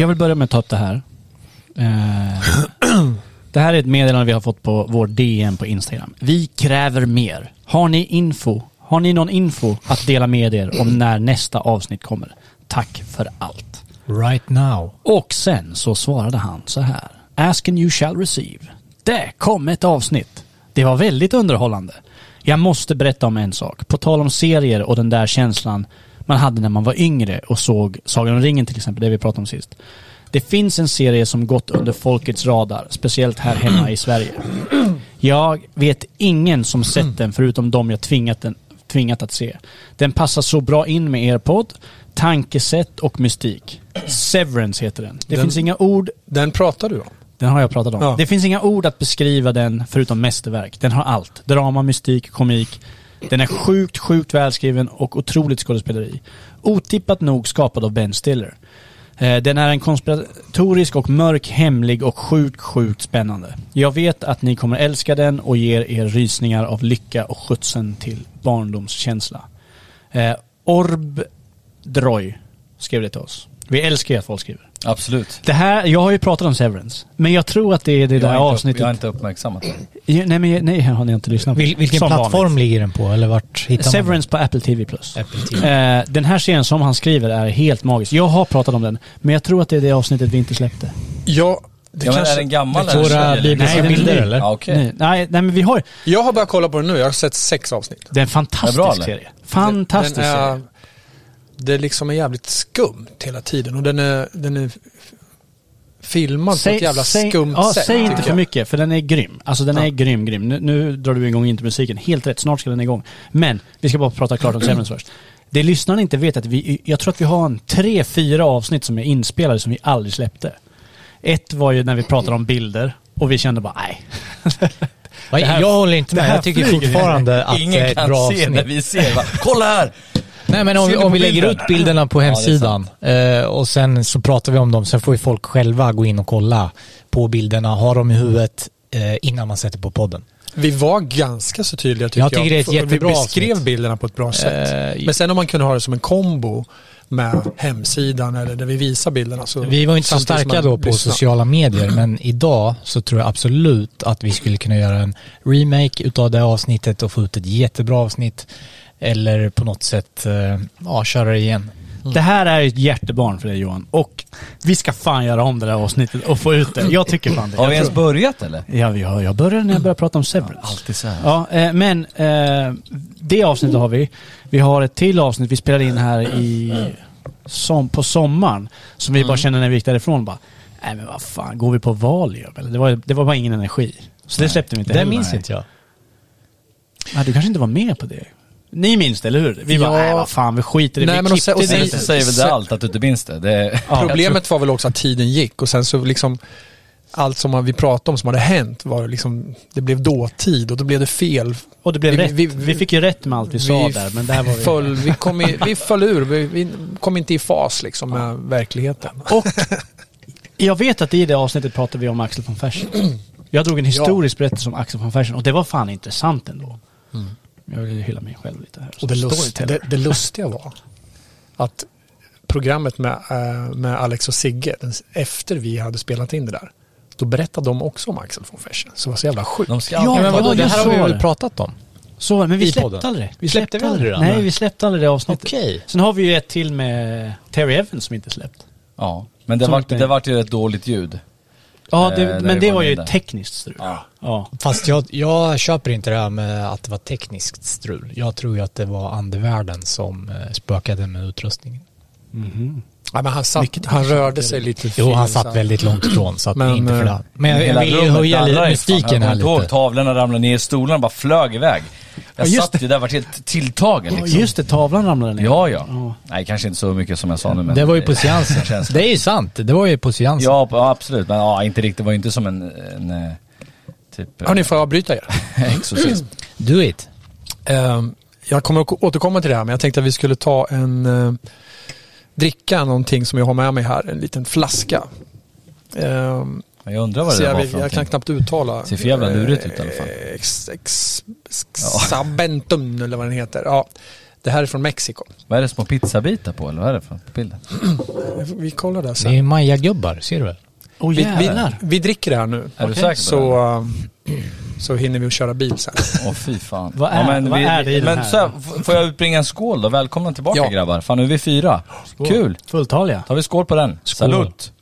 Jag vill börja med att ta upp det här. Eh, det här är ett meddelande vi har fått på vår DM på Instagram. Vi kräver mer. Har ni info? Har ni någon info att dela med er om när nästa avsnitt kommer? Tack för allt. Right now. Och sen så svarade han så här. Ask and you shall receive. Det kom ett avsnitt. Det var väldigt underhållande. Jag måste berätta om en sak. På tal om serier och den där känslan man hade när man var yngre och såg Sagan om ringen till exempel, det vi pratade om sist. Det finns en serie som gått under folkets radar, speciellt här hemma i Sverige. Jag vet ingen som sett den förutom de jag tvingat, den, tvingat att se. Den passar så bra in med er podd, tankesätt och mystik. Severance heter den. Det Den- finns inga ord Den pratar du om. den har jag pratat om. Ja. Det finns inga ord att beskriva den förutom mästerverk. Den har allt. Drama, mystik, komik. Den är sjukt, sjukt välskriven och otroligt skådespeleri. Otippat nog skapad av Ben Stiller. Eh, den är en konspiratorisk och mörk, hemlig och sjukt, sjukt spännande. Jag vet att ni kommer älska den och ger er rysningar av lycka och skjutsen till barndomskänsla. Eh, Orb Droy skrev det till oss. Vi älskar ju att folk skriver. Absolut. Det här, jag har ju pratat om Severance. Men jag tror att det är det Jag där har, inte, avsnittet. jag har inte uppmärksammat det. Nej, men nej, har ni inte lyssnat på. Vil, vilken Som plattform vanligt. ligger den på? Eller vart hittar man Severance på Apple TV+. den? Apple TV. Eh, den här serien som han skriver är helt magisk. Jag har pratat om den, men jag tror att det är det avsnittet vi inte släppte. Ja, det Ja kanske, är den gammal det eller? Våra bibliska den bilder eller? Ja, okej. Nej, nej, nej, men vi har Jag har börjat kolla på den nu, jag har sett sex avsnitt. Det är en fantastisk Är bra, serie. Fantastisk den är, serie. Det liksom är jävligt skumt hela tiden och den är, den är filmad på ett jävla skumt ja, sätt. Säg inte för jag. mycket, för den är grym. Alltså den är Ja. grym, grym. Nu, nu drar du igång inte musiken. Helt rätt, snart ska den igång. Men, vi ska bara prata klart om Severance först. Det lyssnarna inte vet är att vi, jag tror att vi har en tre, fyra avsnitt som är inspelade som vi aldrig släppte. Ett var ju när vi pratade om bilder och vi kände bara nej. Här- jag håller inte med. Jag tycker fortfarande att det är Ingen ett kan bra se när avsnitt. vi ser. Va? Kolla här! Nej men om, om vi lägger bilden? ut bilderna på Ja, hemsidan eh, och sen så pratar vi om dem, sen får ju folk själva gå in och kolla på bilderna, ha dem i huvudet eh, innan man sätter på podden. Vi var ganska så tydliga tycker Jag tycker det är ett jättebra Vi beskrev avsnitt. bilderna på ett bra sätt. Eh, Men sen om man kunde ha det som en kombo med hemsidan eller där vi visar bilderna så... Vi var inte så starka då på lyssnar. sociala medier, men idag så tror jag absolut att vi skulle kunna göra en remake utav det avsnittet och få ut ett jättebra avsnitt. Eller på något sätt, eh, ja, köra det igen. Det här är ett hjärtebarn för dig Johan. Och vi ska fan göra om det där avsnittet och få ut det. Jag tycker fan det. Har vi Jag ens börjat eller? Ja, har, jag började när jag började prata om Severance. Alltid så här. Ja, eh, men eh, det avsnittet har vi. Vi har ett till avsnitt vi spelade in här i som, på sommaren. Som vi bara kände när vi gick därifrån. Bara, nej men vad fan, går vi på Valium? Eller? Det, var, det var bara ingen energi. Så det släppte vi inte Det heller. minns Nej. inte jag. Nej, du kanske inte var med på det? Ni minns det, eller hur? Vi bara, Ja. nej vad fan, vi skiter i det. Nej, Vi men och sen- och det sen- så säger väl Sen- det allt att du inte minns det. det Ja, Problemet var väl också att tiden gick och sen så liksom allt som vi pratade om som hade hänt var liksom, det blev dåtid och då blev det fel. Och det blev vi- rätt. Vi, vi- fick ju rätt med allt vi, sa där, men där var vi... föll, vi, kom i, vi föll ur, vi, vi kom inte i fas liksom med verkligheten. Och jag vet att i det avsnittet pratade vi om Axel von Fersen. Jag drog en historisk berättelse om Axel von Fersen och det var fan intressant ändå. Jag vill hylla mig själv lite här. Och det, lust, det, det lustiga var att programmet med, eh, med Alex och Sigge, efter vi hade spelat in det där, då berättade de också om Axel von Fersen. Så det var så jävla sjukt. De ska Ja, men vadå, det här har vi väl pratat om? Så, men vi släppte podden. aldrig det. Vi Släppte vi aldrig det? Nej, vi släppte aldrig det avsnittet. Okej. Sen har vi ju ett till med Terry Evans som inte släppt. Ja, men det vart, inte- det vart ju ett dåligt ljud. Ja, Eh, det, där men det var ju där. tekniskt strul. Ja. Ja. Fast jag, jag köper inte det här med att det var tekniskt strul. Jag tror ju att det var andevärlden som eh, spökade med utrustningen. Mhm. Ja, men han, satt, han rörde sig lite Jo, han satt väldigt långt ifrån så att Men, det är inte för eh, det. Men jag, vill höja lite mystiken här lite. tavlorna ramlade ner, stolarna bara flög iväg. Jag Ja, just satt ju där, vart helt tilltagen liksom. just det, tavlan ramlade ner. Ja, ja. Ja. Nej, kanske inte så mycket som jag sa nu men Det var ju på seansen. känns- Det är ju sant. Det var ju på seansen. Ja, absolut. Men ja, inte riktigt. Det var ju inte som en, en eh, typ... Hörni, får jag avbryta er? exorcism. Do it. Ehm, jag kommer att återkomma till det här, men jag tänkte att vi skulle ta en eh, dricka, någonting som jag har med mig här, en liten flaska. Men jag undrar vad det jag, var för jag kan knappt uttala. Ser för jävla lurigt ut i alla fall. Eh, Ex, ex, Sabentum eller vad den heter. Ja. Det här är från Mexiko. Vad är det små pizzabitar på eller vad är det för på bilden? Vi kollar där Det sen. är Maja-gubbar, ser du väl? Åh Vi, vi, vi dricker det här nu. Är du Okej. säker? Så, uh, så hinner vi att köra bil sen. Åh fy fan. Vad är- vad är det i den Men här? så här, f- får jag utbringa en skål då? Välkomna tillbaka Ja. grabbar. Fan nu är vi fyra. Kul. Fulltaliga. Tar vi skål på den. Skål. Salut.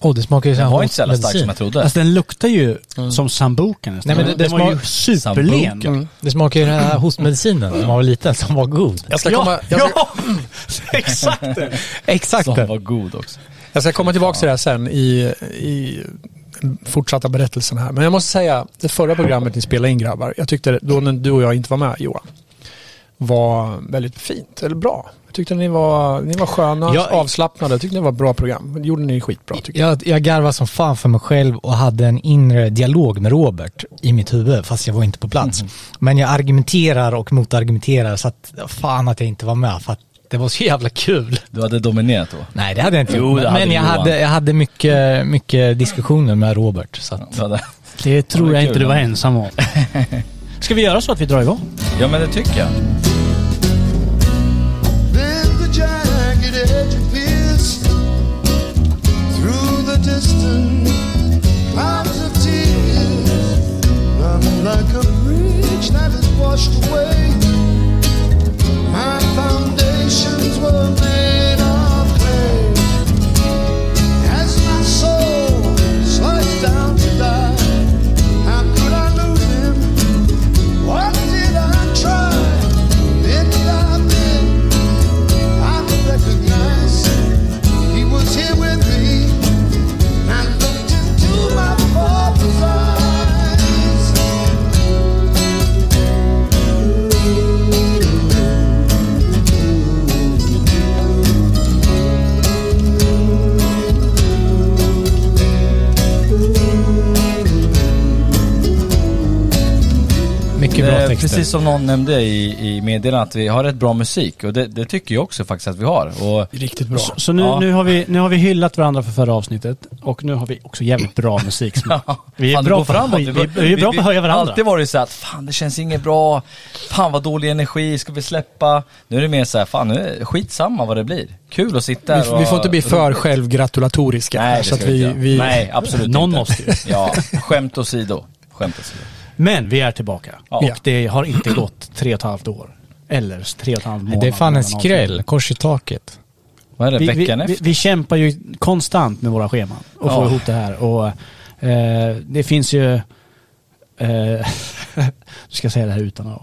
Åh, det smakar ju Den såhär var inte så jävla stark som jag trodde. Alltså den luktar ju som sambuca nästan. Nej, men det- det den var ju superlen. Mm. Det smakar ju den här hostmedicinen när man var liten som var god. Jag ska, komma, jag, ska, Ja, exakt det. Exakt Som det. var god också. jag ska komma tillbaka till det här sen i, i fortsatta berättelsen här. Men jag måste säga, det förra programmet ni spelade in grabbar, jag tyckte då när du och jag inte var med Johan, var väldigt fint, eller bra. Jag tyckte ni var, ni var sköna, Jag- avslappnade. Jag tyckte det var ett bra program. Det gjorde ni skitbra tycker jag. Jag, jag garvade som fan för mig själv och hade en inre dialog med Robert i mitt huvud, fast jag var inte på plats. Men jag argumenterar och motargumenterar så att fan att jag inte var med, för att det var så jävla kul. Du hade dominerat då? Nej, det hade jag inte Jo, det hade Men jag Johan. hade, jag hade mycket, mycket diskussioner med Robert. Så att, Du hade... Det tror Ja, det jag inte kul, du var ja. ensam om. Ska vi göra så att vi drar igång? Ja men det tycker jag. That is washed away. My foundations were made mycket bra Eh, texter. Precis som någon nämnde i, i meddelandet att vi har rätt bra musik och det, det tycker jag också faktiskt att vi har. Och Riktigt bra. Så, så nu, Ja. nu, har vi, nu har vi hyllat varandra för förra avsnittet och nu har vi också jävligt bra musiksmak. Vi är Fan, bra på, framåt. vi, vi, vi är bra på att höja varandra. alltid varit så att fan det känns inget bra, fan vad dålig energi, ska vi släppa? Nu är det mer så här, fan nu är det skitsamma vad det blir. Kul att sitta Vi, här vi får inte bli för roligt. självgratulatoriska. Nej, här, det så att vi, vi. Nej, absolut Någon inte. måste ju. Ja, skämt åsido. Skämt åsido. Men vi är tillbaka. Ja. Och det har inte gått tre och ett halvt år. Eller tre och ett halvt månad. det är fan en skräll, kors i taket. Vad är det, Vi, vi, veckan vi, efter? vi kämpar ju konstant med våra scheman och får Ja. ihop det här. Och eh, det finns ju... Eh, nu ska säga det här utan att,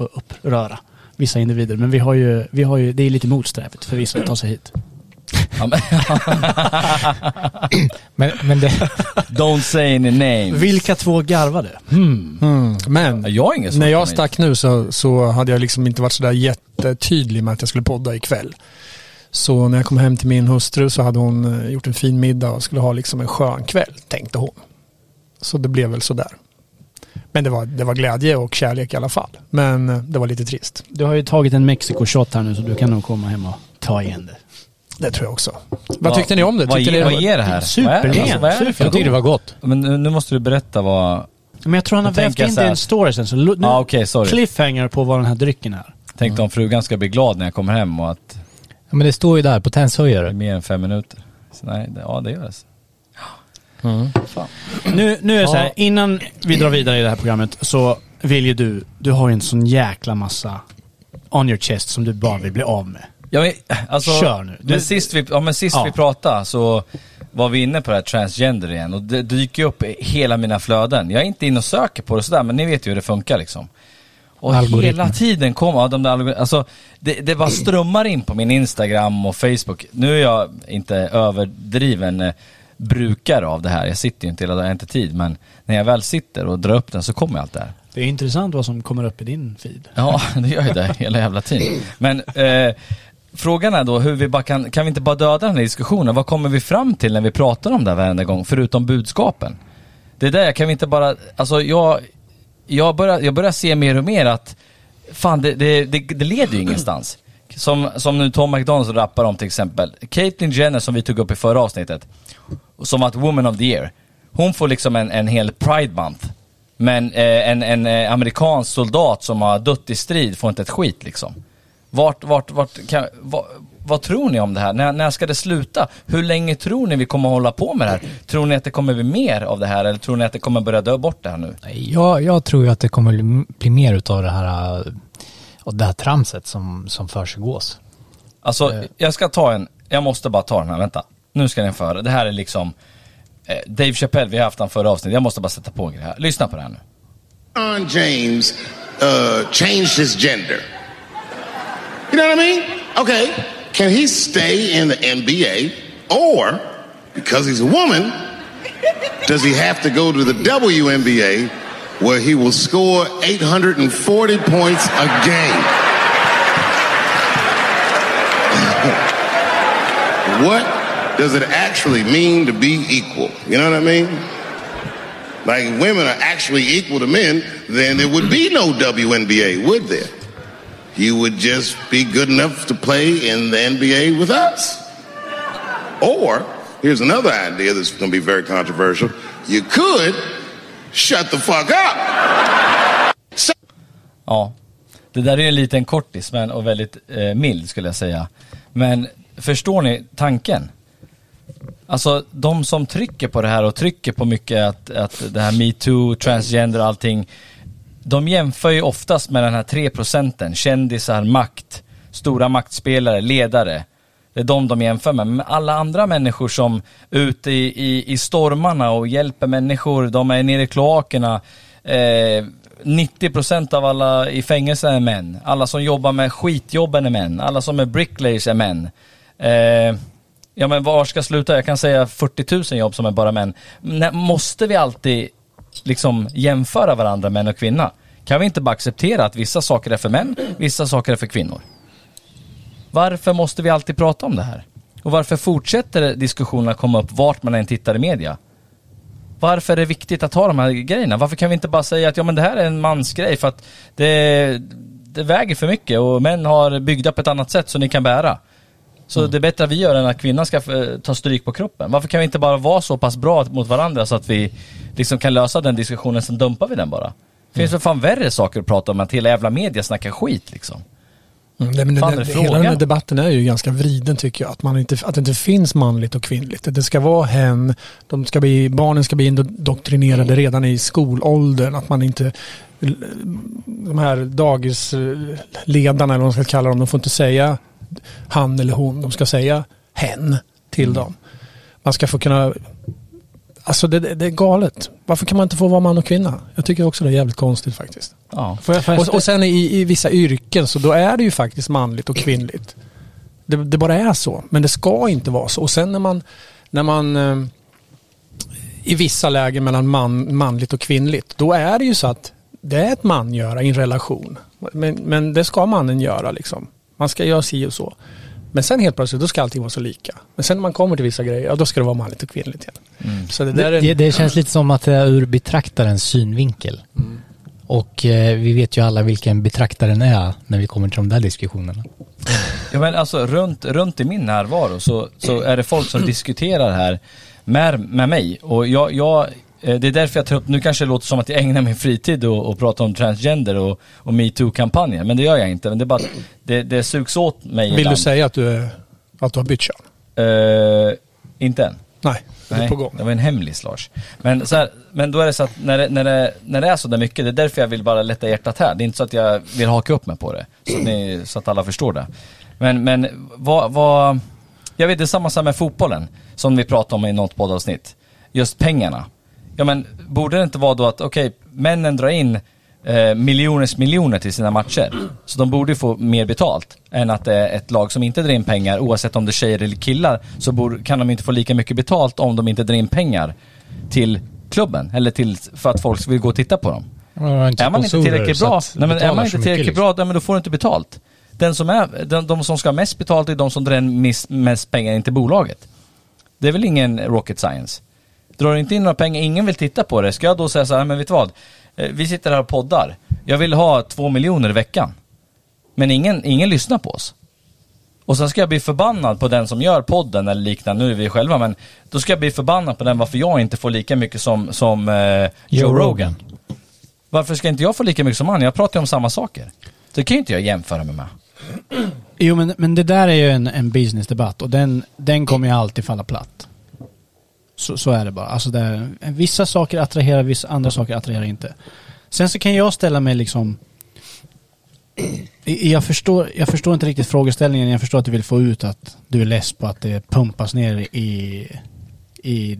att uppröra vissa individer. Men vi har ju, vi har ju, det är lite motsträvigt för vissa att ta sig hit. Ja, men, Men, men det, don't say any names. Vilka två garvade? Hmm. mm, men Jag ingen när jag stack nu så, så hade jag liksom inte varit sådär jättetydlig med att jag skulle podda ikväll. Så när jag kom hem till min hustru så hade hon eh, gjort en fin middag och skulle ha liksom en skön kväll, tänkte hon. Så det blev väl sådär. Men det var, det var glädje och kärlek i alla fall. Men eh, det var lite trist. Du har ju tagit en Mexiko-shot här nu så du kan nog komma hem och ta igen det. Det tror jag också. Vad tyckte ni om det? Vad, Tyckte ger, ni vad ger det här? Superlen, Vad är, alltså, vad för jag tyckte det var gott. Men nu, måste du berätta vad... Men jag tror han har vävt in det i en story sen. Så nu, Ja okej, sorry. cliffhanger på vad den här drycken är. Tänkte om frugan ska bli glad när jag kommer hem och att Ja, men det står ju där, potenshöjare. mer än fem minuter. Så nej, det, ja det gör det. Nu, nu är det så här, innan vi drar vidare i det här programmet så vill ju du, du har ju en sån jäkla massa on your chest som du bara vill bli av med. Ja, alltså, Kör nu. Du- Men sist vi, ja, men sist Ja. vi pratade så var vi inne på det här transgender igen och det dyker upp i hela mina flöden. Jag är inte inne och söker på det sådär men ni vet ju hur det funkar liksom. Och Algoritmer. hela tiden kommer, ja, de där alltså det, det bara strömmar in på min Instagram och Facebook. Nu är jag inte överdriven eh, brukare av det här, jag sitter ju inte hela dagen, jag har inte tid men när jag väl sitter och drar upp den så kommer allt det här. Det är intressant vad som kommer upp i din feed. Ja, det gör ju det hela jävla tiden. Men eh, frågan är då hur vi bara kan, kan vi inte bara döda den här diskussionen? Vad kommer vi fram till när vi pratar om det här varenda gång, förutom budskapen? Det är där, kan vi inte bara, alltså jag, jag börjar, jag börjar se mer och mer att fan det, det, det, det leder ju ingenstans. Som, som nu Tom McDonalds rappar om till exempel. Caitlyn Jenner som vi tog upp i förra avsnittet, som var ett Woman of the Year. Hon får liksom en, en hel Pride Month Men eh, en, en eh, amerikansk soldat som har dött i strid får inte ett skit liksom. Vart, vart, vart, kan, vad, vad tror ni om det här? När, när ska det sluta? Hur länge tror ni vi kommer att hålla på med det här? Tror ni att det kommer bli mer av det här eller tror ni att det kommer börja dö bort det här nu? Nej, Jag, jag tror ju att det kommer bli- bli mer utav det här, och det här tramset som, som försiggås. Alltså, jag ska ta en, jag måste bara ta den här, vänta. Nu ska ni få höra. Det här är liksom eh, Dave Chappelle, vi har haft han förra avsnittet. Jag måste bara sätta på en grej här. Lyssna på det här nu. LeBron James uh, changed his gender. You know what I mean? Okay. Can he stay in the NBA or because he's a woman, does he have to go to the WNBA where he will score 840 points a game? what does it actually mean to be equal? You know what I mean? Like women are actually equal to men, then there would be no WNBA, would there? You would just be good enough to play in the NBA with us. Or, here's another idea that's going to be very controversial. You could shut the fuck up. Ja. Det där är en liten kortis men, och väldigt eh, mild skulle jag säga. Men förstår ni tanken? Alltså de som trycker på det här och trycker på mycket att, att det här metoo, transgender och allting. De jämför ju oftast med den här 3 procenten, kändisar, makt, stora maktspelare, ledare. Det är de de jämför med. Men alla andra människor som är ute i, i, i stormarna och hjälper människor, de är nere i kloakerna. Eh, 90% av alla i fängelse är män. Alla som jobbar med skitjobben är män. Alla som är bricklayers är män. Eh, ja men var ska jag sluta? Jag kan säga 40 000 jobb som är bara män. Men måste vi alltid liksom jämföra varandra män och kvinna? Kan vi inte bara acceptera att vissa saker är för män, vissa saker är för kvinnor? Varför måste vi alltid prata om det här? Och varför fortsätter diskussionerna komma upp vart man än tittar i media? Varför är det viktigt att ha de här grejerna? Varför kan vi inte bara säga att ja men det här är en mansgrej för att det, det väger för mycket och män har byggda på ett annat sätt så ni kan bära. Så det är bättre att vi gör än att kvinnan ska eh, ta stryk på kroppen. Varför kan vi inte bara vara så pass bra mot varandra så att vi liksom kan lösa den diskussionen, sen dumpar vi den bara. Finns det fan värre saker att prata om än att hela jävla media snackar skit liksom. Mm, nej, men den, den, det hela den här debatten är ju ganska vriden tycker jag. Att, man inte, att det inte finns manligt och kvinnligt. Det ska vara hen, de ska bli, barnen ska bli indoktrinerade redan i skolåldern. Att man inte, de här dagisledarna eller vad man ska kalla dem, de får inte säga han eller hon. De ska säga hen till dem. Man ska få kunna, alltså det, det det är galet. Varför kan man inte få vara man och kvinna? Jag tycker också det är jävligt konstigt faktiskt. Ja. Och, och sen i, i vissa yrken så då är det ju faktiskt manligt och kvinnligt. Det, det bara är så. Men det ska inte vara så. Och sen när man, när man eh, i vissa lägen mellan man, manligt och kvinnligt, då är det ju så att det är ett man göra i en relation. Men, men det ska mannen göra liksom. Man ska göra si och så. Men sen helt plötsligt, då ska allting vara så lika. Men sen när man kommer till vissa grejer, ja, då ska det vara manligt och kvinnligt igen. Så det där är Det, en, det känns lite som att det är ur betraktarens synvinkel. Och eh, vi vet ju alla vilken betraktaren är när vi kommer till de där diskussionerna. Ja men alltså runt, runt i min närvaro så, så är det folk som diskuterar här med, med mig och jag, jag det är därför jag tar upp, nu kanske det låter som att jag ägnar min fritid och, och pratar om transgender och, och metoo-kampanjen, men det gör jag inte. Men det är bara det, det sugs åt mig vill du ibland. säga att du, är, att du har bytt kön? Eh, inte än. Nej, det är på gång. det var en hemlis Lars. Men, så här, men då är det så att när det, när, det, när det är så där mycket, det är därför jag vill bara lätta hjärtat här. Det är inte så att jag vill haka upp mig på det. Så att, ni, så att alla förstår det. Men, men vad, vad, jag vet det är samma sak med fotbollen, som vi pratade om i något poddavsnitt. Just pengarna. Ja men borde det inte vara då att, okej, männen drar in eh, miljoners miljoner till sina matcher. Så de borde ju få mer betalt än att det är ett lag som inte drar in pengar, oavsett om det är tjejer eller killar, så borde, kan de inte få lika mycket betalt om de inte drar in pengar till klubben, eller till, för att folk vill gå och titta på dem. Är man inte tillräckligt bra, nej, men är man inte tillräckligt liksom. bra, nej, men då får du inte betalt. Den som är, den, de som ska ha mest betalt är de som drar in mest pengar in till bolaget. Det är väl ingen rocket science? Drar inte in några pengar, ingen vill titta på det, ska jag då säga så här, men vet du vad? Eh, Vi sitter här och poddar. Jag vill ha två miljoner i veckan. Men ingen, ingen lyssnar på oss. Och sen ska jag bli förbannad på den som gör podden eller liknande, nu är vi själva, men då ska jag bli förbannad på den varför jag inte får lika mycket som, som eh, Joe, Joe Rogan. Rogan. Varför ska inte jag få lika mycket som han? Jag pratar ju om samma saker. Det kan ju inte jag jämföra mig med. Jo men, men det där är ju en, en businessdebatt och den, den kommer ju alltid falla platt. Så, så är det bara. Alltså det är, vissa saker attraherar, vissa andra saker attraherar inte. Sen så kan jag ställa mig liksom jag förstår, jag förstår inte riktigt frågeställningen. Jag förstår att du vill få ut att du är less på att det pumpas ner i, i,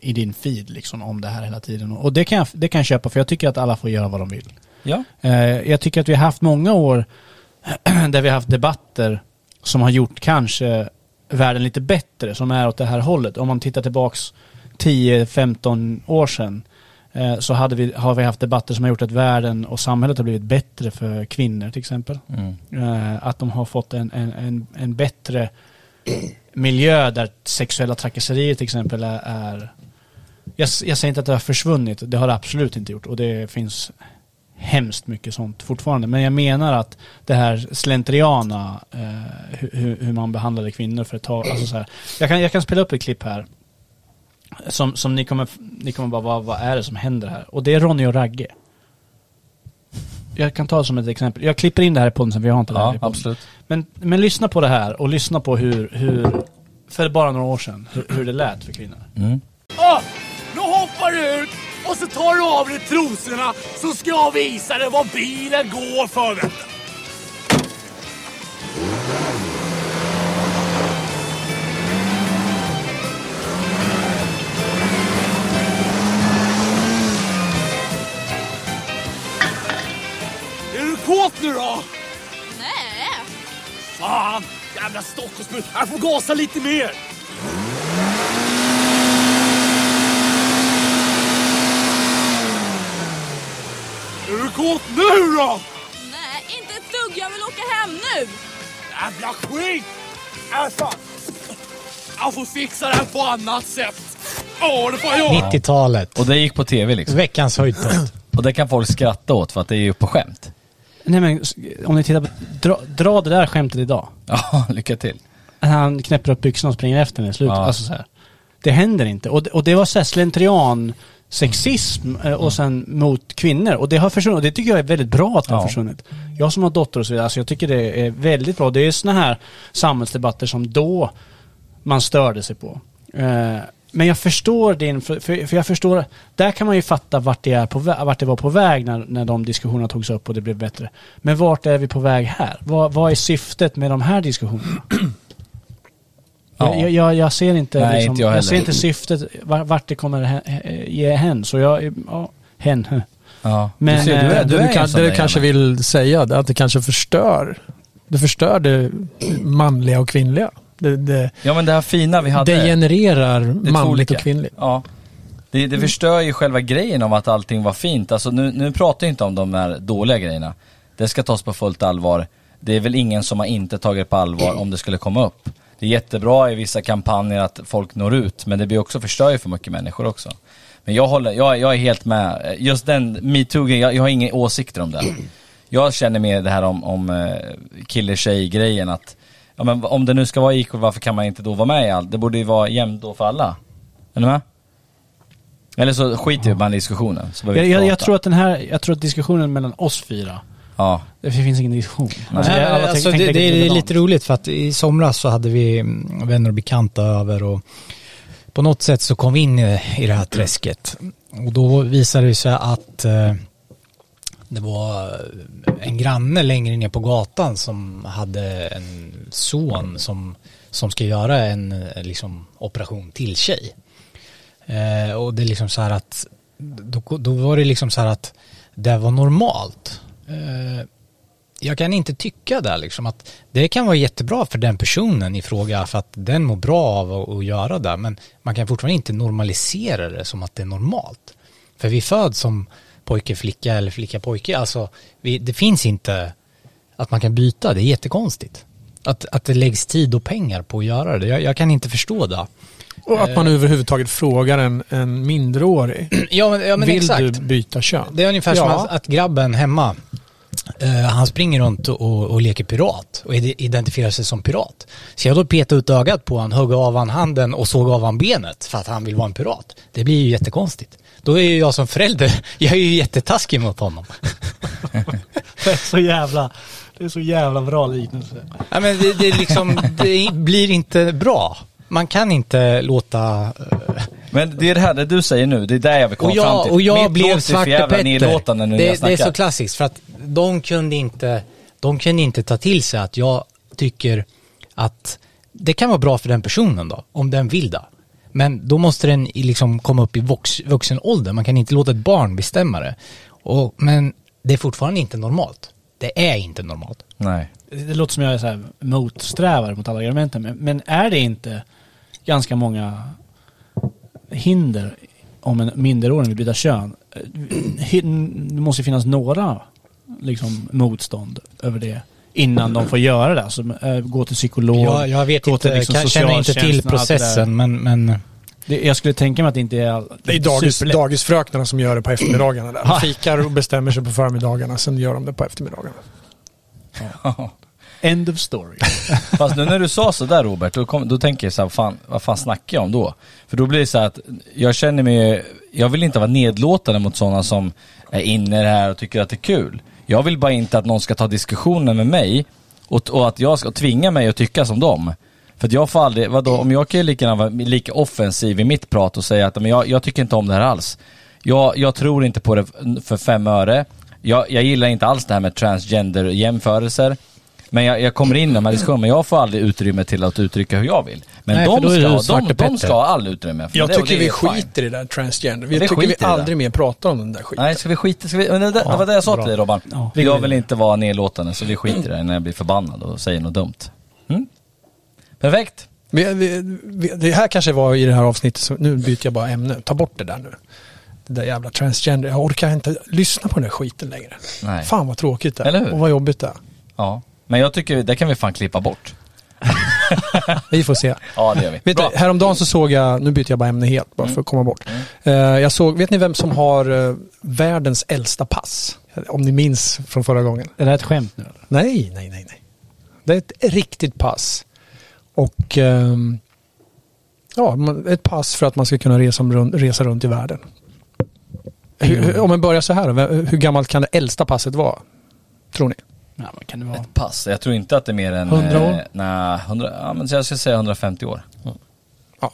i din feed liksom om det här hela tiden. Och det kan, jag, det kan jag köpa för jag tycker att alla får göra vad de vill. Ja. Eh, jag tycker att vi har haft många år där vi har haft debatter som har gjort kanske världen lite bättre, som är åt det här hållet. Om man tittar tillbaks 10-15 år sedan eh, så hade vi, har vi haft debatter som har gjort att världen och samhället har blivit bättre för kvinnor till exempel. Mm. Eh, att de har fått en, en, en, en bättre miljö där sexuella trakasserier till exempel är, är jag, jag säger inte att det har försvunnit, det har det absolut inte gjort och det finns hemskt mycket sånt fortfarande. Men jag menar att det här slentriana, eh, hur, hur man behandlade kvinnor för ett tag. Alltså så här. Jag, kan, jag kan spela upp ett klipp här. Som, som ni kommer, ni kommer bara, vad, vad är det som händer här? Och det är Ronny och Ragge. Jag kan ta som ett exempel. Jag klipper in det här i podden sen, vi har inte det här Ja, i podden. absolut. Men, men lyssna på det här och lyssna på hur, hur för bara några år sedan, hur, hur det lät för kvinnor. Mm. Ah, nu hoppar du ut och så tar du av dig trosorna så ska jag visa dig vad bilen går för. Vet du. Kåt nu då? Nej. Fan, jävla Stockholmsbrud. Jag får gasa lite mer. Är du kåt nu då? Nej, inte ett dugg. Jag vill åka hem nu. Jävla skit! Fan. Jag får fixa det här på annat sätt. Ja, det får jag göra. 90-talet. Och det gick på tv liksom. Veckans höjdpunkt. Och det kan folk skratta åt för att det är ju på skämt. Nej men om ni tittar på, dra, dra det där skämtet idag. Ja, lycka till. Han knäpper upp byxorna och springer efter henne i slutet. Ja. Alltså så här. Det händer inte. Och, det- och det var så här slentrian sexism eh, och sen mot kvinnor. Och det har försvunnit. Och det tycker jag är väldigt bra att det har Ja. försvunnit. Jag som har dotter och så vidare, alltså jag tycker det är väldigt bra. Det är såna här samhällsdebatter som då man störde sig på. Eh, men jag förstår din, för, för jag förstår, där kan man ju fatta vart det, är på, vart det var på väg när, när de diskussionerna togs upp och det blev bättre. Men vart är vi på väg här? Vad, vad är syftet med de här diskussionerna? Ja. Jag, jag, jag ser inte, Nej, liksom, inte jag jag, ser inte syftet, var- vart det kommer ge hen. Så jag, ja, hen. Ja. Men, du ser, du, eh, är, du du, är kan, sån det där du kanske vill säga att det kanske förstör. Det förstör det manliga och kvinnliga. Det, det, ja men det här fina vi hade. det genererar Det manligt olika. och kvinnligt. Ja. Det, det förstör ju själva grejen om att allting var fint. Alltså nu, nu pratar jag inte om de här dåliga grejerna. Det ska tas på fullt allvar. Det är väl ingen som har inte tagit det på allvar om det skulle komma upp. Det är jättebra i vissa kampanjer att folk når ut, men det blir också förstör ju för mycket människor också. Men jag håller, jag, jag är helt med. Just den metoo-grejen, jag, jag har inga åsikter om det. Jag känner mer det här om, om eh, kille-tjej-grejen att, ja men om det nu ska vara equal, varför kan man inte då vara med i allt? Det borde ju vara jämnt då för alla. Är ni med? Eller så skiter bara i diskussionen. Så Jag, jag, jag tror att den här, jag tror att diskussionen mellan oss fyra, Ja. det finns ingen diskussion. Alltså, Nej, alltså, tänker- det, det är lite roligt för att i somras så hade vi mm, vänner och bekanta över och på något sätt så kom vi in i, i det här träsket. Och då visade det sig att eh, det var en granne längre ner på gatan som hade en son som, som ska göra en eh, liksom, operation till tjej. Eh, och det är liksom så här att då, då var det liksom så här att det var normalt. Eh, jag kan inte tycka där liksom att det kan vara jättebra för den personen i fråga för att den mår bra av att, göra det men man kan fortfarande inte normalisera det som att det är normalt. För vi föds som pojke, flicka eller flicka, pojke. Alltså, vi, det finns inte att man kan byta, det är jättekonstigt. Att, att det läggs tid och pengar på att göra det. Jag, jag kan inte förstå det. Och att man överhuvudtaget frågar en, en mindreårig. Ja men, ja, men Vill exakt. du byta kön? Det är ungefär som Ja. att, att grabben hemma, eh, han springer runt och, och leker pirat och ide- identifierar sig som pirat. Så jag då peta ut ögat på han, hugga av han handen och såga av han benet för att han vill vara en pirat. Det blir ju jättekonstigt. då är ju jag som förälder, jag är ju jättetaskig mot honom. Det är så jävla, det är så jävla bra liknelse. Ja, men det, det, liksom, det blir inte bra. Man kan inte låta... eh, Men det är det här det du säger nu, det är där jag vill komma Och fram jag, till. och jag Mitt blev Svarte Petter. det, det är så klassiskt för att de kunde inte, de kunde inte ta till sig att jag tycker att det kan vara bra för den personen då, om den vill det. Men då måste den i- liksom komma upp i vux, vuxen ålder. Man kan inte låta ett barn bestämma det. Och, men det är fortfarande inte normalt. Det är inte normalt. Nej. Det låter som jag är så här motsträvare mot alla argumenten. Men, men är det inte ganska många hinder om en minderårig vill byta kön? Hin- Det måste ju finnas några liksom, motstånd över det innan de får göra det. Alltså, äh, gå till psykolog. Jag, jag vet gå inte, till liksom kan, känner inte till processen men, men Det, jag skulle tänka mig att det inte är... Det är dagis, dagisfröknarna som gör det på eftermiddagarna. Där. De fikar och bestämmer sig på förmiddagarna, sen gör de det på eftermiddagarna. End of story. Fast nu när du sa sådär Robert, då, kom, då tänker jag så här, fan, vad fan snackar jag om då? För då blir det så här att jag känner mig, jag vill inte vara nedlåtande mot sådana som är inne i det här och tycker att det är kul. Jag vill bara inte att någon ska ta diskussionen med mig och, och att jag ska tvinga mig att tycka som dem. För att jag får aldrig, vadå, om jag kan ju lika gärna vara lika offensiv i mitt prat och säga att men jag, jag tycker inte om det här alls. Jag, jag tror inte på det för fem öre. Jag, jag gillar inte alls det här med transgender-jämförelser. Men jag, jag kommer in i de här diskussionerna, men jag får aldrig utrymme till att uttrycka hur jag vill. Men Nej, för då är de, du ska, de, de ska ha all utrymme. För Jag det, tycker det vi skiter i det där transgender. Vi Vi tycker vi aldrig mer pratar om den där skiten. Nej, ska vi skita? Ska vi, men det, det var det jag sa bra. till dig Robban. Ja. jag vill inte vara nedlåtande så vi skiter i det när jag blir förbannad och säger något dumt. Mm? Perfekt. Vi, vi, vi, det här kanske var i det här avsnittet, så nu byter jag bara ämne. Ta bort det där nu. Det där jävla transgender. Jag orkar inte lyssna på den där skiten längre. Nej. Fan vad tråkigt det är. Eller hur? Och vad jobbigt det är. Ja. Men jag tycker, det kan vi fan klippa bort. Vi får se. Ja, det gör vi. Vet Bra. du, häromdagen så såg jag, nu byter jag bara ämne helt bara för att komma bort. Eh, jag såg, vet ni vem som har eh, världens äldsta pass? Om ni minns från förra gången. Är det här ett skämt nu eller? Nej, nej, nej, nej. Det är ett riktigt pass. Och ehm, ja, ett pass för att man ska kunna resa runt, resa runt i världen. Hur, hur, om man börjar så här, hur gammalt kan det äldsta passet vara? Tror ni? Ja, men kan det vara? Ett pass. Jag tror inte att det är mer än... 100 år? Eh, nej, 100, ja men jag ska säga 150 år. Ja,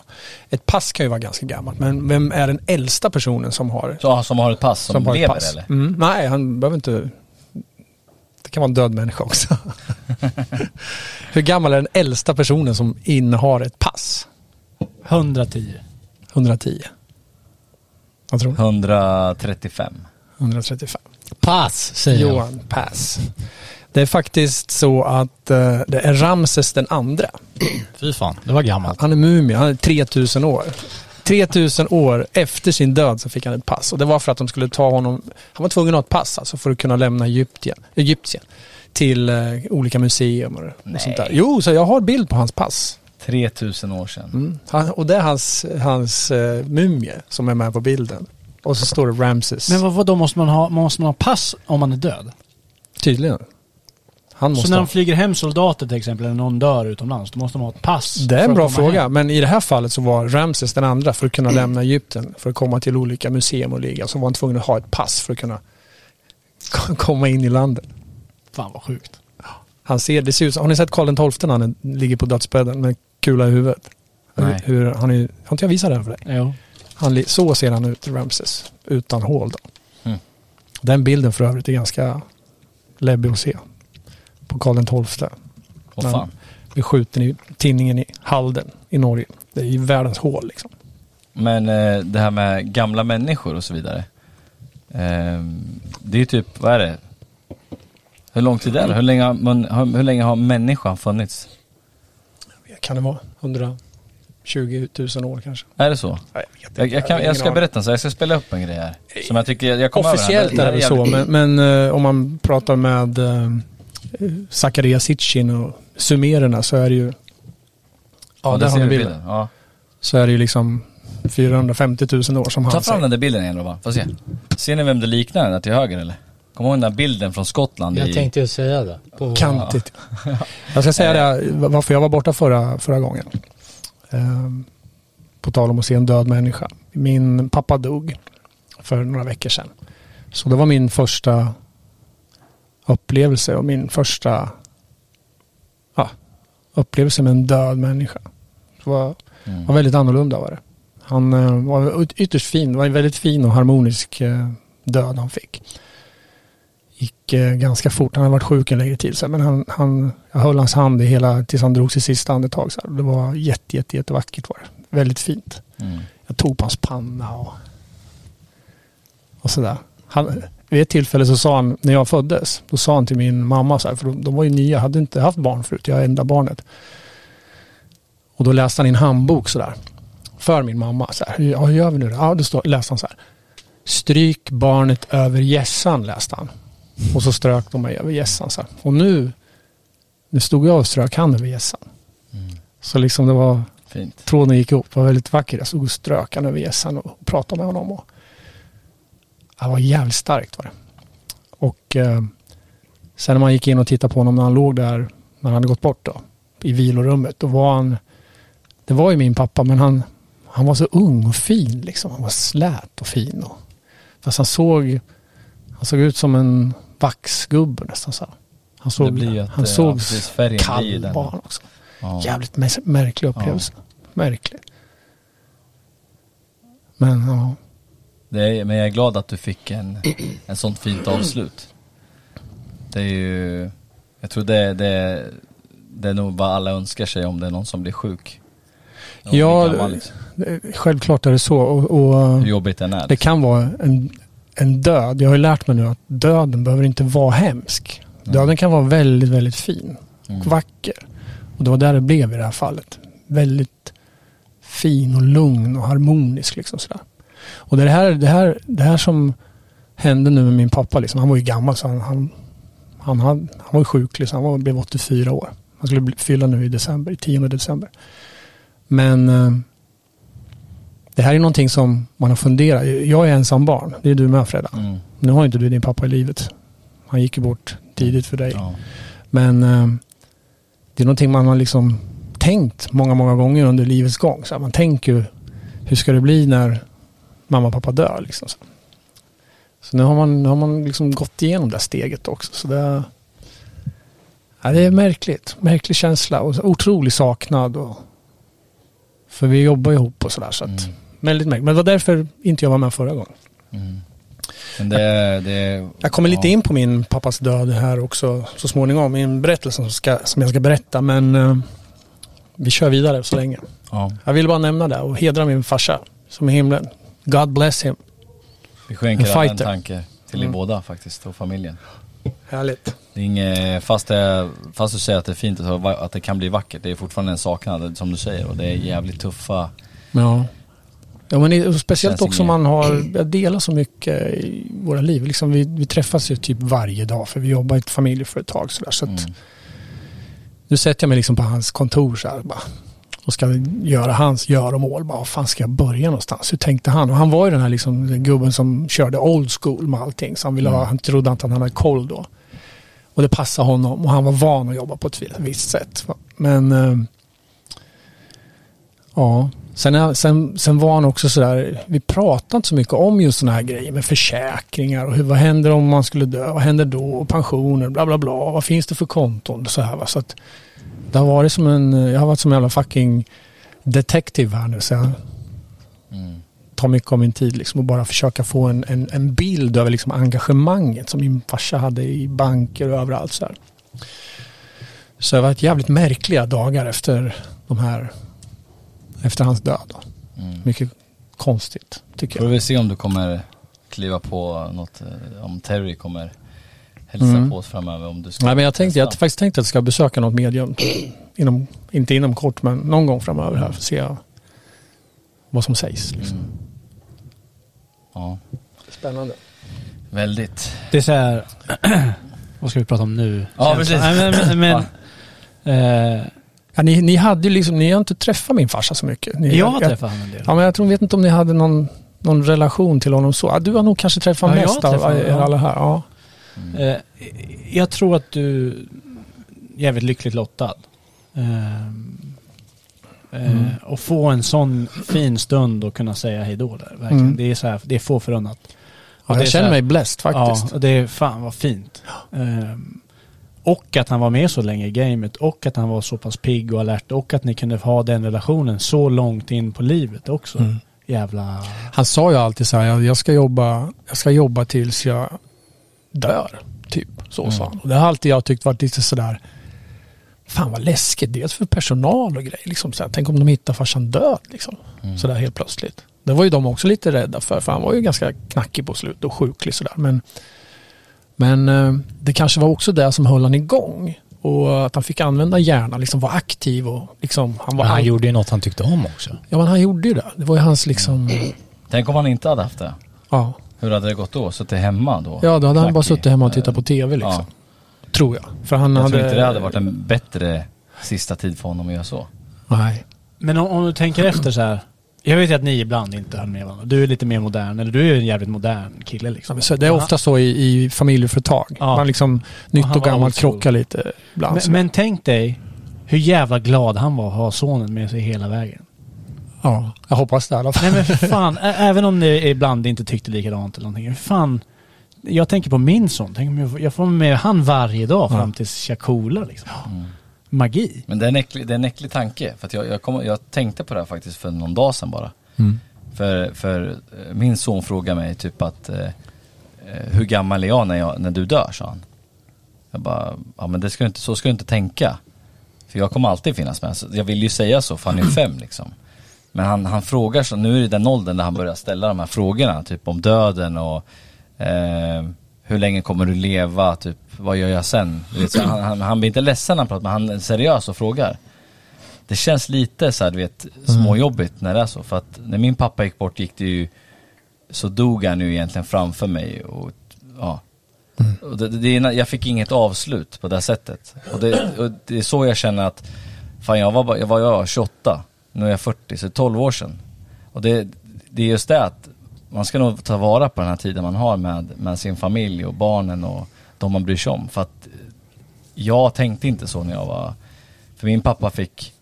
ett pass kan ju vara ganska gammalt, men vem är den äldsta personen som har, Så, som har ett pass som, har ett lever pass? eller? Mm, nej, han behöver inte... Det kan vara en död människa också. hur gammal är den äldsta personen som innehar ett pass? 110. 110. Vad tror ni? 135. 135. pass säger jag. Johan Pass. Det är faktiskt så att eh, det är Ramses den andra. Fy fan, det var gammalt. Han är mumie, han är 3000 år. 3000 år efter sin död så fick han ett pass. Och det var för att de skulle ta honom, han var tvungen att ha ett pass alltså för att kunna lämna Egypten, Egyptien till eh, olika museum och, och sånt där. Jo, så jag har bild på hans pass. 3000 år sedan. Mm. Han, och det är hans, hans eh, mumie som är med på bilden. Och så står det Ramses. Men vad, vad då måste man ha? Måste man ha pass om man är död? Tydligen. Han måste Så när de flyger hem soldater till exempel, eller någon dör utomlands, då måste de ha ett pass. Det är en bra fråga, hem. men i det här fallet så var Ramses den andra för att kunna lämna Egypten, för att komma till olika museum och ligga, så var han tvungen att ha ett pass för att kunna komma in i landet. Fan vad sjukt. Han ser, det ser ut har ni sett Karl XII när han ligger på dödsbädden med kula i huvudet? Nej. Hur, han är, har inte jag visat det här för dig? Jo. Han, så ser han ut, Ramses, utan hål då. Mm. Den bilden för övrigt är ganska läbbig att se. På Karl XII. Åh Ja. fan. Blir skjuten i tinningen i Halden i Norge. Det är ju världens hål liksom. Men eh, det här med gamla människor och så vidare. Eh, det är ju typ, vad är det? Hur lång tid är det? Hur länge, har man, hur, hur länge har människan funnits? Kan det vara 120 000 år kanske? Är det så? Jag, vet inte. Jag, jag, kan, jag ska berätta så jag ska spela upp en grej här. Som jag tycker, jag kommer Officiellt över är det så, men, men eh, om man pratar med uh, Zakaria Sitchin och sumererna så är det ju Ja, där har ni bilden. Ja. Så är det ju liksom 450 000 år som Ta han fram säger. den där bilden igen Robban, får se. Ser ni vem det liknar den där till höger eller? Kommer du ihåg den där bilden från Skottland? Jag i... tänkte ju säga det. På, Kantigt. Jag ska säga det, varför jag var borta förra, förra gången. Ehm, på tal om att se en död människa. Min pappa dog för några veckor sedan. Så det var min första upplevelse och min första ja, upplevelse med en död människa. Det var, Mm. var väldigt annorlunda var det. Han eh, var yt- ytterst fin. Det var en väldigt fin och harmonisk eh, död han fick. Gick eh, ganska fort. Han hade varit sjuk en längre tid. Så, men han, han, jag höll hans hand i hela, tills han drog sitt sista andetag. Så, det var jätte, jätte, jättevackert var det. Väldigt fint. Mm. Jag tog på hans panna och, och sådär. Han, vid ett tillfälle så sa han, när jag föddes, då sa han till min mamma så här, för de, de var ju nya, hade inte haft barn förut, jag är enda barnet. Och då läste han i en handbok sådär, för min mamma. Så här, ja, hur gör vi nu då? Ja, då står, läste han så här. Stryk barnet över gässan, läste han. Och så strök de mig över gässan. Så här. Och nu, nu stod jag och strök han över gässan. Så liksom det var, Fint. tråden gick ihop. Det var väldigt vackert. Jag stod och strök han över gässan och pratade med honom. Och det var jävligt starkt var det. Och eh, sen när man gick in och tittade på honom när han låg där, när han hade gått bort då, i vilorummet, då var han, det var ju min pappa, men han, han var så ung och fin liksom. Han var slät och fin. Och, fast han såg, han såg ut som en vaxgubbe nästan så. här. Han såg, att, han eh, såg ja, kall var han också. Ja. Jävligt mär- märklig upplevelse. Märklig. Men ja. Är, men jag är glad att du fick en, en sånt fint avslut. Det är ju, jag tror det, det, det är nog vad alla önskar sig om det är någon som blir sjuk. Någon Ja, gammal, liksom. självklart är det så. Och, och Hur jobbigt den är. det kan vara en, en död. Jag har ju lärt mig nu att döden behöver inte vara hemsk. Döden kan vara väldigt, väldigt fin. Mm. Och vacker. Och det var där det blev i det här fallet. Väldigt fin och lugn och harmonisk. Liksom sådär. Och det här, det, här, det här som hände nu med min pappa. Liksom, han var ju gammal så han, han, han, hade, han var ju sjuk. Liksom, han var, blev 84 år. Han skulle fylla nu i december, i 10 december. Men eh, det här är någonting som man har funderat. Jag är ensam barn. Det är du med Fredda. Mm. Nu har inte du din pappa i livet. Han gick ju bort tidigt för dig. Ja. Men eh, det är någonting man har liksom tänkt många, många gånger under livets gång. Så man tänker ju, hur ska det bli när mamma och pappa dör? Liksom, så. nu har man, nu har man liksom gått igenom det steget också. Så det, ja, det är märkligt. Märklig känsla och otrolig saknad. Och, för vi jobbar ihop och sådär. Så att, Mm. väldigt märkligt. Men det var därför inte jag var med förra gången. Mm. Men det, det Jag kommer lite ja. in på min pappas död här också så småningom i en berättelse som, ska, som jag ska berätta. Men eh, vi kör vidare så länge. Ja. Jag vill bara nämna det och hedra min farsa som är i himlen. God bless him. Vi skänker alla en tanke till er Mm. båda faktiskt och familjen. Härligt. Det är inget, fast, det, fast du säger att det är fint att, ha- att det kan bli vackert, det är fortfarande en saknad som du säger och det är jävligt tuffa Ja. Ja men och speciellt också man har, delar så mycket i våra liv. Liksom vi, vi träffas ju typ varje dag för vi jobbar i ett familjeföretag sådär. Så att Mm. nu sätter jag mig liksom på hans kontor så här bara. Och ska göra hans göromål. Bara, var fan ska jag börja någonstans? Hur tänkte han? Och han var ju den här liksom, gubben som körde old school med allting. Så han, ville ha, Mm. han trodde inte att han hade koll då. Och det passade honom och han var van att jobba på ett visst sätt. Men eh, ja, sen, sen, sen var han också sådär, vi pratade inte så mycket om just sådana här grejer med försäkringar och hur, vad händer om man skulle dö, vad händer då, och pensioner, bla bla bla, vad finns det för konton och så här va. Så att det har varit som en, jag har varit som en jävla fucking detective här nu så jag Mm. tar mycket av min tid liksom och bara försöka få en, en, en bild över liksom engagemanget som min farsa hade i banker och överallt så här. Så det har varit jävligt märkliga dagar efter de här, efter hans död. Mm. Mycket konstigt tycker Får jag. vi se om du kommer kliva på något, eh, om Terry kommer hälsa Mm. på oss framöver om du ska Nej, men jag tänkte, jag faktiskt tänkt att jag ska besöka något medium. Inom, inte inom kort men någon gång framöver här för att se vad som sägs. Liksom. Mm. Ja, Spännande. väldigt. Det är så här, vad ska vi prata om nu? Ja, precis. Nej, men, men, men, eh, Ja, ni, ni hade ju liksom, ni har inte träffat min farsa så mycket. Ni, jag har träffat honom en del. Ja, men jag tror, vet inte om ni hade någon, någon relation till honom så. Ja, du har nog kanske träffat Ja, jag mest av träffat honom, er ja. alla här. Ja. Eh, jag tror att du är jävligt lyckligt lottad. Eh, Eh, och få en sån fin stund och kunna säga hej då där. Verkligen. Mm. Det är så här, det är få förunnat. Och Ja, jag känner här- mig blessed faktiskt. Ja, och det är fan vad fint. Ehm, och att han var med så länge i gamet och att han var så pass pigg och alert och att ni kunde ha den relationen så långt in på livet också. Mm. Jävla... Han sa ju alltid så här, jag ska jobba, jag ska jobba tills jag dör. Typ, så sa han. Och det har alltid jag tyckt varit lite sådär, fan vad läskigt. Dels för personal och grejer. Liksom, så här, tänk om de hittar farsan död liksom. Sådär helt plötsligt. Det var ju de också lite rädda för, för han var ju ganska knackig på slutet och sjuklig sådär. Men, men eh, det kanske var också det som höll han igång. Och att han fick använda hjärnan, liksom vara aktiv och liksom, han var Men han all- gjorde ju något han tyckte om också. Ja men han gjorde ju det. Det var ju hans liksom, Tänk om han inte hade haft det. ja. Hur hade det gått då? Suttit hemma då? Ja, då hade han bara suttit hemma och tittat på tv liksom. Ja. Tror jag. För han Jag hade... tror inte det hade varit en bättre sista tid för honom att göra så. Nej. Men om, om du tänker efter så här. Jag vet ju att ni ibland inte höll med varandra. Du är lite mer modern, eller du är ju en jävligt modern kille Ja, liksom. men så det är ofta så i, i familjeföretag. Ja. Man liksom, nytt och gammalt krockar lite ibland. Men, men tänk dig hur jävla glad han var att ha sonen med sig hela vägen. Ja, jag hoppas det i alla fall. Nej men för fan, även om ni ibland inte tyckte likadant eller någonting. Fan, jag tänker på min son. Tänk om jag, får- jag får med han varje dag fram tills jag coolar liksom. Magi. Men det är en äcklig, det är en äcklig tanke. För att jag, jag, kom, jag tänkte på det här faktiskt för någon dag sedan bara. Mm. För, för eh, min son frågade mig typ att eh, eh, hur gammal är jag när, jag när du dör, sa han. Jag bara, ja men det ska du inte, så ska du inte tänka. För jag kommer alltid finnas med. Så jag vill ju säga så för han är fem liksom. Men han, han frågar så, nu är det den åldern där han börjar ställa de här frågorna, typ om döden och eh, hur länge kommer du leva, typ vad gör jag sen? Så han, han, han blir inte ledsen när han pratar, men han är seriös och frågar. Det känns lite så här, du vet, småjobbigt när det är så. För att när min pappa gick bort gick det ju, så dog han ju egentligen framför mig och ja. Och det, det, jag fick inget avslut på det sättet. Och det, och det är så jag känner att, fan jag var, jag var jag 28, nu är jag 40, så det är 12 år sedan. Och det, det är just det att man ska nog ta vara på den här tiden man har med, med sin familj och barnen och de man bryr sig om. För att jag tänkte inte så när jag var, för min pappa fick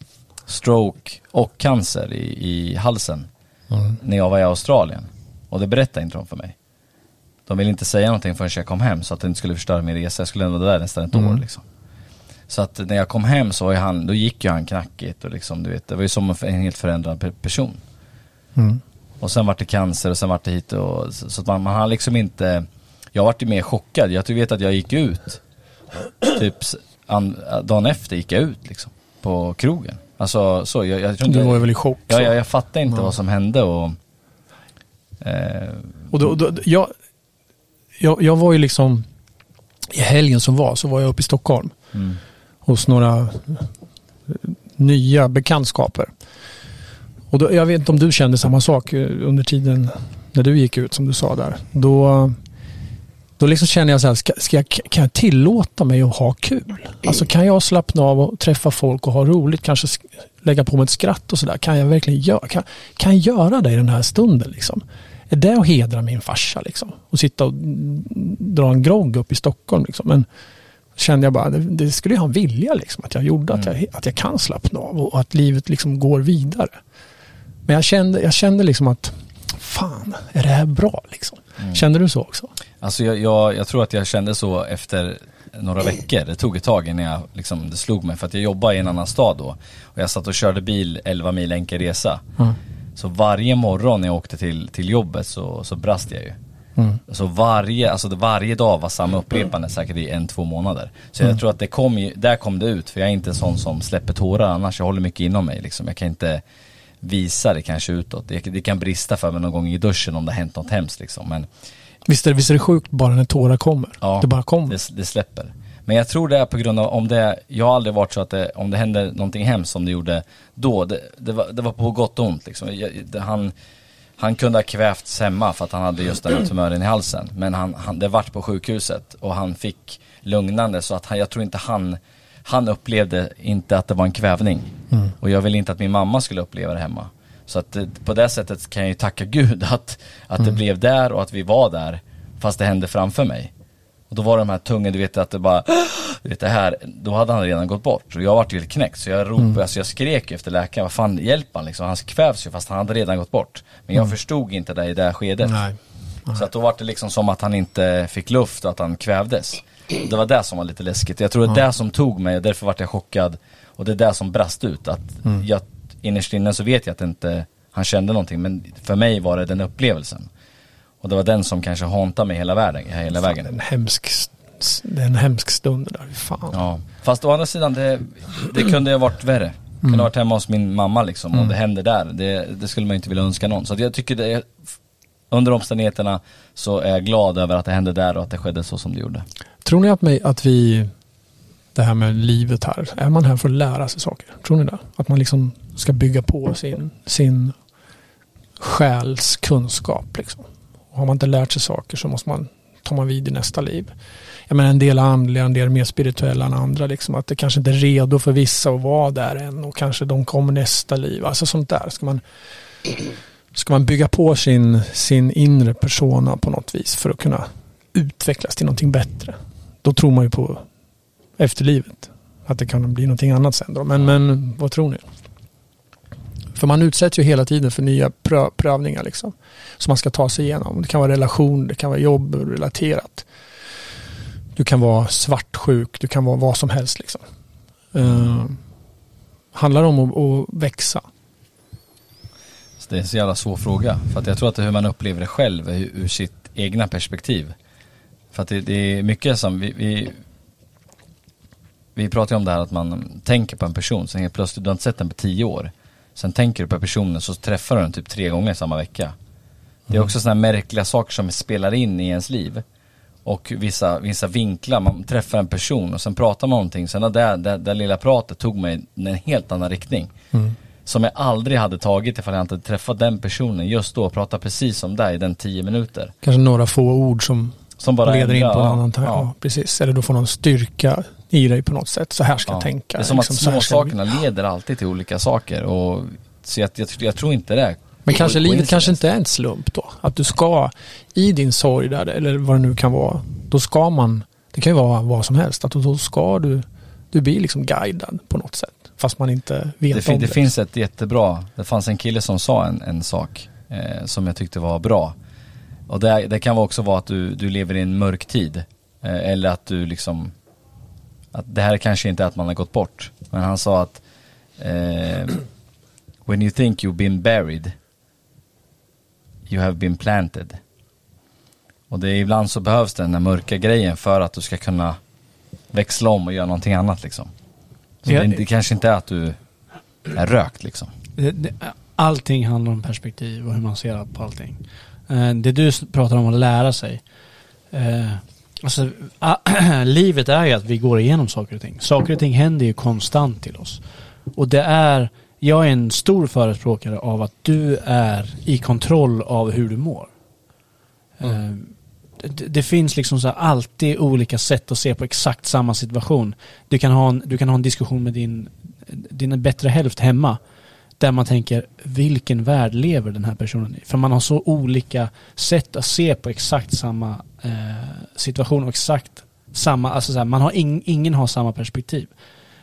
stroke och cancer i, i halsen när jag var i Australien. Och det berättade inte de för mig. De ville inte säga någonting förrän jag kom hem så att det inte skulle förstöra min resa. Jag skulle ändå vara där nästan ett år liksom. Så att när jag kom hem så var han, då gick ju han knackigt och liksom du vet, det var ju som en helt förändrad pe- person. Mm. Och sen vart det cancer och sen vart det hit och så, så att man, man har liksom inte Jag vart ju mer chockad, jag vet att jag gick ut Typ an, dagen efter gick jag ut liksom På krogen Alltså så, jag, jag tror inte Du var väl i chock. Ja, jag, jag fattade inte Ja. vad som hände och eh, Och då, då, jag, jag, jag var ju liksom, i helgen som var så var jag uppe i Stockholm. mm, hos några eh, nya bekantskaper. Och då, jag vet inte om du kände samma sak eh, under tiden när du gick ut som du sa där. Då, då liksom känner jag så här, ska, ska jag, kan jag tillåta mig att ha kul? Alltså kan jag slappna av och träffa folk och ha roligt, kanske lägga på mig ett skratt och sådär. Kan jag verkligen göra, kan, kan jag göra det i den här stunden liksom? Är det att hedra min farsa liksom? Och sitta och mm, dra en grogg upp i Stockholm liksom? Men kände jag bara, det, det skulle jag ha en vilja liksom, att jag gjorde, att, jag, att jag kan slappna av och att livet liksom går vidare. Men jag kände, jag kände liksom att, fan, är det här bra liksom? Kände du så också? Alltså jag, jag, jag tror att jag kände så efter några veckor. Det tog ett tag innan jag, liksom, det slog mig. För att jag jobbade i en annan stad då. Och jag satt och körde bil 11 mil enkel resa. Ja. Så varje morgon när jag åkte till, till jobbet så, så brast jag ju. Mm. Så varje, alltså varje dag var samma upprepande säkert i en, två månader. Så jag tror att det kom ju, där kom det ut. För jag är inte en sån som släpper tårar annars. Jag håller mycket inom mig liksom. Jag kan inte visa det kanske utåt. Det, det kan brista för mig någon gång i duschen om det har hänt något hemskt liksom. Men Visst, är, visst är det sjukt bara när tårar kommer? Ja, det bara kommer. det, det släpper. Men jag tror det är på grund av, om det, jag har aldrig varit så att det, om det händer någonting hemskt som det gjorde då, det, det, var, det var på gott och ont liksom. Jag, det, han, han kunde ha kvävts hemma för att han hade just den här tumören i halsen. Men han, han, det vart på sjukhuset och han fick lugnande så att han, jag tror inte han, han upplevde inte att det var en kvävning. Och jag vill inte att min mamma skulle uppleva det hemma. Så att det, på det sättet kan jag ju tacka gud att, att det blev där och att vi var där fast det hände framför mig. Och då var de här tunga, du vet att det bara, du vet det här, då hade han redan gått bort. Och jag vart ju helt knäckt så jag ropade, alltså jag skrek efter läkaren, vad fan hjälp han liksom, han kvävs ju fast han hade redan gått bort. Men jag förstod inte det i det här skedet. Nej. Så att då var det liksom som att han inte fick luft och att han kvävdes. Det var det som var lite läskigt. Jag tror det är det som tog mig och därför vart jag chockad. Och det är det som brast ut. Att jag, innerst inne så vet jag att inte han kände någonting. Men för mig var det den upplevelsen. Och det var den som kanske hantade mig hela, världen, hela Det är vägen. en hemsk, en hemsk stund där. Fan. Ja. Fast å andra sidan, det, det kunde ha varit värre. Kunde ha varit hemma hos min mamma liksom. Och det hände där. Det, det skulle man inte vilja önska någon. Så jag tycker det under omständigheterna så är jag glad över att det hände där och att det skedde så som det gjorde. Tror ni att, mig, att vi, det här med livet här, är man här för att lära sig saker? Tror ni det? Att man liksom ska bygga på sin, sin själs kunskap liksom. Och har man inte lärt sig saker så måste man, tar man vid i nästa liv. Jag menar en del andliga, en del mer spirituella än andra. Liksom, att det kanske inte är redo för vissa att vara där än och kanske de kommer nästa liv. Alltså sånt där. Ska man, ska man bygga på sin, sin inre persona på något vis för att kunna utvecklas till någonting bättre. Då tror man ju på efterlivet. Att det kan bli någonting annat sen då. Men, men vad tror ni? För man utsätts ju hela tiden för nya prö prövningar liksom. Som man ska ta sig igenom. Det kan vara relation, det kan vara jobb relaterat. Du kan vara svartsjuk, du kan vara vad som helst liksom. Uh, handlar om att, att växa. Så det är en så jävla svår fråga. För att jag tror att det är hur man upplever det själv ur, ur sitt egna perspektiv. För att det, det är mycket som vi, vi vi pratar ju om det här att man tänker på en person, sen helt plötsligt, du har inte sett den på tio år. Sen tänker du på personen så träffar du den typ tre gånger samma vecka. Det är också sådana märkliga saker som spelar in i ens liv. Och vissa, vissa vinklar, man träffar en person och sen pratar man om någonting, sen det, det, det lilla pratet tog mig i en helt annan riktning. Som jag aldrig hade tagit ifall jag inte träffat den personen just då och pratat precis om det i den tio minuter. Kanske några få ord som Som bara leder in på en annan tanke. ja. Ja. precis. Eller du får någon styrka i dig på något sätt. Så här ska Ja. jag tänka. Det är som Liksom, att här ska småsakerna leder alltid till olika saker och så jag, jag, jag tror inte det. Men kanske livet kanske inte är en slump då. Att du ska, i din sorg där, eller vad det nu kan vara, då ska man, det kan ju vara vad som helst, att då ska du, du blir liksom guidad på något sätt. Fast man inte vet Det, fin, om det det. finns ett jättebra, det fanns en kille som sa en, en sak eh, som jag tyckte var bra. Och det, det kan också vara att du, du lever i en mörk tid. Eh, eller att du liksom, att det här kanske inte är att man har gått bort. Men han sa att eh, When you think you've been buried You have been planted. Och det är ibland så behövs den där mörka grejen för att du ska kunna växla om och göra någonting annat liksom. Så Ja. det, det kanske inte är att du är rökt liksom. Det, det, allting handlar om perspektiv och hur man ser på allting. Eh, Det du pratar om att lära sig. Eh, alltså, livet är ju att vi går igenom saker och ting. Saker och ting händer ju konstant till oss. Och det är, jag är en stor förespråkare av att du är i kontroll av hur du mår. Eh, Det, det finns liksom så alltid olika sätt att se på exakt samma situation. Du kan ha en, du kan ha en diskussion med din, din bättre hälft hemma. Där man tänker, vilken värld lever den här personen i? För man har så olika sätt att se på exakt samma eh, situation och exakt samma, alltså så här, man har in, ingen har samma perspektiv.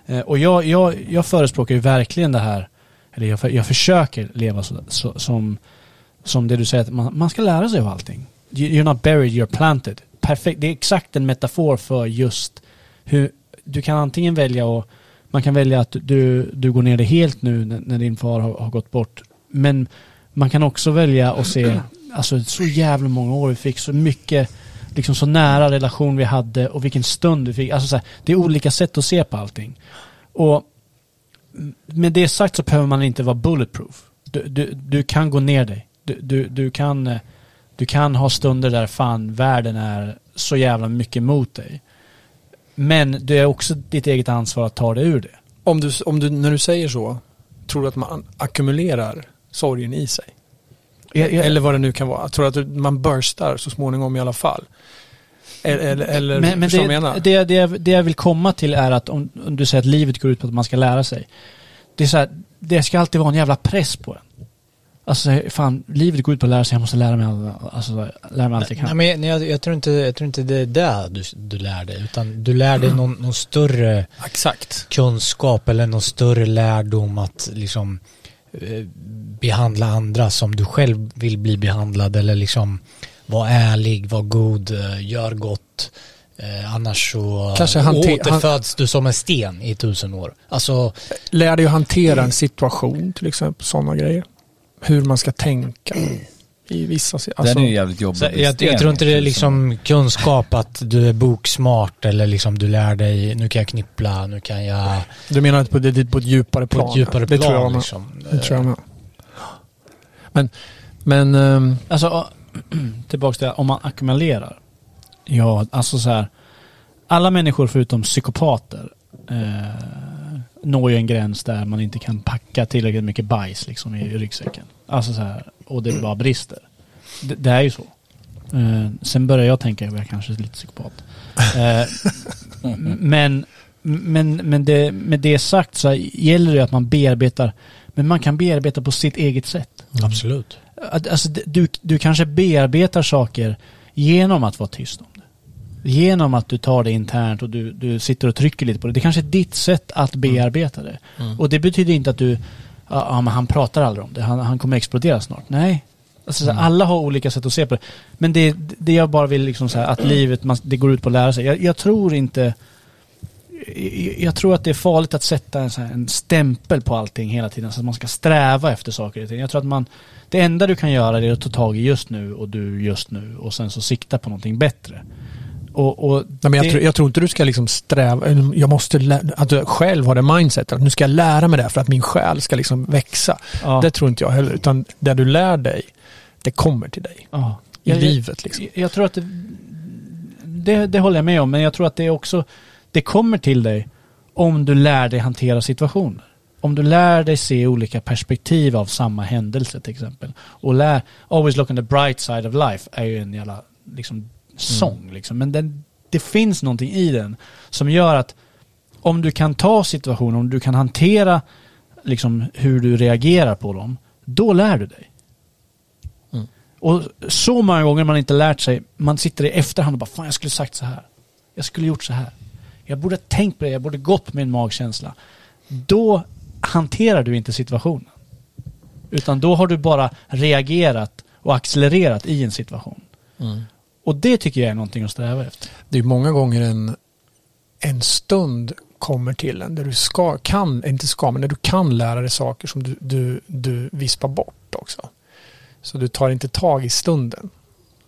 Eh, och jag, jag, jag förespråkar ju verkligen det här, eller jag, jag försöker leva så, så, som, som det du säger, att man, man ska lära sig av allting. You're not buried, you're planted. Perfekt, det är exakt en metafor för just hur, du kan antingen välja att man kan välja att du, du går ner det helt nu när, när din far har, har gått bort. Men man kan också välja att se, alltså så jävla många år vi fick, så mycket, liksom så nära relation vi hade och vilken stund vi fick. Alltså så här, det är olika sätt att se på allting. Och med det sagt så behöver man inte vara bulletproof. Du, du, du kan gå ner dig. Du, du, du, kan, eh, du kan ha stunder där fan världen är så jävla mycket mot dig. Men det är också ditt eget ansvar att ta dig ur det. Om du, om du, när du säger så, tror du att man ackumulerar sorgen i sig? Jag- jag- Eller vad det nu kan vara. Tror du att man burstar så småningom i alla fall? Eller, eller, Men, men det, menar? det, det, jag- det jag vill komma till är att om, om du säger att livet går ut på att man ska lära sig. Det är så här, det ska alltid vara en jävla press på en. Alltså fan, livet går ut på att lära sig, jag måste lära mig, all, alltså, lära mig allt jag Nej, kan. men jag, jag, tror inte, jag tror inte det är det du, du lär dig, utan du lär dig någon, någon större Exakt. kunskap eller någon större lärdom att liksom eh, behandla andra som du själv vill bli behandlad eller liksom vara ärlig, vara god, eh, gör gott. Eh, annars så Kanske hante- återföds du som en sten i tusen år. Alltså, Lär dig att hantera en situation till exempel, sådana grejer. Hur man ska tänka i vissa... Alltså, Den är ju jävligt jobbig så att jag, jag tror inte det är i, liksom kunskap att du är boksmart eller liksom du lär dig, nu kan jag knippla, nu kan jag Du menar på, det, på ett djupare på plan? ett djupare det plan tror jag med. liksom. Det tror jag med. Men, men ehm, Alltså, tillbaks till om man ackumulerar. Ja, alltså så här. Alla människor förutom psykopater eh, når ju en gräns där man inte kan packa tillräckligt mycket bajs liksom i ryggsäcken. Alltså så här, och det bara brister. Det, det är ju så. Eh, sen börjar jag tänka att jag kanske är lite psykopat. Eh, men men, men det, med det sagt så gäller det att man bearbetar, men man kan bearbeta på sitt eget sätt. Absolut. Att, Alltså, du, du kanske bearbetar saker genom att vara tyst om det. Genom att du tar det internt och du, du sitter och trycker lite på det. Det kanske är ditt sätt att bearbeta det. Och det betyder inte att du, ja men han pratar aldrig om det, han, han kommer explodera snart. Nej. Alltså, så här, Alla har olika sätt att se på det. Men det, det jag bara vill liksom här, att livet, man, det går ut på att lära sig. Jag, jag tror inte jag- tror att det är farligt att sätta en, så här, en stämpel på allting hela tiden. Så att man ska sträva efter saker och ting. Jag tror att man, det enda du kan göra är att ta tag i just nu och du just nu och sen så sikta på någonting bättre. Och, och nej, men jag, det- tror, jag tror inte du ska liksom sträva, jag måste lä- att du själv har det mindsetet att nu ska jag lära mig det här för att min själ ska liksom växa. ja, Det tror inte jag heller, utan det du lär dig, det kommer till dig ja. i Jag- livet. Liksom. Jag, jag tror att det, det, det håller jag med om, men jag tror att det också, det kommer till dig om du lär dig hantera situationer. Om du lär dig se olika perspektiv av samma händelse till exempel. Och lär, always look on the bright side of life är ju en jävla liksom, sång liksom. Men den, det finns någonting i den som gör att om du kan ta situationer, om du kan hantera liksom hur du reagerar på dem, då lär du dig. Och så många gånger man inte lärt sig, man sitter i efterhand och bara fan jag skulle sagt så här. Jag skulle gjort så här. Jag borde tänkt på det, jag borde gått med en magkänsla. Då hanterar du inte situationen. Utan då har du bara reagerat och accelererat i en situation. Och det tycker jag är någonting att sträva efter. Det är många gånger en, en stund kommer till en där du ska, kan, inte ska, men där du kan lära dig saker som du, du, du vispar bort också. Så du tar inte tag i stunden.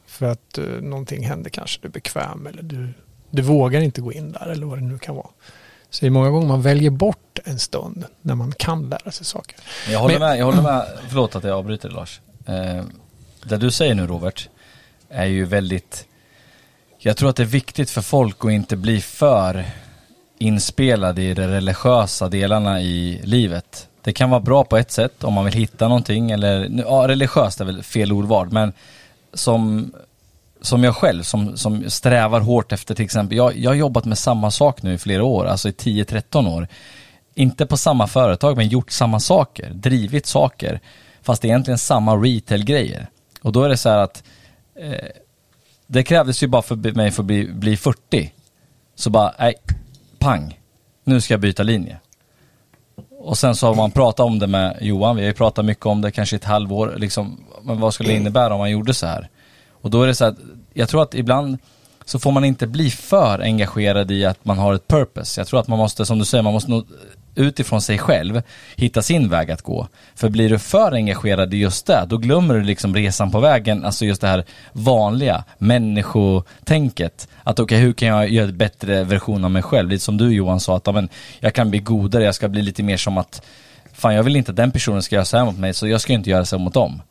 För att uh, någonting händer kanske, du är bekväm eller du, du vågar inte gå in där eller vad det nu kan vara. Så det är många gånger man väljer bort en stund när man kan lära sig saker. Jag håller, Men- med, jag håller med, förlåt att jag avbryter Lars. Eh, det du säger nu Robert är ju väldigt, jag tror att det är viktigt för folk att inte bli för inspelad i de religiösa delarna i livet. Det kan vara bra på ett sätt om man vill hitta någonting eller, ja religiöst är väl fel ordval men som, som jag själv som, som strävar hårt efter till exempel, jag, jag har jobbat med samma sak nu i flera år, alltså i 10-13 år inte på samma företag men gjort samma saker, drivit saker fast egentligen samma retail-grejer. Och då är det så här att eh, Eh, det krävdes ju bara för mig för att bli, bli 40. Så bara, nej, pang, nu ska jag byta linje. Och sen så har man pratat om det med Johan, vi har ju pratat mycket om det kanske ett halvår, liksom, men vad skulle det innebära om man gjorde så här? Och då är det så att, jag tror att ibland så får man inte bli för engagerad i att man har ett purpose. Jag tror att man måste, som du säger, man måste nog utifrån sig själv hitta sin väg att gå. För blir du för engagerad i just det, då glömmer du liksom resan på vägen, alltså just det här vanliga människotänket. Att okej, hur kan jag göra en bättre version av mig själv? Lite som du Johan sa, att amen, jag kan bli godare, jag ska bli lite mer som att fan jag vill inte att den personen ska göra så här mot mig, så jag ska inte göra så här mot dem.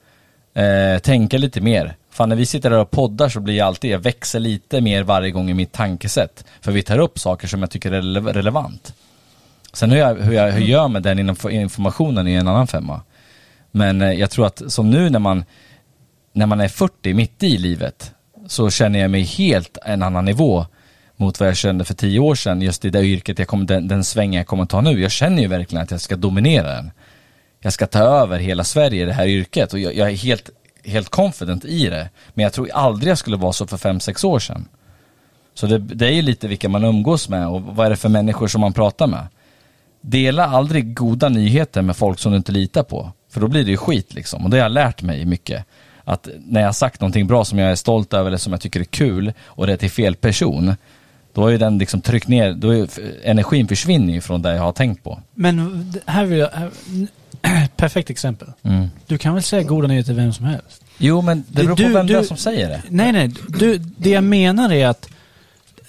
Eh, tänka lite mer. Fan när vi sitter där och poddar så blir jag alltid, jag växer lite mer varje gång i mitt tankesätt. För vi tar upp saker som jag tycker är rele- relevant. Sen hur jag, hur jag hur jag gör med den informationen är en annan femma. Men eh, jag tror att som nu när man, när man är 40, mitt i livet, så känner jag mig helt en annan nivå mot vad jag kände för tio år sedan, just i det yrket jag kommer, den, den svängen jag kommer ta nu. Jag känner ju verkligen att jag ska dominera den. jag ska ta över hela Sverige i det här yrket och jag, jag är helt, helt confident i det. Men jag tror aldrig jag skulle vara så för fem sex år sedan. Så det, det är ju lite vilka man umgås med och vad är det för människor som man pratar med. Dela aldrig goda nyheter med folk som du inte litar på. För då blir det ju skit liksom. Och det har jag lärt mig mycket. Att när jag har sagt någonting bra som jag är stolt över eller som jag tycker är kul och det är till fel person. Då har ju den liksom tryckt ner, då är ju energin försvinner ju från det jag har tänkt på. Men här vill jag... Här, perfekt exempel. Mm. Du kan väl säga goda nyheter till vem som helst? Jo men det Du- beror på du- vem det är du- som säger det. Nej, nej. Du, det jag menar är att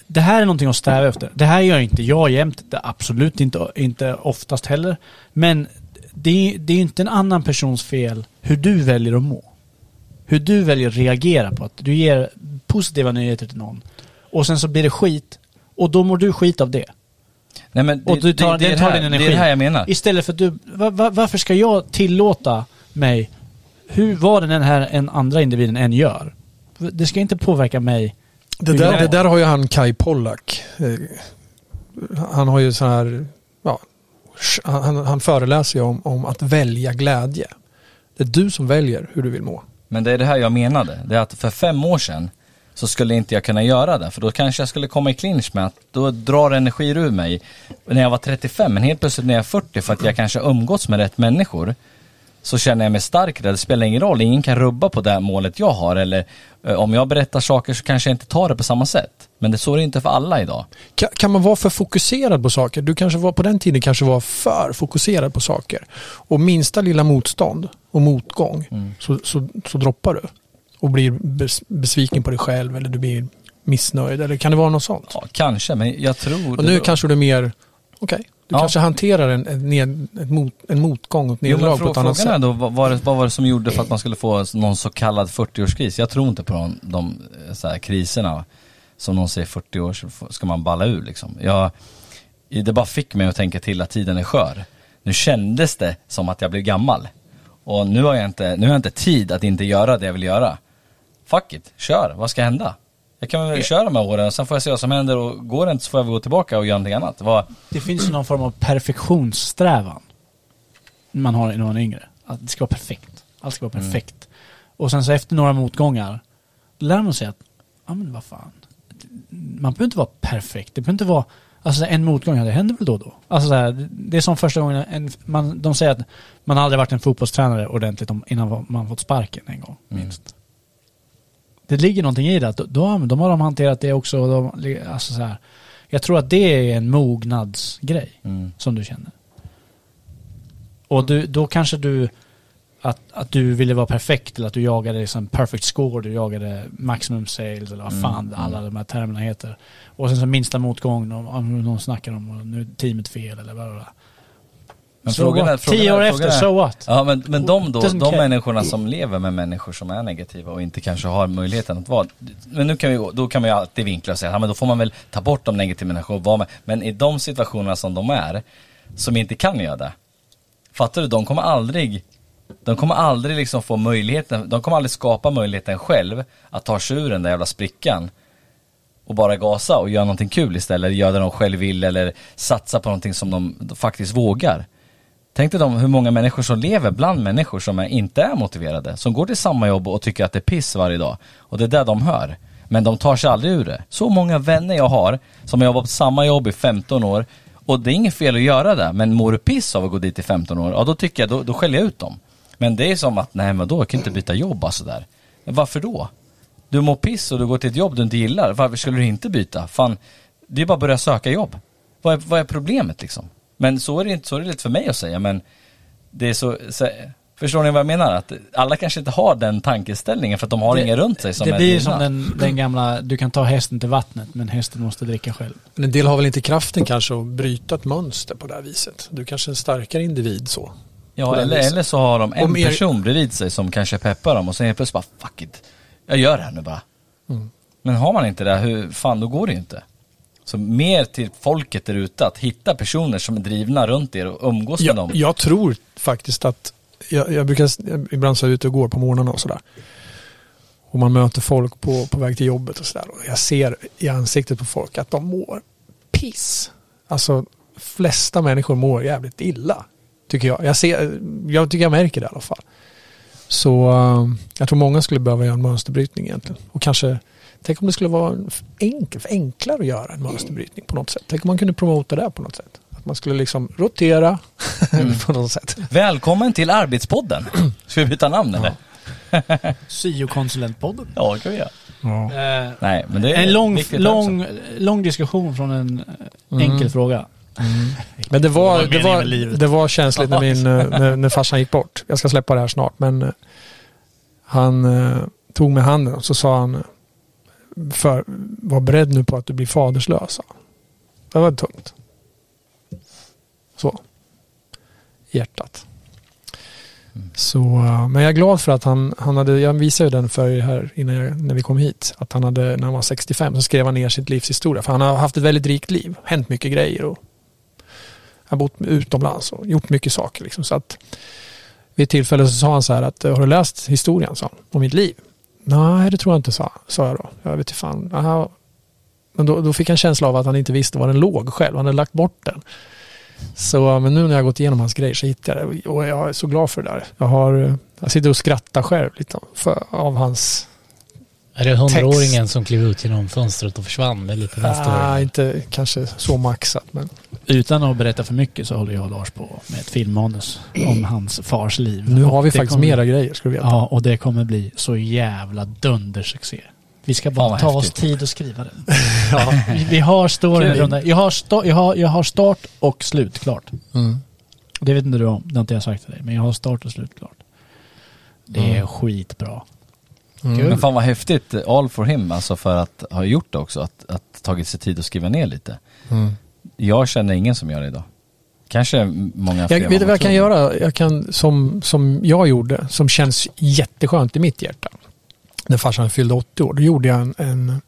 det här är någonting att sträva efter. Det här gör inte jag jämt. Det är absolut inte, inte oftast heller. Men det, är- det är inte en annan persons fel hur du väljer att må. Hur du väljer att reagera på att du ger positiva nyheter till någon. Och sen så blir det skit. Och då mår du skit av det. Nej men det, Och du tar, det, det, det tar här, din det energi. är det här jag menar. Istället för att du... Va, va, varför ska jag tillåta mig, hur, vad den här en andra individen än gör? Det ska inte påverka mig. Det där, det där har ju han Kai Pollak. Eh, Han har ju så här, ja, han, han föreläser ju om, om att välja glädje. Det är du som väljer hur du vill må. Men det är det här jag menade. Det är att för fem år sedan så skulle inte jag kunna göra det. För då kanske jag skulle komma i clinch med att då drar energin ur mig när jag var 35. Men helt plötsligt när jag är 40 för att jag kanske umgåtts med rätt människor. Så känner jag mig starkare. Det spelar ingen roll. Ingen kan rubba på det målet jag har. Eller eh, om jag berättar saker så kanske jag inte tar det på samma sätt. Men det så är det inte för alla idag. Kan, kan man vara för fokuserad på saker? Du kanske var på den tiden kanske var för fokuserad på saker. Och minsta lilla motstånd och motgång så, så, så droppar du. Och blir bes, besviken på dig själv eller du blir missnöjd. Eller kan det vara något sånt? Ja, kanske. Men jag tror... Och nu kanske du är mer, okej, du Ja. kanske hanterar en, en, ned, ett mot, en motgång och ett nederlag på ett annat frågan är sätt. då, vad var, det, vad var det som gjorde för att man skulle få någon så kallad 40-årskris? Jag tror inte på de, de eh, så här, kriserna som någon säger 40 år så ska man balla ur liksom. Jag, det bara fick mig att tänka till att tiden är skör. Nu kändes det som att jag blev gammal. Och nu har jag inte, nu har jag inte tid att inte göra det jag vill göra. Fuck it, kör, vad ska hända? Jag kan väl köra de här åren, sen får jag se vad som händer och går det inte så får jag väl gå tillbaka och göra någonting annat. Vad, Det finns ju någon form av perfektionssträvan. Man har när man är yngre. Att det ska vara perfekt. Allt ska vara perfekt. Och sen så efter några motgångar, lär man sig att, ja men vad fan. Man behöver inte vara perfekt. Det behöver inte vara, alltså en motgång, ja, det händer väl då och då. Alltså så här, det är som första gången, en, man, de säger att man aldrig varit en fotbollstränare ordentligt om, innan man fått sparken en gång, minst. Det ligger någonting i det, att då, då, de har de hanterat det också. De, alltså så här, jag tror att det är en mognadsgrej mm. som du känner. Och du, då kanske du, att, att du ville vara perfekt eller att du jagade liksom perfect score, du jagade maximum sales eller vad Mm, fan mm. alla de här termerna heter. Och sen så minsta motgång, om, om någon snackar om nu är teamet fel eller vad. Men So frågan är- frågan Tio är- år frågan efter, är- so what? Ja men, men de då, de care. människorna som lever med människor som är negativa och inte kanske har möjligheten att vara, men nu kan vi, då kan man ju alltid vinkla och säga, ja men då får man väl ta bort de negativa människorna och vara med, men i de situationerna som de är, som inte kan göra det, fattar du, de kommer aldrig, de kommer aldrig liksom få möjligheten, de kommer aldrig skapa möjligheten själv att ta sig ur den där jävla sprickan och bara gasa och göra någonting kul istället, eller göra det de själv vill eller satsa på någonting som de faktiskt vågar. Tänk dig de, hur många människor som lever bland människor som är, inte är motiverade. Som går till samma jobb och tycker att det är piss varje dag. Och det är det de hör. Men de tar sig aldrig ur det. Så många vänner jag har som har jobbat på samma jobb i 15 år. Och det är inget fel att göra det. Men mår du piss av att gå dit i 15 år, ja då tycker jag, då, då skäller jag ut dem. Men det är som att, nej men då jag kan inte byta jobb alltså, bara sådär. Men varför då? Du mår piss och du går till ett jobb du inte gillar. Varför skulle du inte byta? Fan, det är bara att börja söka jobb. Vad är, vad är problemet liksom? Men så är det inte, så är det lite för mig att säga men det är så, så Förstår ni vad jag menar? Att alla kanske inte har den tankeställningen för att de har Det- ingen runt sig som det är blir som den, den gamla, du kan ta hästen till vattnet men hästen måste dricka själv. Men en del har väl inte kraften kanske att bryta ett mönster på det här viset. Du kanske är en starkare individ så. Ja eller, eller så har de en Om er- person bredvid sig som kanske peppar dem och sen helt plötsligt bara fuck it. Jag gör det här nu bara. Mm. Men har man inte det, hur fan då går det ju inte. Så mer till folket där ute, att hitta personer som är drivna runt er och umgås med Jag, dem. jag tror faktiskt att, jag, jag brukar ibland så ute och går på morgnarna och sådär. Och man möter folk på, på väg till jobbet och sådär. Och jag ser i ansiktet på folk att de mår piss. Alltså flesta människor mår jävligt illa. Tycker jag. Jag, ser, jag tycker jag märker det i alla fall. Så eh, jag tror många skulle behöva göra en mönsterbrytning egentligen. Och kanske, tänk om det skulle vara enkel, enklare att göra en mönsterbrytning på något sätt. Tänk om man kunde promota det på något sätt. Att man skulle liksom rotera på något sätt. Välkommen till Arbetspodden. Ska vi byta namn eller? Syokonsulentpodden. Ja, det kan vi göra. Ja. Eh, Nej, men det är en lång, lång, lång diskussion från en eh, enkel fråga. Men det var, Det var det var, känsligt när, min, eh, när, när farsan gick bort. Jag ska släppa det här snart. Men han eh, tog med handen och så sa han för, var beredd nu på att du blir faderslös. sa han. Det var tungt. Så. Hjärtat. Så, eh, men jag är glad för att han, han hade, jag visade ju den för er här innan jag, när vi kom hit, att han hade, när han var 65 så skrev han ner sitt livs historia. För han har haft ett väldigt rikt liv, hänt mycket grejer och har bott utomlands och gjort mycket saker. Liksom. Så att vid ett tillfälle så sa han så här att har du läst historien sa han, om mitt liv? Nej, det tror jag inte, sa, sa jag då. Jag vet inte fan. Aha. Men då, då fick jag en känsla av att han inte visste var den låg själv. Han hade lagt bort den. Så, men nu när jag har gått igenom hans grejer så hittade jag det och jag är så glad för det där. Jag, har, eh, jag sitter och skrattar själv lite för, av hans... Är det hundraåringen som klev ut genom fönstret och försvann? Är lite nästa Ah, år. inte kanske så maxat men... Utan att berätta för mycket så håller jag och Lars på med ett filmmanus om hans fars liv. Nu har vi faktiskt kommer- mera grejer ska du veta. Ja, och det kommer bli så jävla dundersuccé. Vi ska bara ta oss häftigt. tid att skriva den. ja, vi, vi har storyn det. jag har, sta, jag, har, jag har start och slut klart. Mm. Det vet inte du om, det har inte jag sagt till dig. Men jag har start och slut klart. Det är skitbra. Mm. Men fan vad häftigt, all for him, alltså för att ha gjort det också, att, att tagit sig tid att skriva ner lite. Mm. Jag känner ingen som gör det idag. Kanske många fler Jag, vet du vad jag kan tror. göra? Jag kan, som, som jag gjorde, som känns jätteskönt i mitt hjärta. När farsan fyllde 80 år, då gjorde jag en, en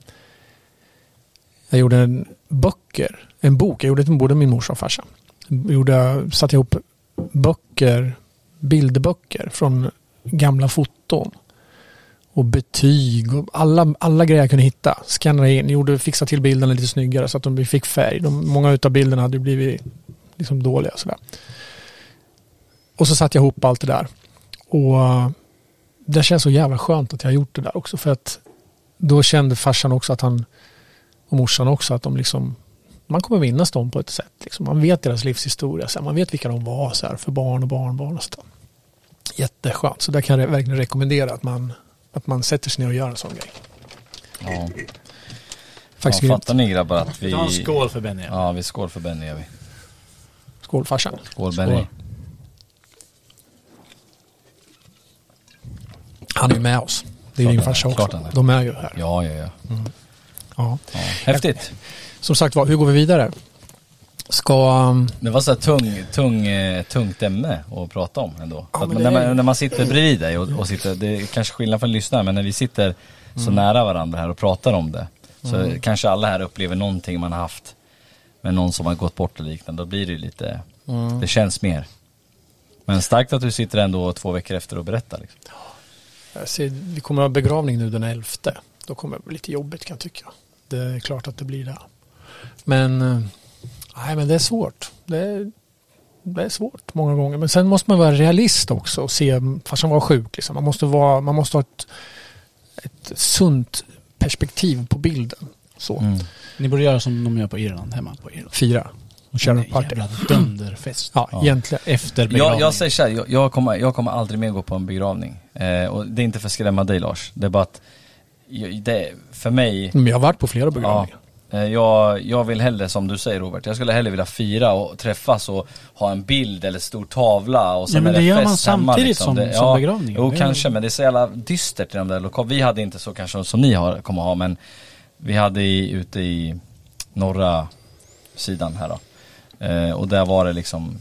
jag gjorde en böcker, en bok. Jag gjorde det med både min morsa och farsa. Jag Gjorde, satte ihop böcker, bilderböcker från gamla foton. Och betyg och alla, alla grejer jag kunde hitta. Skannade in, gjorde, fixade till bilderna lite snyggare så att de fick färg. De, många av bilderna hade blivit liksom dåliga. och Sådär. Och så satte jag ihop allt det där. Och eh, det känns så jävla skönt att jag har gjort det där också. För att då kände farsan också att han och morsan också att de liksom man kommer minnas dem på ett sätt. Liksom. Man vet deras livshistoria. Så här, man vet vilka de var så här, för barn och barnbarn. Och så där. Jätteskönt. Så där kan jag verkligen rekommendera att man, att man sätter sig ner och gör en sån grej. Ja. Faktiskt ja, grymt. fattar ni grabbar att vi... Ta en skål för Benny. Ja, vi skål för Benny gör vi. Skål farsan. Skål Skål. Benny. Han är ju med oss. Det är din farsa också. De är ju här. Ja, ja, ja. Ja. ja. Häftigt. Som sagt var, hur går vi vidare? Ska... um, Det var så här tung, tung, eh, tungt ämne att prata om ändå. Ja, men när, man, när man sitter bredvid dig och, och sitter, det är kanske skillnad för en lyssnare, men när vi sitter så nära varandra här och pratar om det. Så kanske alla här upplever någonting man har haft med någon som har gått bort och liknande. Då blir det lite, det känns mer. Men starkt att du sitter ändå två veckor efter och berättar liksom. Jag ser, vi kommer ha begravning nu den 11. Då kommer det bli lite jobbigt kan jag tycka. Det är klart att det blir det. Men, eh, nej, men det är svårt. Det är, det är svårt många gånger. Men sen måste man vara realist också och se, farsan var sjuk liksom. Man måste, vara, man måste ha ett, ett sunt perspektiv på bilden. Så. Mm. Ni borde göra som de gör på Irland, hemma på Irland. Fira och köra En party. jävla dunderfest. Ja, Ja. egentligen. Efter Jag, begravningen. jag säger så här, jag, jag, kommer, jag kommer aldrig mer gå på en begravning. Eh, och det är inte för att skrämma dig Lars, det är bara att jag, det, för mig Men jag har varit på flera Ja, begravningar. eh, jag, jag vill hellre som du säger Robert, jag skulle hellre vilja fira och träffas och ha en bild eller stor tavla och sen Ja, men är det gör man samtidigt liksom. som- det, som ja, begravning. Jo Det kanske men det är så jävla dystert i de där lokalerna. Vi hade inte så kanske som ni har, kommer ha men vi hade i, ute i norra sidan här då. Eh, och där var det liksom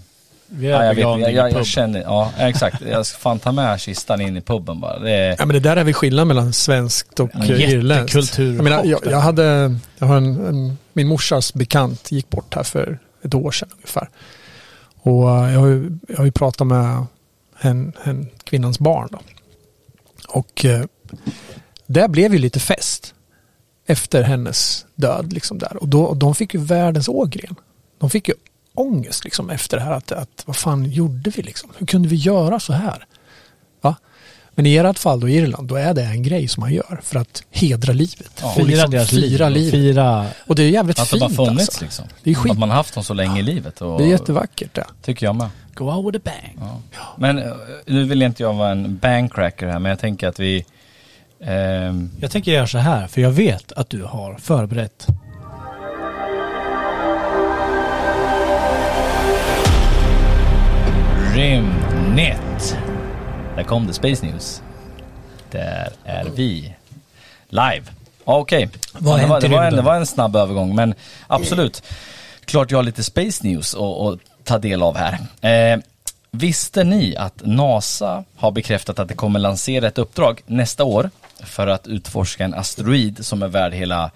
Vi Ja, har jag, vet, jag, jag, jag känner, ja exakt. Jag ska fan ta med kistan in i puben bara. Det är, Ja men det där är väl skillnad mellan svenskt och Ja, ja, irländskt. jättekulturchock Jag menar, jag, där. jag hade, jag har en, en, min morsas bekant gick bort här för ett år sedan ungefär. Och eh, jag har ju, jag har ju pratat med hen, hen, kvinnans barn då. Och eh, det blev ju lite fest efter hennes död liksom där. Och då, och de fick ju världens ågren. De fick ju ångest liksom, efter det här. Att, att, vad fan gjorde vi liksom? Hur kunde vi göra så här? Va? Men i ert fall då, i Irland, då är det en grej som man gör för att hedra livet. Ja. Och Fira liksom deras fira liv. livet. Fira... Och det är jävligt Att de fint har funnits alltså. liksom. Det är skit. Att man har haft dem så länge i livet. Och, Det är jättevackert det. Tycker jag med. Go out with a bang. Ja. Men eh, nu vill inte jag vara en bankcracker här, men jag tänker att vi... ehm, Jag tänker göra så här, för jag vet att du har förberett. Rymdnytt. Där kom det Space News. Där är vi. Live. Okej. Har det, var, det, var en, det var en snabb övergång, men absolut. Klart jag har lite Space News att att ta del av här. Eh, visste ni att NASA har bekräftat att det kommer lansera ett uppdrag nästa år för att utforska en asteroid som är värd hela,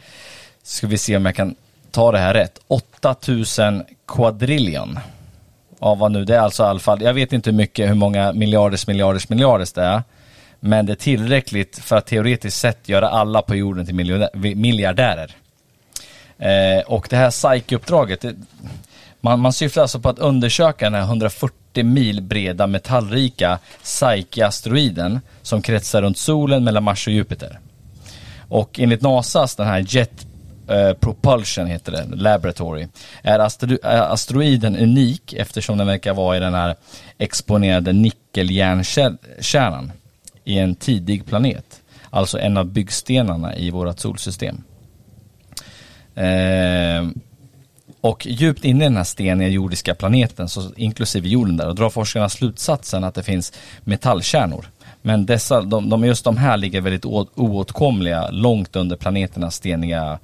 ska vi se om jag kan ta det här rätt, 8000 quadrillion av vad nu det är alltså i alla fall, jag vet inte hur mycket, hur många miljarders miljarders miljarders det är. Men det är tillräckligt för att teoretiskt sett göra alla på jorden till miljardärer. Eh, och det här Psyche-uppdraget, man, man syftar alltså på att undersöka den här 140 mil breda metallrika Psyche-asteroiden som kretsar runt solen mellan Mars och Jupiter. Och enligt NASAs, den här Jet eh, Propulsion heter det, Laboratory, är asteroiden unik eftersom den verkar vara i den här exponerade nickeljärnkärnan i en tidig planet. Alltså en av byggstenarna i vårt solsystem. Eh, och djupt inne i den här steniga jordiska planeten, så inklusive jorden där, och drar forskarna slutsatsen att det finns metallkärnor. Men dessa, de, de, just de här ligger väldigt oåtkomliga långt under planeternas steniga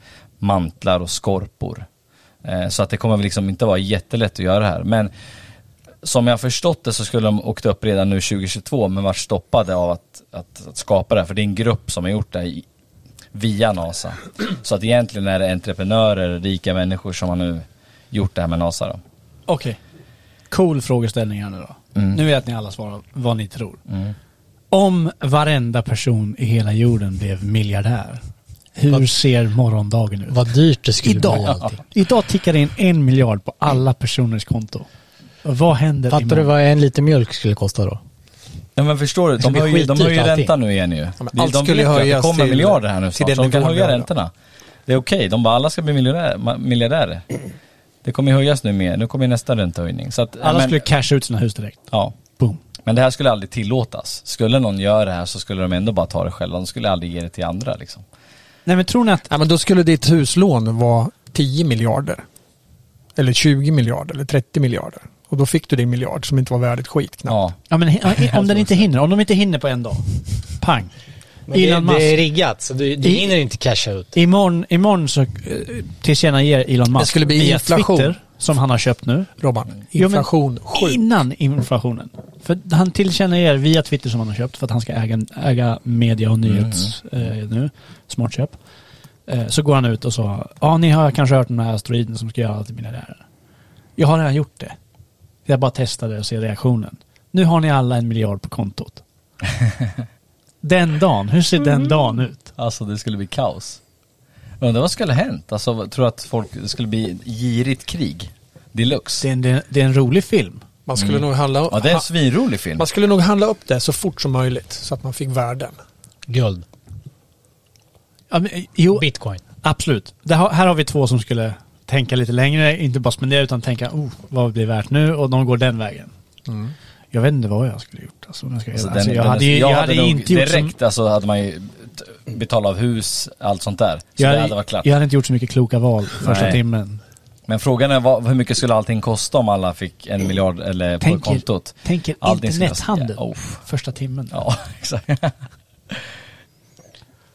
mantlar och skorpor. Eh, så att det kommer liksom inte vara jättelätt att göra det här. Men som jag har förstått det så skulle de åkt upp redan nu 2022 men varit stoppade av att, att, att skapa det här. För det är en grupp som har gjort det här i, via NASA. Så att egentligen är det entreprenörer, rika människor som har nu gjort det här med NASA då. Okej. Cool frågeställning här nu då. Mm. Nu vet ni alla svarar vad ni tror. Om varenda person i hela jorden blev miljardär, hur ser morgondagen ut? Vad dyrt det skulle bli Idag, allting. idag tickar det in en miljard på alla personers konto. Vad händer Fattar du imorgon? vad en liter mjölk skulle kosta då? Ja men förstår du, de bli höjer, de skitdyrt höjer räntan nu igen ju. De- allt de skulle vet ju att höjas Det kommer till- miljarder här nu snart, så de kan höja räntorna. Det är okej, de bara alla ska bli miljardärer. miljardärer. Det kommer ju höjas nu mer, nu kommer ju nästa räntehöjning. Så att, ja, Alla men, skulle casha ut sina hus direkt. Ja, Boom. men det här skulle aldrig tillåtas. Skulle någon göra det här så skulle de ändå bara ta det själva. De skulle aldrig ge det till andra liksom. Nej men tror ni att... Ja, men då skulle ditt huslån vara 10 miljarder. Eller 20 miljarder eller 30 miljarder. Och då fick du din miljard som inte var värd ett skit knappt. Ja, Ja, men om den inte hinner, om de inte hinner på en dag. Pang. Men det, Elon det är Musk. riggat, så du, du I- hinner inte casha ut. Imorgon, imorgon så eh, tillkännager Elon Musk Det skulle bli inflation. Twitter, som han har köpt nu. Robban, Jo, inflation sjukt. Innan inflationen. För han tillkännager via Twitter som han har köpt för att han ska äga, äga media och nyhets eh, nu. Smart köp. Eh, så går han ut och så, ja ni har kanske hört om den här asteroiden som ska göra alla till miljardärer. Jag har redan gjort det. Jag bara testade och ser reaktionen. Nu har ni alla en miljard på kontot. den dagen, hur ser den dagen ut? alltså det skulle bli kaos. Undrar vad skulle ha hänt? Alltså, tror du att folk, skulle bli girigt krig? Deluxe? Det är en, det är- det är en rolig film. Man skulle, nog handla, Ja det är en svinrolig film. man skulle nog handla upp det så fort som möjligt så att man fick värden. Guld. Ja, men, jo, Bitcoin. Absolut. Det har, här har vi två som skulle tänka lite längre, inte bara spendera utan tänka oh, vad blir värt nu och de går den vägen. Jag vet inte vad jag skulle gjort. Alltså, jag, ska, Alltså, alltså, den- jag den- hade, ju- jag hade nog inte gjort direkt som, alltså hade man ju betalat av hus, allt sånt där. Så jag, det hade, varit klart. jag hade inte gjort så mycket kloka val första Nej. timmen. Men frågan är vad, hur mycket skulle allting kosta om alla fick en miljard eller på Tänker- kontot? Tänker Allting skulle vara- internethandel. Ja, oh. Första timmen. Ja, exakt.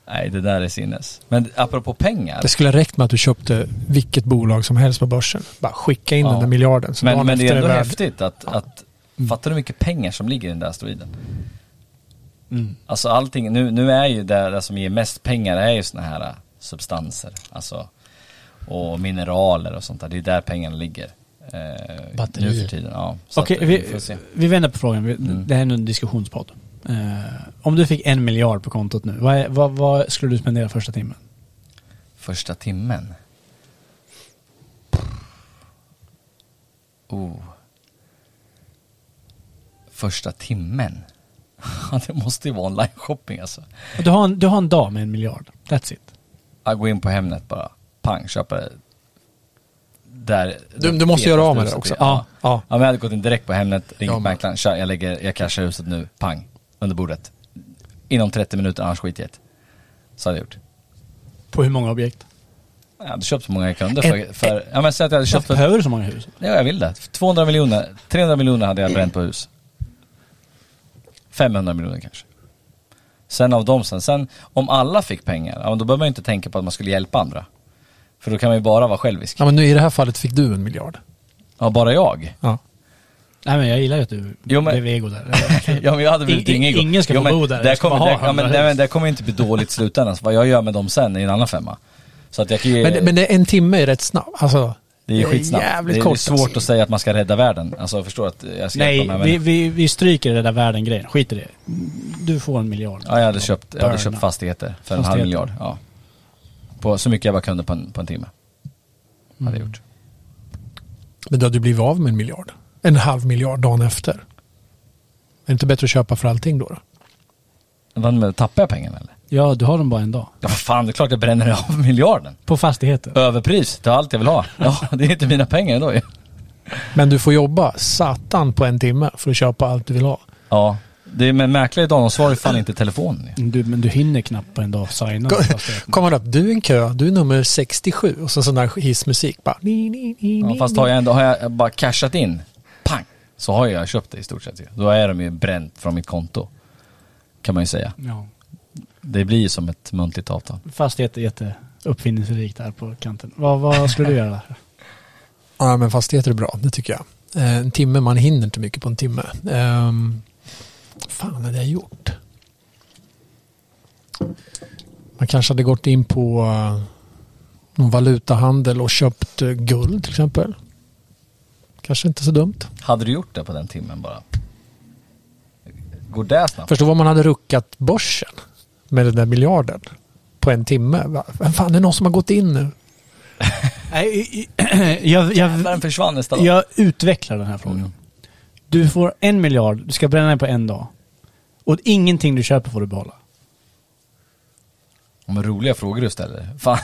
Nej, det där är sinnes. Men apropå pengar. Det skulle räckt med att du köpte vilket bolag som helst på börsen. Bara skicka in Ja. den där miljarden. Men, men det är ändå värd. häftigt att, att fattar du hur mycket pengar som ligger i den där asteroiden? Mm. Alltså allting, nu, nu är ju det, det som ger mest pengar är ju såna här äh, substanser. Alltså, och mineraler och sånt där. Det är där pengarna ligger. Eh, Batterier. Nu för tiden, ja. Okej, att, eh, vi, se. vi vänder på frågan. Vi, Mm. Det här är en diskussionspodd. Eh, om du fick en miljard på kontot nu, vad, vad, vad skulle du spendera första timmen? Första timmen. Oh. Första timmen. Ja, det måste ju vara online-shopping alltså. Du har, en, du har en dag med en miljard. That's it. Jag går in på Hemnet bara. Pang, köper där. Du- du måste göra av med det också. Ja. Ja. ja. men jag hade gått in direkt på Hemnet, ringt Jag med. mäklaren, tja, jag lägger, jag cashar huset nu, pang, under bordet. Inom 30 minuter, annars skiter jag i det. Så hade jag gjort. På hur många objekt? Jag hade köpt så många kunder för, för ja men säg att jag hade köpt behöver du så många hus? ja jag vill det. 200 miljoner, 300 miljoner hade jag bränt på hus. 500 miljoner kanske. Sen av dem sen, sen om alla fick pengar, ja, då behöver man inte tänka på att man skulle hjälpa andra. För då kan man ju bara vara självisk. Ja, men nu i det här fallet fick du en miljard. Ja, bara jag. Ja. Nej men jag gillar ju att du Jo, men- blev ego där. Ja men jag hade blivit ingen ego. ingen ska jo, få bo där. Det kommer, ha ja, men, nej, men det kommer inte bli dåligt i slutändan. Så vad jag gör med dem sen är en annan femma. Så att jag kan ju, Men, men det- en timme är rätt snabbt. Alltså, det är ju skitsnabbt. jävligt det är kort. svårt alltså. att säga att man ska rädda världen. Alltså jag förstår att jag ska Nej, de här vi, vi, vi stryker där världen-grejen. Skit i det. Du får en miljard. Ja, jag hade köpt, jag hade köpt fastigheter för en halv Fastigheter. miljard. Ja. På så mycket jag bara kunde på en, på en timme. Hade jag gjort. Men du hade ju blivit av med en miljard. En halv miljard dagen efter. Är det inte bättre att köpa för allting då? då? Tappar jag pengarna eller? Ja, du har dem bara en dag. Ja, vad fan, det är klart jag bränner av miljarden. På fastigheter. Överpris, det är allt jag vill ha. Ja, det är inte mina pengar ändå ju. Men du får jobba satan på en timme för att köpa allt du vill ha. Ja, det är med mäklare idag, de svarar ju fan inte telefonen. Du, men du hinner knappt på en dag signa fastigheten. Kommer upp, du är en kö, du är nummer 67 och så sån där hissmusik bara. Ni, ni, ni, Ja, fast har jag ändå har jag bara cashat in, pang, så har jag köpt det i stort sett. Då är de ju bränt från mitt konto. Kan man ju säga. Ja. Det blir ju som ett muntligt avtal. Fastighet är jätte uppfinningsrikt där på kanten. Vad, vad skulle du göra där? Ja, men fastigheter är bra, det tycker jag. Eh, En timme, man hinner inte mycket på en timme. Um, fan hade jag gjort? Man kanske hade gått in på uh, någon valutahandel och köpt uh, guld till exempel. Kanske inte så dumt. Hade du gjort det på den timmen bara? Går det snabbt? Förstå vad man hade ruckat börsen med den där miljarden på en timme. Vem fan, det är någon som har gått in nu. Nej, jag, jag, försvann nästa dag. jag utvecklar den här frågan. Mm. Du får en miljard, du ska bränna den på en dag. Och ingenting du köper får du behålla. Men roliga frågor du ställer. Fan.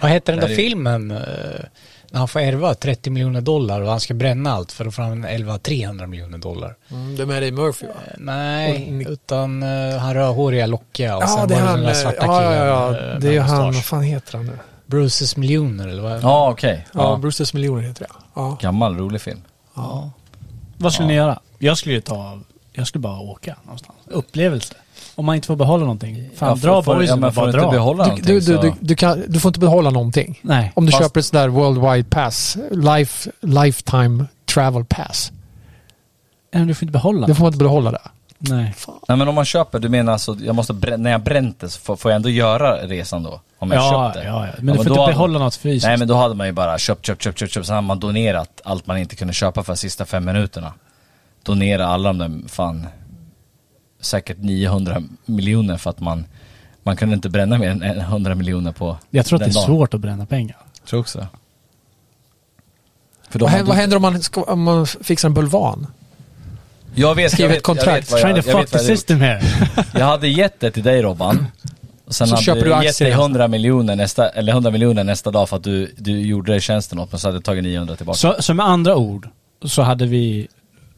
Vad heter den Det där filmen? Eh, När han får ärva 30 miljoner dollar och han ska bränna allt för att få fram 11 300 miljoner dollar. Mm, det är med dig Murphy va? Eh, Nej, Och utan uh, han rödhåriga lockiga och Ja, sen det är var det han. den där eh, svarta Ja, killen. ja, ja. eh, Det är han. Vad fan heter han nu? Bruces miljoner eller vad? Ja, okej. Ja, Ja. Bruces miljoner heter det. Ja. Gammal rolig film. Ja. Vad skulle ni göra? Jag skulle ju ta, jag skulle bara åka någonstans. Upplevelse. Om man inte får behålla någonting. Fan, Ja, dra får- får- boysen ja, men får bara du inte dra. behålla Du, någonting du, du, du, du, kan, du får inte behålla någonting. Nej. Om du Fast- köper ett sånt där worldwide pass, life, lifetime travel pass. Nej, du får inte behålla. Det får man inte behålla det. Nej. Nej men om man köper, du menar alltså, jag måste när jag bränt det så får, får jag ändå göra resan då? Om jag Ja, köpt det? ja, ja. Men Ja, du får inte hade- behålla något fysiskt. Nej men då hade man ju bara köpt, köpt, köpt, köpt, köpt, sen hade man donerat allt man inte kunde köpa för de sista fem minuterna. Donera alla de där, fan, säkert 900 miljoner för att man, man kunde inte bränna mer än 100 miljoner på jag tror att det är dagen. svårt att bränna pengar. Jag tror också. För då Vad vad händer om man, ska, om man fixar en bulvan? Jag vet, Skriv jag ett vet, kontrakt. Jag, vet jag, Trying jag, to fuck the system here. jag hade gett det till dig Robban. Och sen Så hade köper du jag gett dig i 100 miljoner nästa, eller 100 miljoner nästa dag för att du, du gjorde tjänsten åt mig så hade jag tagit 900 tillbaka. Så, så med andra ord så hade vi,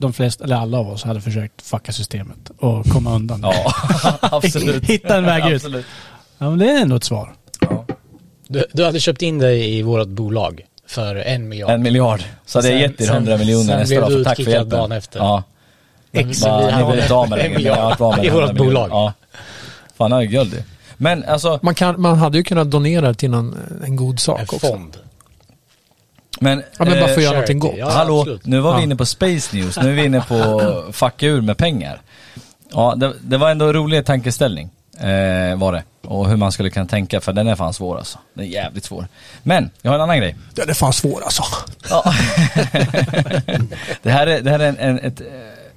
de flesta, eller alla av oss, hade försökt fucka systemet och komma undan. Ja, absolut. Hitta en väg ut. Ja, men det är ändå ett svar. Ja. Du, du hade köpt in dig i vårt bolag för en miljard. En miljard. Så hade jag gett er sen- 100 miljoner sen nästa blev dag du för tack för hjälpen. dagen efter. Ja. Ex- Bara, vi ni vill inte av med en men jag har varit av med I 100 vårt bolag. Ja. Fan, det är guld. Men alltså, Man, kan, man hade ju kunnat donera till någon, en god sak En också. fond. Men... Ja, men bara för att eh, göra någonting gott. ja. Hallå, absolut. nu var vi inne på Space News, nu är vi inne på fucka ur med pengar. Ja, det, det var ändå en rolig tankeställning, eh, var det. Och hur man skulle kunna tänka, för den är fan svår alltså. Den är jävligt svår. Men, jag har en annan grej. Den är fan svår alltså. Ja. det här är, det här är en, en, ett, eh,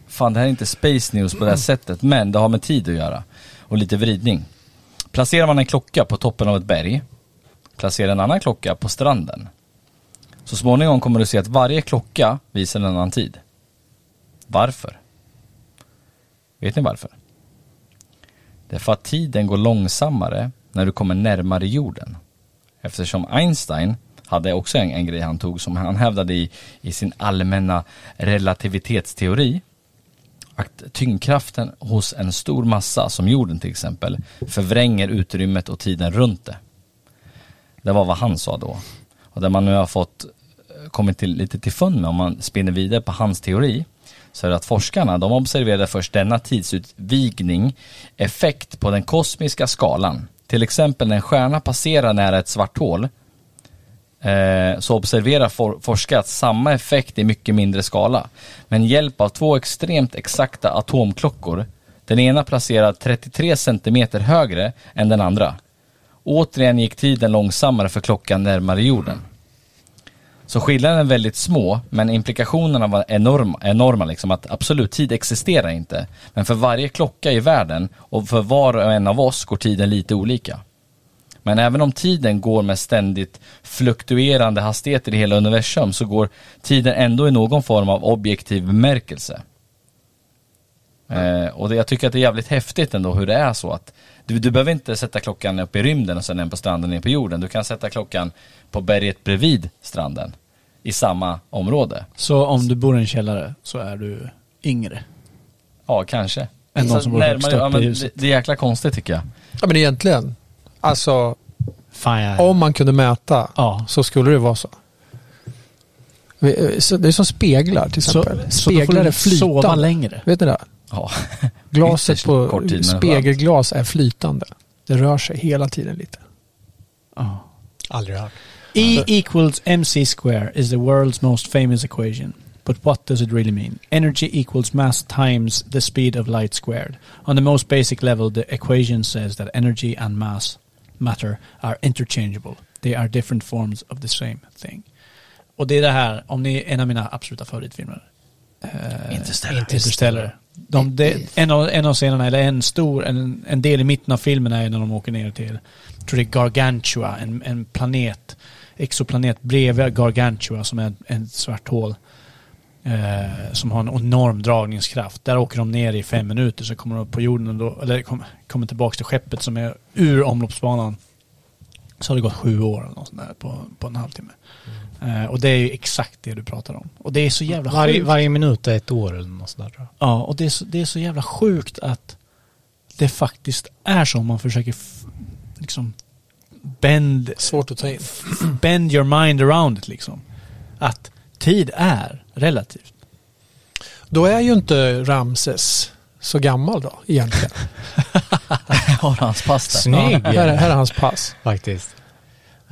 fan det här är inte Space News på det här sättet, men det har med tid att göra. Och lite vridning. Placerar man en klocka på toppen av ett berg, placerar en annan klocka på stranden. Så småningom kommer du se att varje klocka visar en annan tid. Varför? Vet ni varför? Det är för att tiden går långsammare när du kommer närmare jorden. Eftersom Einstein hade också en, en grej han tog som han hävdade i, i sin allmänna relativitetsteori. Att tyngdkraften hos en stor massa, som jorden till exempel, förvränger utrymmet och tiden runt det. Det var vad han sa då. Och där man nu har fått kommit till, lite till fund med, om man spinner vidare på hans teori, så är det att forskarna, de observerade först denna tidsutvikning effekt på den kosmiska skalan. Till exempel när en stjärna passerar nära ett svart hål, eh, så observerar for, forskare att samma effekt i mycket mindre skala. Men hjälp av två extremt exakta atomklockor, den ena placerad 33 centimeter högre än den andra. Återigen gick tiden långsammare för klockan närmare jorden. Så skillnaden är väldigt små, men implikationerna var enorma, enorma liksom att absolut, tid existerar inte. Men för varje klocka i världen och för var och en av oss går tiden lite olika. Men även om tiden går med ständigt fluktuerande hastigheter i hela universum så går tiden ändå i någon form av objektiv bemärkelse. Eh, och det, jag tycker att det är jävligt häftigt ändå hur det är så att du, du behöver inte sätta klockan upp i rymden och sen en på stranden ner på jorden. Du kan sätta klockan på berget bredvid stranden i samma område. Så om du bor i en källare så är du yngre. Ja, kanske. Än de som bor högst upp ja, i huset. det, det är jäkla konstigt tycker jag. Ja men egentligen. Alltså Fan om man kunde mäta Ja. så skulle det vara så. Så Det är som speglar till Så, exempel. så då får speglar du är sova flytande. längre. Vet ni det? Ja. Glaset på tid, spegelglas är flytande. Det rör sig hela tiden lite. Ja. Aldrig hört. E equals mc square is the world's most famous equation. But what does it really mean? Energy equals mass times the speed of light squared. On the most basic level, the equation says that energy and mass, matter, are interchangeable. They are different forms of the same thing. Och det är det här, om ni en av mina absoluta favoritfilmer. Eh, Interstellar. Interstellar. De, de, en, av, en av scenerna, eller en stor, en, en del i mitten av filmen är när de åker ner till, jag tror det är Gargantua, en, en planet, exoplanet bredvid Gargantua som är en svart hål. Eh, som har en enorm dragningskraft. Där åker de ner i fem minuter så kommer de upp på jorden och då, eller kom, kommer tillbaka till skeppet som är ur omloppsbanan. Så har det gått sju år eller något sånt där på, på en halvtimme. Eh, och det är ju exakt det du pratar om. Och det är så jävla Varje, sjukt. varje minut är ett år eller något sånt där. Ja, och det är, så, det är så jävla sjukt att det faktiskt är så om man försöker liksom bend, Svårt att ta in. bend your mind around it liksom. Att tid är relativt. Då är ju inte Ramses så gammal då egentligen. Har hans pass där. Snygg! Ja, här, är- här är hans pass. Faktiskt.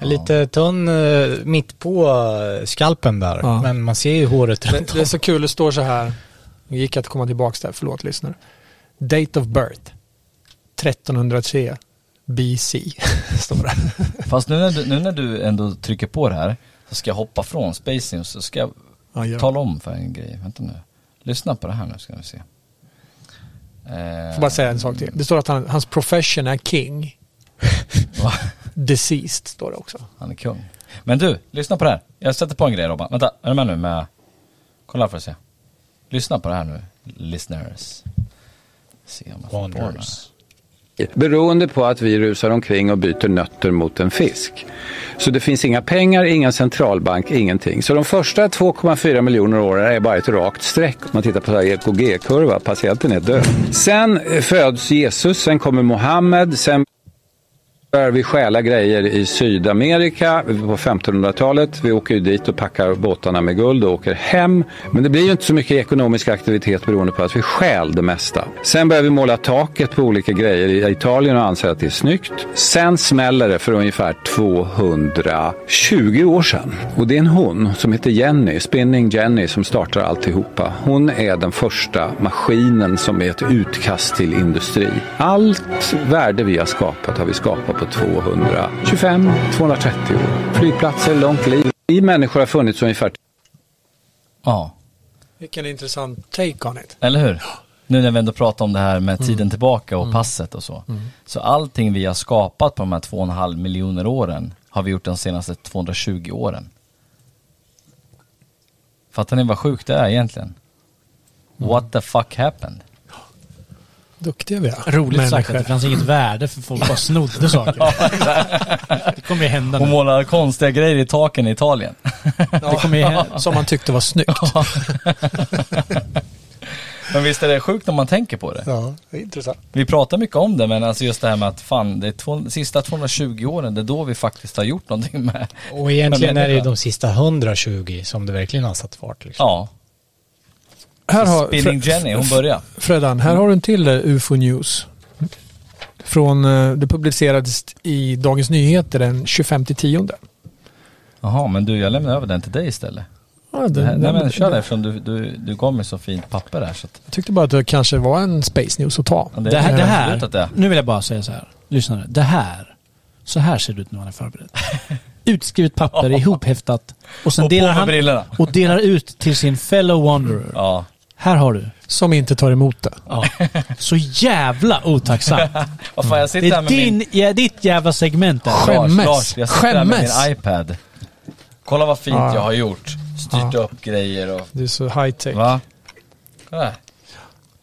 Lite tunn eh, mitt på eh, skalpen där. Ja. Men man ser ju håret Det, runt det är så kul, det står så här. Nu gick att komma tillbaka där, förlåt lyssnare. Date of birth. 1303 BC. står det. Fast nu när, du, nu när du ändå trycker på det här så ska jag hoppa från Space News så ska jag Ja, gör. tala om för en grej. Vänta nu. Lyssna på det här nu ska vi se. Eh, Får bara säga en sak till. Det står att han, hans profession är king. Deceased står det också. Han är kung. Men du, lyssna på det här. Jag sätter på en grej Robban. Vänta, är du med nu med... Kolla för att se. Lyssna på det här nu, listeners. Se om jag får på. Beroende på att vi rusar omkring och byter nötter mot en fisk. Så det finns inga pengar, ingen centralbank, ingenting. Så de första 2,4 miljoner åren är bara ett rakt streck. Om man tittar på EKG-kurva, patienten är död. Sen föds Jesus, sen kommer Mohammed, sen börjar vi stjäla grejer i Sydamerika på 1500-talet. Vi åker ju dit och packar båtarna med guld och åker hem. Men det blir ju inte så mycket ekonomisk aktivitet beroende på att vi stjäl det mesta. Sen börjar vi måla taket på olika grejer i Italien och anser att det är snyggt. Sen smäller det för ungefär 220 år sedan. Och det är en hon som heter Jenny, Spinning Jenny, som startar alltihopa. Hon är den första maskinen som är ett utkast till industri. Allt värde vi har skapat har vi skapat på 225-230 år. Flygplatser, långt liv. Vi människor har funnits ungefär Ja, Vilken intressant take on it. eller hur? Nu när vi ändå pratar om det här med tiden tillbaka och passet och så. Så allting vi har skapat på de här två och en halv miljoner åren har vi gjort de senaste 220 åren. Fattar ni vad sjukt det är egentligen? What the fuck happened? Duktiga vi är. Roligt sagt att det Människor. fanns inget värde för folk bara snodde saker. det kommer ju hända Hon nu. målar konstiga grejer i taken i Italien. Det kommer ju hända. Som man tyckte var snyggt. Men visst är det sjukt när man tänker på det? Ja, det är intressant. Vi pratar mycket om det men alltså just det här med att fan, det är två, sista 220 åren, det är då vi faktiskt har gjort någonting med. Och egentligen Men är det ju de sista 120 som det verkligen har satt fart. Liksom. Ja, Här har, Spinning Fre- Jenny, hon börjar. Fredan, här har du en till UFO News. Från, eh, det publicerades i Dagens Nyheter den 25 tionde. Jaha, men du jag lämnar över den till dig istället. Ja, Det här, nej men kör det eftersom du, du, du gav mig så fint papper där så att, jag tyckte bara att det kanske var en Space News att ta. ja, det, Det här, det här det nu vill jag bara säga så här. Lyssna nu. Det här, så här ser det ut när man är förberedd. Utskrivet papper, ihophäftat och sen Och delar han brillorna. och delar ut till sin fellow wanderer. Ja, Här har du. Som inte tar emot det. Ja. Så jävla otacksamt. vad fan jag Det sitter här är med min... din, ja, ditt jävla segment där. Skämmes. Lars, Lars, jag sitter här med Skämmes. min iPad. Kolla vad fint Ja. jag har gjort. Styrt Ja. upp grejer och... Det är så high tech. Va? Kolla här.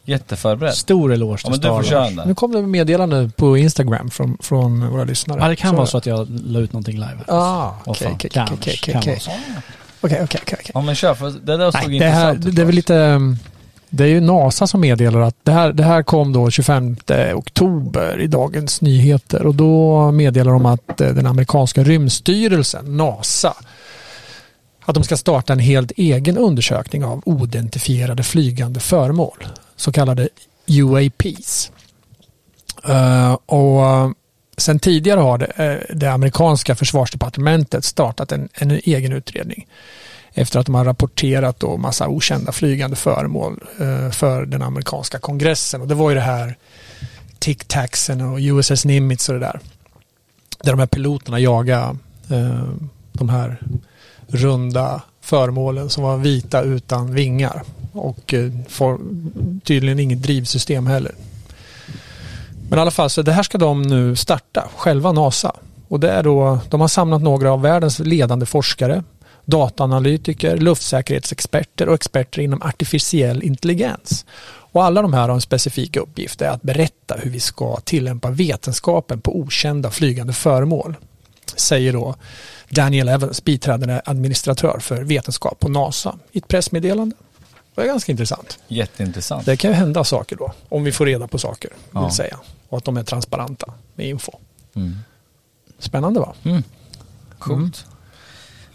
Jätteförberedd. Stor eloge Ja till men du får köra den. Nu kom det meddelande på Instagram från, från våra lyssnare. Ja, det kan vara så att jag la ut någonting live. Ah, okej, okej, okej, okej, okej. så. Okej. Ja men kör, för det där såg Nej, det, här, intressant ut. det är väl lite... um, det är ju NASA som meddelar att det här, det här kom då 25 eh, oktober i Dagens Nyheter och då meddelar de att eh, den amerikanska rymdstyrelsen, NASA, att de ska starta en helt egen undersökning av oidentifierade flygande föremål, så kallade UAPs. Eh, och sen tidigare har det, det amerikanska försvarsdepartementet startat en, en egen utredning efter att de har rapporterat då massa okända flygande föremål eh, för den amerikanska kongressen. Och det var ju det här Tic Tacsen och USS Nimitz och det där. Där de här piloterna jagade eh, de här runda föremålen som var vita utan vingar. Och eh, tydligen inget drivsystem heller. Men i alla fall, så det här ska de nu starta, själva NASA. Och det är då, de har samlat några av världens ledande forskare, dataanalytiker, luftsäkerhetsexperter och experter inom artificiell intelligens. Och alla de här har en specifik uppgift, är att berätta hur vi ska tillämpa vetenskapen på okända flygande föremål. Säger då Daniel Evans, biträdande administratör för vetenskap på NASA i ett pressmeddelande. Det är ganska intressant. Jätteintressant. Det kan ju hända saker då, om vi får reda på saker, vill Ja. säga. Och att de är transparenta med info. Mm. Spännande va? Coolt.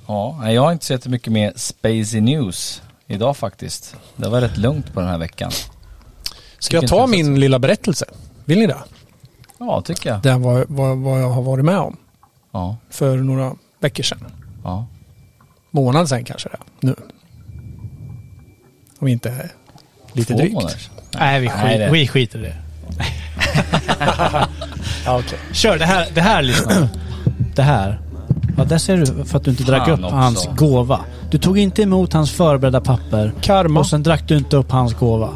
Ja, nej, jag har inte sett mycket mer Spacey News idag faktiskt. Det var rätt lugnt på den här veckan. Ska jag ta min lilla berättelse? Vill ni det? Ja, tycker jag. Den vad, vad, vad jag har varit med om Ja, för några veckor sedan. ja. Månad sedan kanske det nu. Om inte lite Två drygt. månader. Nej, vi, Nej, skit, det- vi skiter i det. Ja, okej. Kör, det här, det här lyssna. Det här. Ja, där ser du för att du inte drack Fan upp också. hans gåva. Du tog inte emot hans förberedda papper. Karma. Och sen drack du inte upp hans gåva.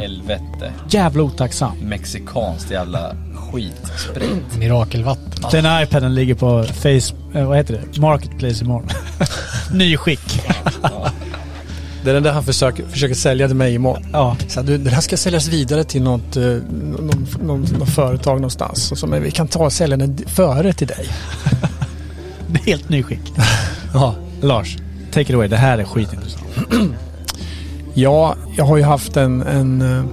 Helvete. Jävla otacksam. Mexikanskt jävla skitsprit. Mirakelvatten. Den iPaden ligger på Face... Eh, vad heter det? Marketplace imorgon. Ny skick. Det är den där han försöker, försöker sälja till mig imorgon. Ja. Så här, du, den här ska säljas vidare till något, eh, någon, någon, någon företag någonstans. Och så, men vi kan ta och sälja den före till dig. Helt ny skick. ja. Lars, take it away. Det här är skitintressant. Ja, jag har ju haft en, en eh,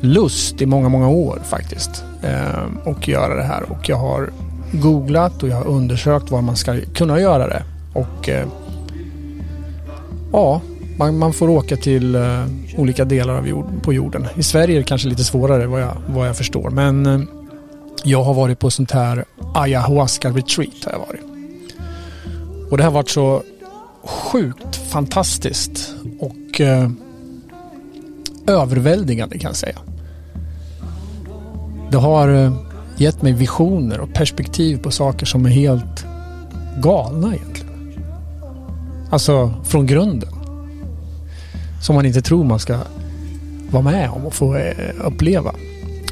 lust i många, många år faktiskt. Eh, och göra det här. Och jag har googlat och jag har undersökt var man ska kunna göra det. Och eh, ja, man, man får åka till eh, olika delar av jord, på jorden. I Sverige är det kanske lite svårare vad jag, vad jag förstår. Men eh, jag har varit på sånt här ayahuasca retreat. Har jag varit. Och det har varit så sjukt fantastiskt och eh, överväldigande kan jag säga. Det har eh, gett mig visioner och perspektiv på saker som är helt galna egentligen. Alltså från grunden. Som man inte tror man ska vara med om och få eh, uppleva.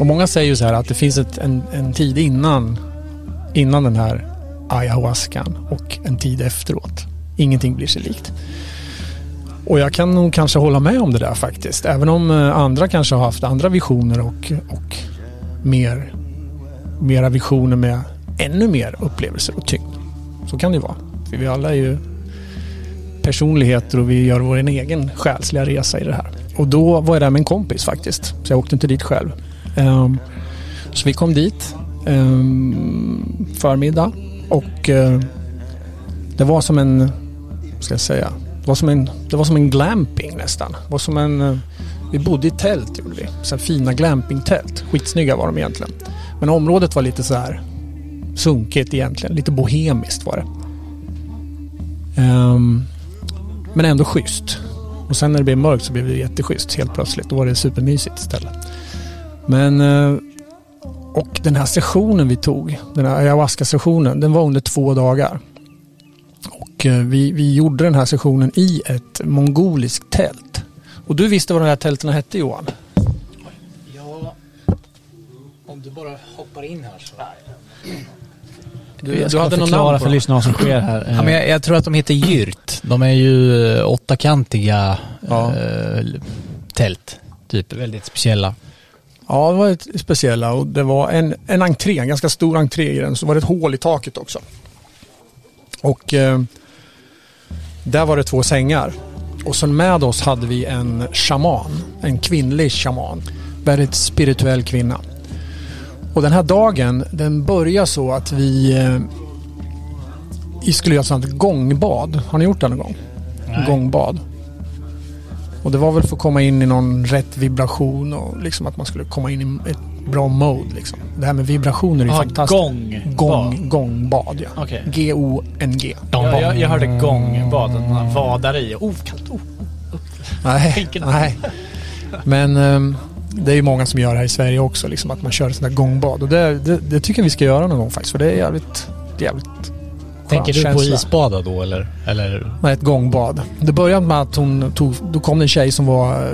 Och många säger ju så här att det finns ett, en, en tid innan, innan den här ayahuascan och en tid efteråt. Ingenting blir sig likt. Och jag kan nog kanske hålla med om det där faktiskt. Även om eh, andra kanske har haft andra visioner och, och mer, mera visioner med ännu mer upplevelser och tyngd. Så kan det ju vara. För vi alla är ju personligheter och vi gör vår egen själsliga resa i det här. Och då var jag där med en kompis faktiskt. Så jag åkte inte dit själv. Um, så vi kom dit um, förmiddag och eh, det var som en, ska jag säga, det var som en, det var som en glamping nästan. Det var som en, eh, vi bodde i tält gjorde vi. Så här fina glampingtält. Skitsnygga var de egentligen. Men området var lite så här sunkigt egentligen. Lite bohemiskt var det. Um, men ändå schysst. Och sen när det blev mörkt så blev det jätteschysst helt plötsligt. Då var det supermysigt istället. Men uh, och den här sessionen vi tog, den här ayahuasca-sessionen, den var under två dagar. Och eh, vi, vi gjorde den här sessionen i ett mongoliskt tält. Och du visste vad de här tälten hette Johan? Ja, om du bara hoppar in här så. Du, jag du hade någon namn på för lyssnarna vad som sker här. Ja, men jag, jag tror att de heter gyrt. De är ju eh, åttakantiga Ja. eh, tält. Typ väldigt speciella. Ja, det var ett speciella och det var en, en entré, en ganska stor entré i den. Så var det ett hål i taket också. Och eh, där var det två sängar. Och sen med oss hade vi en shaman, en kvinnlig shaman. Väldigt spirituell kvinna. Och den här dagen, den börjar så att vi, eh, vi skulle göra ett sånt gångbad. Har ni gjort det någon gång? Gångbad. Och det var väl för att komma in i någon rätt vibration och liksom att man skulle komma in i ett bra mode liksom. Det här med vibrationer är ju Ja, fantastiskt. gång. Gång, gångbad ja. Okej. G-O-N-G. Jag, jag, jag hörde gångbad, att man vadar i. Oh, kallt. Oh. Nej, Skänken. nej. Men ehm, det är ju många som gör det här i Sverige också. Liksom att man kör sådana där gångbad. Och det, det, det tycker jag vi ska göra någon gång faktiskt. För det är jävligt, jävligt Tänker du på isbada då eller? eller? Nej, ett gångbad. Det började med att hon tog, då kom det en tjej som var eh,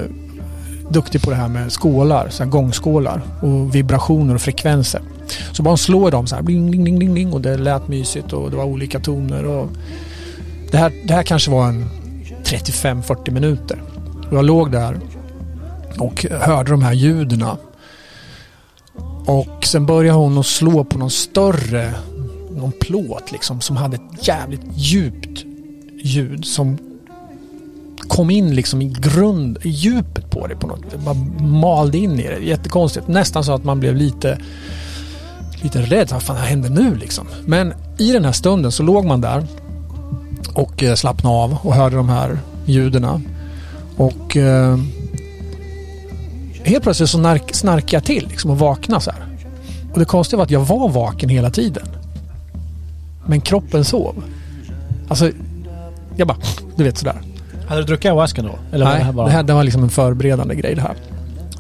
duktig på det här med skålar, så här gångskålar och vibrationer och frekvenser. Så bara hon slår dem så här, bling, bling, bling, bling, bling och det lät mysigt och det var olika toner och det här, det här kanske var en 35-40 minuter. Och jag låg där och hörde de här ljuden. Och sen började hon att slå på någon större någon plåt liksom som hade ett jävligt djupt ljud som kom in liksom i grund, i djupet på det på något sätt. Man malde in i det. Jättekonstigt. Nästan så att man blev lite lite rädd. Vad fan händer nu liksom? Men i den här stunden så låg man där och eh, slappnade av och hörde de här ljuden. Och eh, helt plötsligt så snark, snarkade jag till liksom och vaknade så här. Och det konstiga var att jag var vaken hela tiden. Men kroppen sov. Alltså, jag bara, du vet sådär. Hade du druckit ayahuasca då? Eller Nej, det här bara... det här det var liksom en förberedande grej det här.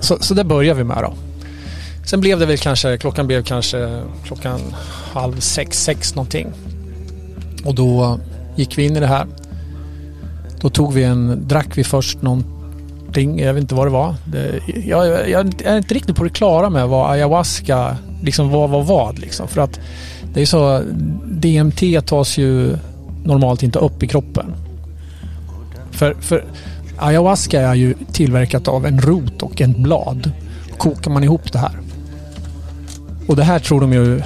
Så, så det började vi med då. Sen blev det väl kanske, klockan blev kanske klockan halv sex, sex någonting. Och då gick vi in i det här. Då tog vi en, drack vi först någonting, jag vet inte vad det var. Det, jag, jag, jag är inte riktigt på det klara med vad ayahuasca, liksom vad var vad liksom. För att det är så, DMT tas ju normalt inte upp i kroppen. För, för ayahuasca är ju tillverkat av en rot och en blad. Kokar man ihop det här. Och det här tror de ju,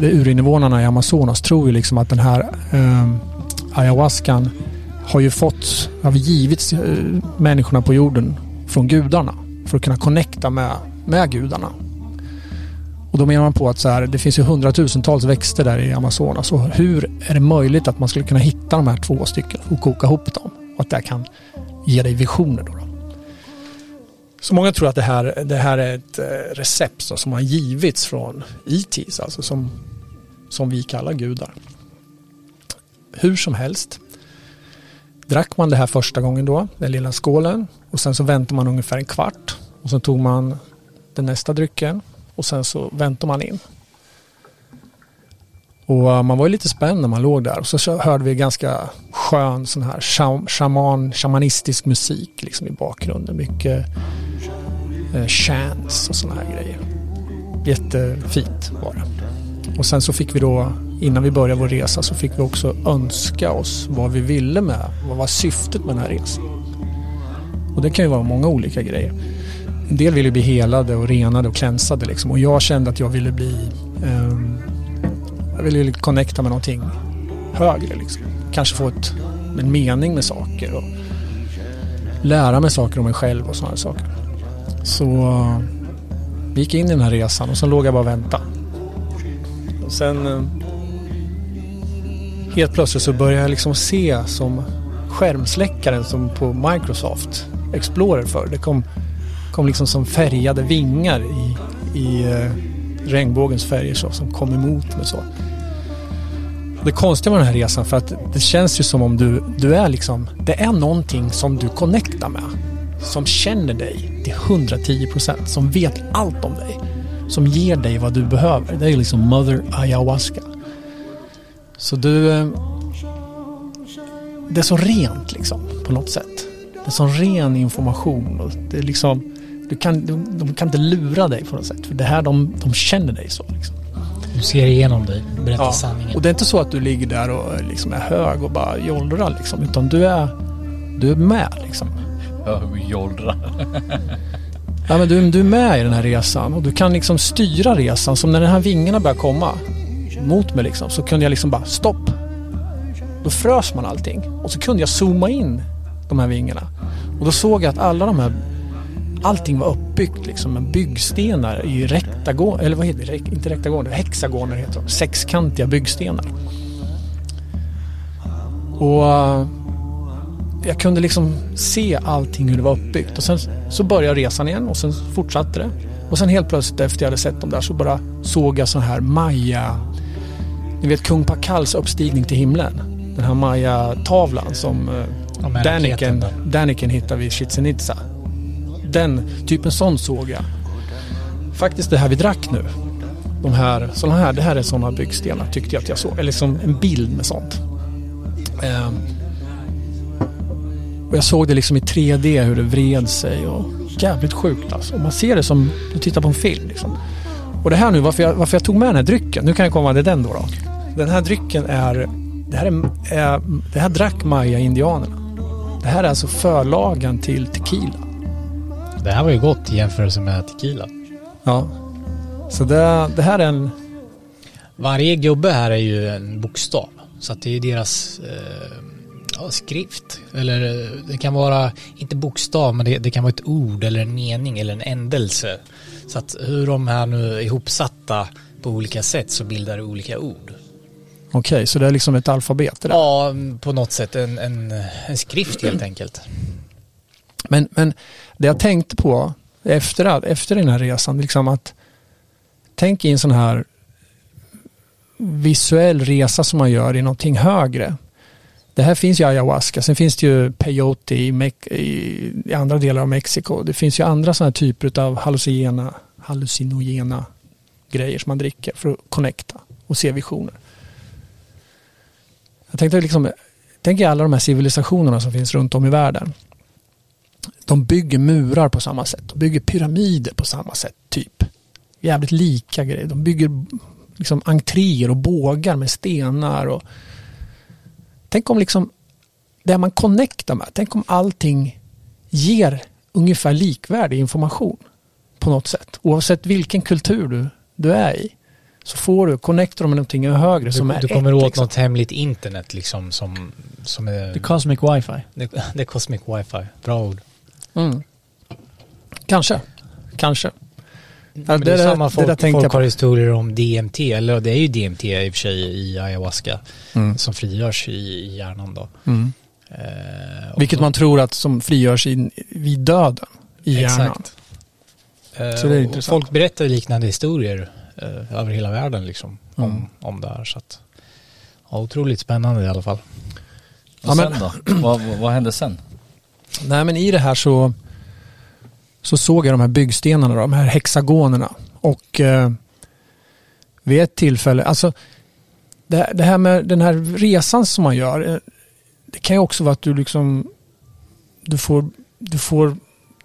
urinvånarna i Amazonas tror ju liksom att den här eh, ayahuascan har ju fått, har givits eh, människorna på jorden från gudarna. För att kunna connecta med, med gudarna. Och då menar man på att så här, det finns ju hundratusentals växter där i Amazonas. Och hur är det möjligt att man skulle kunna hitta de här två stycken och koka ihop dem? Och att det här kan ge dig visioner då. då. Så många tror att det här, det här är ett eh, recept då, som har givits från ETs, alltså som, som vi kallar gudar. Hur som helst. Drack man det här första gången då, den lilla skålen. Och sen så väntade man ungefär en kvart. Och sen tog man den nästa drycken. Och sen så väntar man in. Och eh, man var ju lite spänd när man låg där. Och så hörde vi ganska skön sån här shaman, shamanistisk musik liksom i bakgrunden. Mycket eh, chants och såna här grejer. Jättefint var det. Och sen så fick vi då, innan vi började vår resa, så fick vi också önska oss vad vi ville med, vad var syftet med den här resan. Och det kan ju vara många olika grejer. En del vill ju bli helade och renade och klänsade liksom. Och jag kände att jag ville bli... ehm, jag ville ju connecta med någonting högre liksom. Kanske få ett, en mening med saker och lära mig saker om mig själv och sådana saker. Så vi gick in i den här resan och så låg jag bara och väntade. Och sen eh, helt plötsligt så började jag liksom se som skärmsläckaren som på Microsoft Explorer för. Det kom, kom liksom som färgade vingar i, i eh, regnbågens färger så, som kom emot mig så. Det konstiga med den här resan för att det känns ju som om du, du är liksom, det är någonting som du connectar med. Som känner dig till 110 procent. som vet allt om dig. Som ger dig vad du behöver. Det är liksom Mother Ayahuasca. Så du... eh, Det är så rent liksom på något sätt. Det är så ren information. Och det är liksom, du kan, de, de kan inte lura dig på något sätt. För det här, de, de känner dig så. Liksom. Du ser igenom dig, berättar Ja, sanningen. Och det är inte så att du ligger där och liksom är hög och bara jollrar liksom. Utan du är, du är med liksom. Jollra. Ja, men du, du är med i den här resan och du kan liksom styra resan. Som när de här vingarna börjar komma mot mig liksom, så kunde jag liksom bara stopp. Då frös man allting och så kunde jag zooma in de här vingarna. Och då såg jag att alla de här Allting var uppbyggt liksom med byggstenar i rektagon, eller vad heter det? Inte rektagoner, hexagoner heter de. Sexkantiga byggstenar. Och eh, jag kunde liksom se allting hur det var uppbyggt. Och sen så började resan igen och sen fortsatte det. Och sen helt plötsligt efter jag hade sett dem där så bara såg jag sån här Maya... Ni vet kung Pakals uppstigning till himlen. Den här Maya-tavlan som eh, Ja, Daniken. Daniken hittade vid Chichen Itza. Den, typen sån såg jag. Faktiskt det här vi drack nu. De här, såna här, det här är sådana byggstenar tyckte jag att jag såg. Eller liksom en bild med sånt. Ehm, och jag såg det liksom i 3D hur det vred sig och jävligt sjukt alltså. Och man ser det som du tittar på en film liksom. Och det här nu, varför jag, varför jag tog med den här drycken. Nu kan jag komma till den då. då. Den här drycken är, det här, är, är det här drack Maya-indianerna. Det här är alltså förlagen till tequila. Det här var ju gott i jämförelse med tequila. Ja. Så det, det här är en... Varje gubbe här är ju en bokstav. Så att det är deras eh, ja, skrift. Eller eh, det kan vara, inte bokstav, men det, det kan vara ett ord eller en mening eller en ändelse. Så att hur de här nu är ihopsatta på olika sätt så bildar det olika ord. Okej, så det är liksom ett alfabet där. Ja, på något sätt en, en, en skrift helt enkelt. Men, men det jag tänkte på efter, efter den här resan, liksom att tänk i en sån här visuell resa som man gör i någonting högre. Det här finns ju ayahuasca, sen finns det ju peyote i, Me- i, i andra delar av Mexiko. Det finns ju andra sådana här typer av hallucinogena, hallucinogena grejer som man dricker för att connecta och se visioner. Jag tänkte liksom, tänk i alla de här civilisationerna som finns runt om i världen de bygger murar på samma sätt. De bygger pyramider på samma sätt, typ. Jävligt lika grejer. De bygger liksom entréer och bågar med stenar. Och... Tänk om liksom det man connectar med, tänk om allting ger ungefär likvärdig information på något sätt. Oavsett vilken kultur du, du är i. Så får du, connectar de med någonting högre som Du, är du kommer ett, åt liksom. något hemligt internet liksom som, som är... The Cosmic Wi-Fi. Det, det är Cosmic Wi-Fi. Bra ord. Mm. Kanske. Kanske. Men det, det är samma det folk, där tänkte folk har historier om DMT, eller det är ju DMT i och för sig i ayahuasca Mm. som frigörs i, i hjärnan då. Mm. Eh, Vilket så- man tror att som frigörs i, vid döden i hjärnan. Exakt. Eh, Så det är och intressant. Folk berättar liknande historier eh, över hela världen liksom Mm. om, om det här. Så att, ja, otroligt spännande i alla fall. Och Ja, sen men- då? Vad, vad, vad hände sen? Nej men i det här så, så såg jag de här byggstenarna, de här hexagonerna. Och eh, vid ett tillfälle, alltså det, det här med den här resan som man gör. Eh, det kan ju också vara att du liksom du får, du får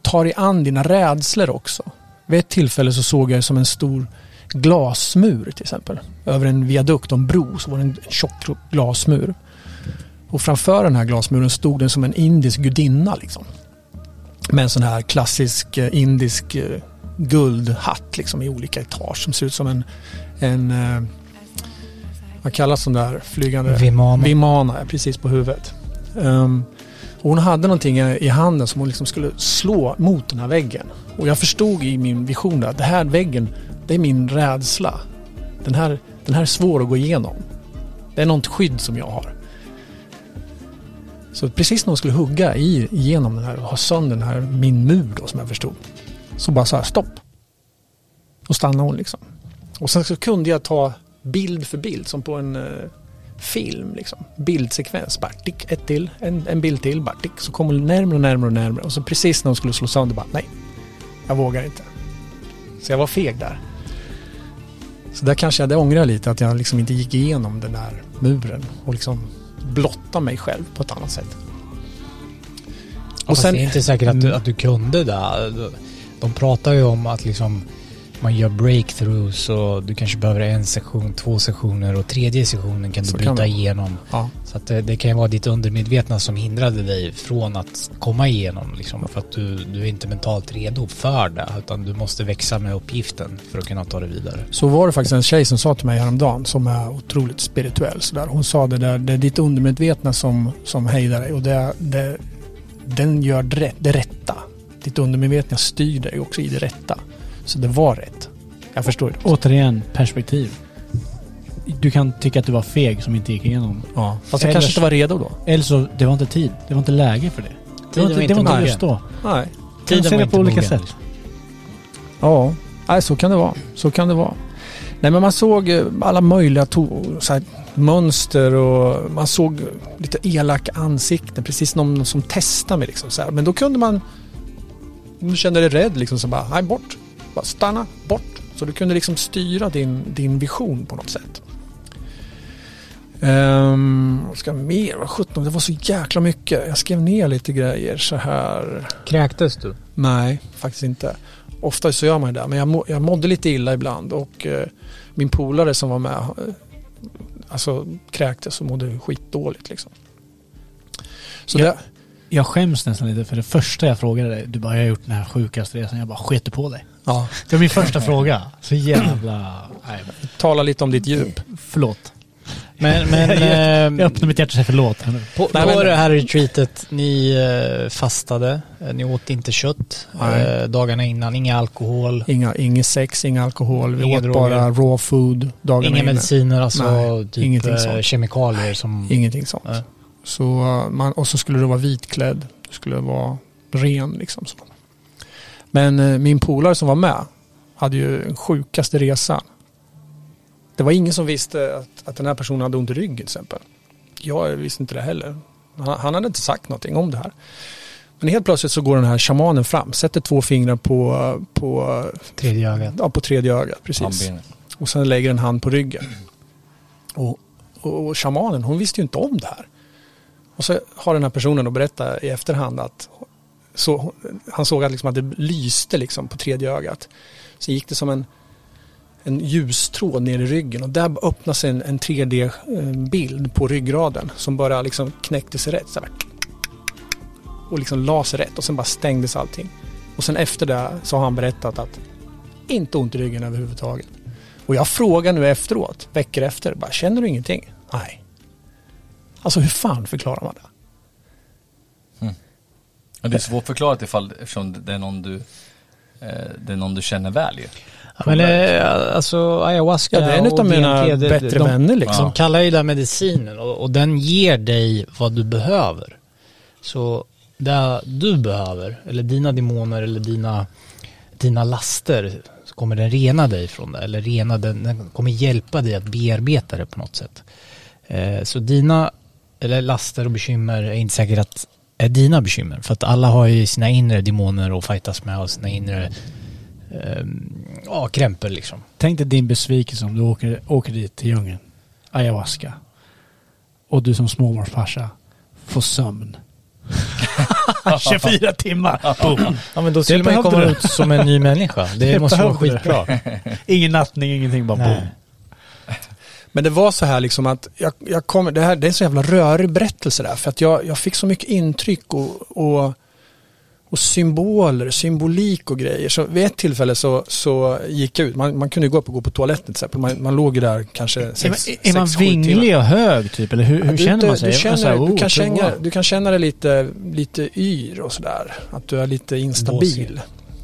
ta dig an dina rädslor också. Vid ett tillfälle så såg jag det som en stor glasmur till exempel. Över en viadukt en bro så var det en tjock glasmur. Och framför den här glasmuren stod den som en indisk gudinna liksom. Med en sån här klassisk eh, indisk eh, guldhatt liksom i olika etage som ser ut som en, en eh, vad kallas de där flygande? Vimana. Vimana, precis på huvudet. Ehm, och hon hade någonting i handen som hon liksom skulle slå mot den här väggen. Och jag förstod i min vision där att det här väggen, det är min rädsla. Den här, den här är svår att gå igenom. Det är något skydd som jag har. Så precis när hon skulle hugga i, igenom den här och ha sönder den här, min mur då som jag förstod. Så bara sa jag stopp. Och stannade hon liksom. Och sen så kunde jag ta bild för bild som på en eh, film liksom. Bildsekvens. Bara tick, ett till, en, en bild till, bara tick. Så kom hon närmre och närmre och närmre. Och så precis när hon skulle slå sönder bara nej. Jag vågar inte. Så jag var feg där. Så där kanske jag, det ångrar lite att jag liksom inte gick igenom den där muren och liksom blotta mig själv på ett annat sätt. Och sen, det är inte säkert att du, att du kunde det. De pratar ju om att liksom man gör breakthroughs och du kanske behöver en session, två sessioner och tredje sessionen kan du Så bryta kan igenom. Ja. Så det, det kan ju vara ditt undermedvetna som hindrade dig från att komma igenom liksom. För att du, du är inte mentalt redo för det. Utan du måste växa med uppgiften för att kunna ta det vidare. Så var det faktiskt en tjej som sa till mig häromdagen som är otroligt spirituell. Så där. Hon sa det där, det är ditt undermedvetna som, som hejdar dig och det, det, den gör det, det rätta. Ditt undermedvetna styr dig också i det rätta. Så det var rätt. Jag förstår det. Återigen, perspektiv. Du kan tycka att du var feg som inte gick igenom. Ja. Fast jag Eller kanske så- inte var redo då. Eller så, det var inte tid. Det var inte läge för det. Det var inte, det var inte mogen. just då. Nej. Tiden var inte på olika mogen. sätt. Ja, Nej, så kan det vara. Så kan det vara. Nej, men man såg eh, alla möjliga to- så här, mönster och man såg lite elaka ansikten. Precis någon som testade mig. Liksom, så här. Men då kunde man... Om du kände dig rädd liksom, så bara, nej bort. Bara stanna, bort. Så du kunde liksom styra din, din vision på något sätt. Um, ska jag mer? Vad sjutton, det var så jäkla mycket. Jag skrev ner lite grejer så här. Kräktes du? Nej, faktiskt inte. Ofta så gör man det där, men jag, må, jag mådde lite illa ibland och eh, min polare som var med eh, alltså kräktes och mådde skitdåligt liksom. Så Ja. det, Jag skäms nästan lite för det första jag frågade dig. Du bara, jag har gjort den här sjukaste resan. Jag bara, sket på dig? Ja, Det var min första fråga. Så jävla... Nej, tala lite om ditt djup. förlåt. Men, men Jag ehm, öppnar mitt hjärta och säger förlåt. här nu. på, Nej, på men- det här retreatet, ni eh, fastade, eh, ni åt inte kött Nej. eh, dagarna innan, inga alkohol, Inga, inget sex, inga alkohol. Vi Inga åt droger. bara raw food dagarna inga innan. mediciner, alltså Nej, typ ingenting sånt. kemikalier som... Ingenting sånt. Så man, och så skulle du vara vitklädd. Du skulle vara ren liksom. Så. Men eh, min polare som var med hade ju den sjukaste resan. Det var ingen som visste att, att den här personen hade ont i ryggen till exempel. Jag visste inte det heller. Han, han hade inte sagt någonting om det här. Men helt plötsligt så går den här shamanen fram, sätter två fingrar på, på, Tredje ögat. ja, på tredje ögat. Precis. Och sen lägger en hand på ryggen. Och, och, och shamanen, hon visste ju inte om det här. Och så har den här personen då berättat i efterhand att så, han såg att, liksom att det lyste liksom på tredje ögat. Så gick det som en, en ljustråd ner i ryggen och där öppnade sig en, en 3D-bild eh, på ryggraden som bara liksom knäckte sig rätt. Så här. Och liksom la sig rätt och sen bara stängdes allting. Och sen efter det så har han berättat att inte ont i ryggen överhuvudtaget. Och jag frågar nu efteråt, veckor efter, bara, känner du ingenting? Nej. Alltså hur fan förklarar man det? Men det är svårt förklarat ifall, eftersom det är någon du, eh, det är någon du känner väl ju. Ja, men eh, alltså ayahuasca Ja, det är en utav mina DMT, det- bättre de, vänner liksom. De kallar ju det medicinen och, och den ger dig vad du behöver. Så det du behöver, eller dina demoner eller dina, dina laster, så kommer den rena dig från det. Eller rena den, den kommer hjälpa dig att bearbeta det på något sätt. Eh, så dina, eller laster och bekymmer är inte säkert att är dina bekymmer. För att alla har ju sina inre demoner att fightas med och sina inre eh, ja, krämpor liksom. Tänk dig din besvikelse om du åker, åker dit till djungeln. Ayahuasca. Och du som småbarnsfarsa får sömn. 24 timmar. Ja men då skulle man ju komma ut som en ny människa. Det Det måste vara skitbra. Ingen nattning, ingenting. Bara boom. Men det var så här liksom att jag, jag kommer, det, här, det är en så jävla rörig berättelse där. För att jag, jag fick så mycket intryck och, och, och symboler, symbolik och grejer. Så vid ett tillfälle så, så gick jag ut, man, man kunde ju gå upp och gå på toaletten till exempel. Man, man låg ju där kanske Är man, sex, är man timmar. vinglig och hög typ? Eller hur, hur Ja, känner du, man sig? Du, känner, här, oh, du, kan prova? känna, du kan känna dig lite, lite yr och sådär. Att du är lite instabil.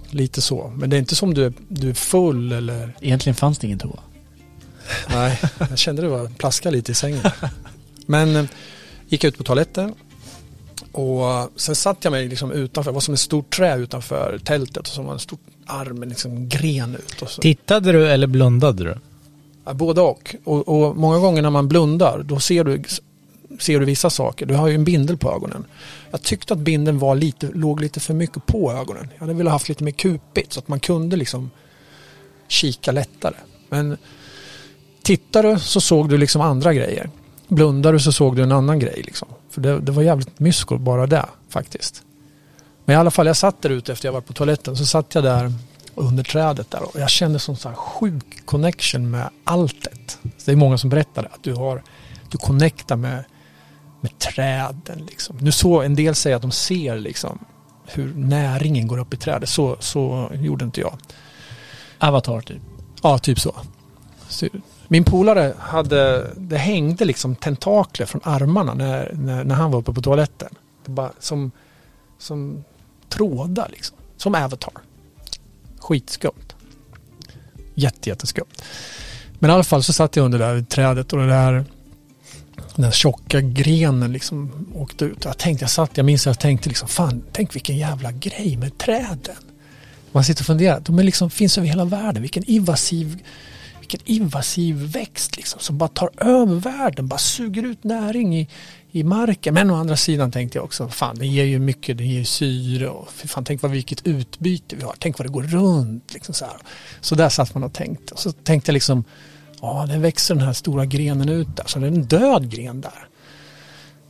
Lite så. Men det är inte som du, du är full eller... Egentligen fanns det ingen toa. Nej, jag kände det var plaska lite i sängen. Men eh, gick jag ut på toaletten och sen satt jag mig liksom utanför. Det var som ett stort trä utanför tältet och så var en stor arm med liksom gren ut. Och så. Tittade du eller blundade du? Ja, både och. och. Och många gånger när man blundar då ser du, ser du vissa saker. Du har ju en bindel på ögonen. Jag tyckte att bindeln var lite, låg lite för mycket på ögonen. Jag hade velat haft lite mer kupigt så att man kunde liksom kika lättare. Men tittar du så såg du liksom andra grejer. Blundar du så såg du en annan grej liksom. För det, det var jävligt mysko bara det faktiskt. Men i alla fall jag satt där ute efter jag var på toaletten. Så satt jag där under trädet där och jag kände sån så här sjuk connection med alltet. Så det är många som berättar det, att du har du connectar med, med träden liksom. Nu så en del säger att de ser liksom hur näringen går upp i trädet. Så, så gjorde inte jag. Avatar typ. Ja, typ så. Så- min polare hade, det hängde liksom tentakler från armarna när, när, när han var uppe på toaletten. Det bara som, som trådar liksom. Som Avatar. Skitskumt. Jättejätteskumt. Men i alla fall så satt jag under det där trädet och det där den tjocka grenen liksom åkte ut. Jag tänkte, jag satt, jag minns att jag tänkte liksom, fan, tänk vilken jävla grej med träden. Man sitter och funderar, de är liksom, finns över hela världen. Vilken invasiv, vilken invasiv växt liksom, som bara tar över världen, bara suger ut näring i, i marken. Men å andra sidan tänkte jag också, fan det ger ju mycket, det ger syre och fan, tänk vad vilket utbyte vi har. Tänk vad det går runt. Liksom så, här. så där satt man och tänkte. Och så tänkte jag liksom, ja den växer den här stora grenen ut där. Så det är en död gren där.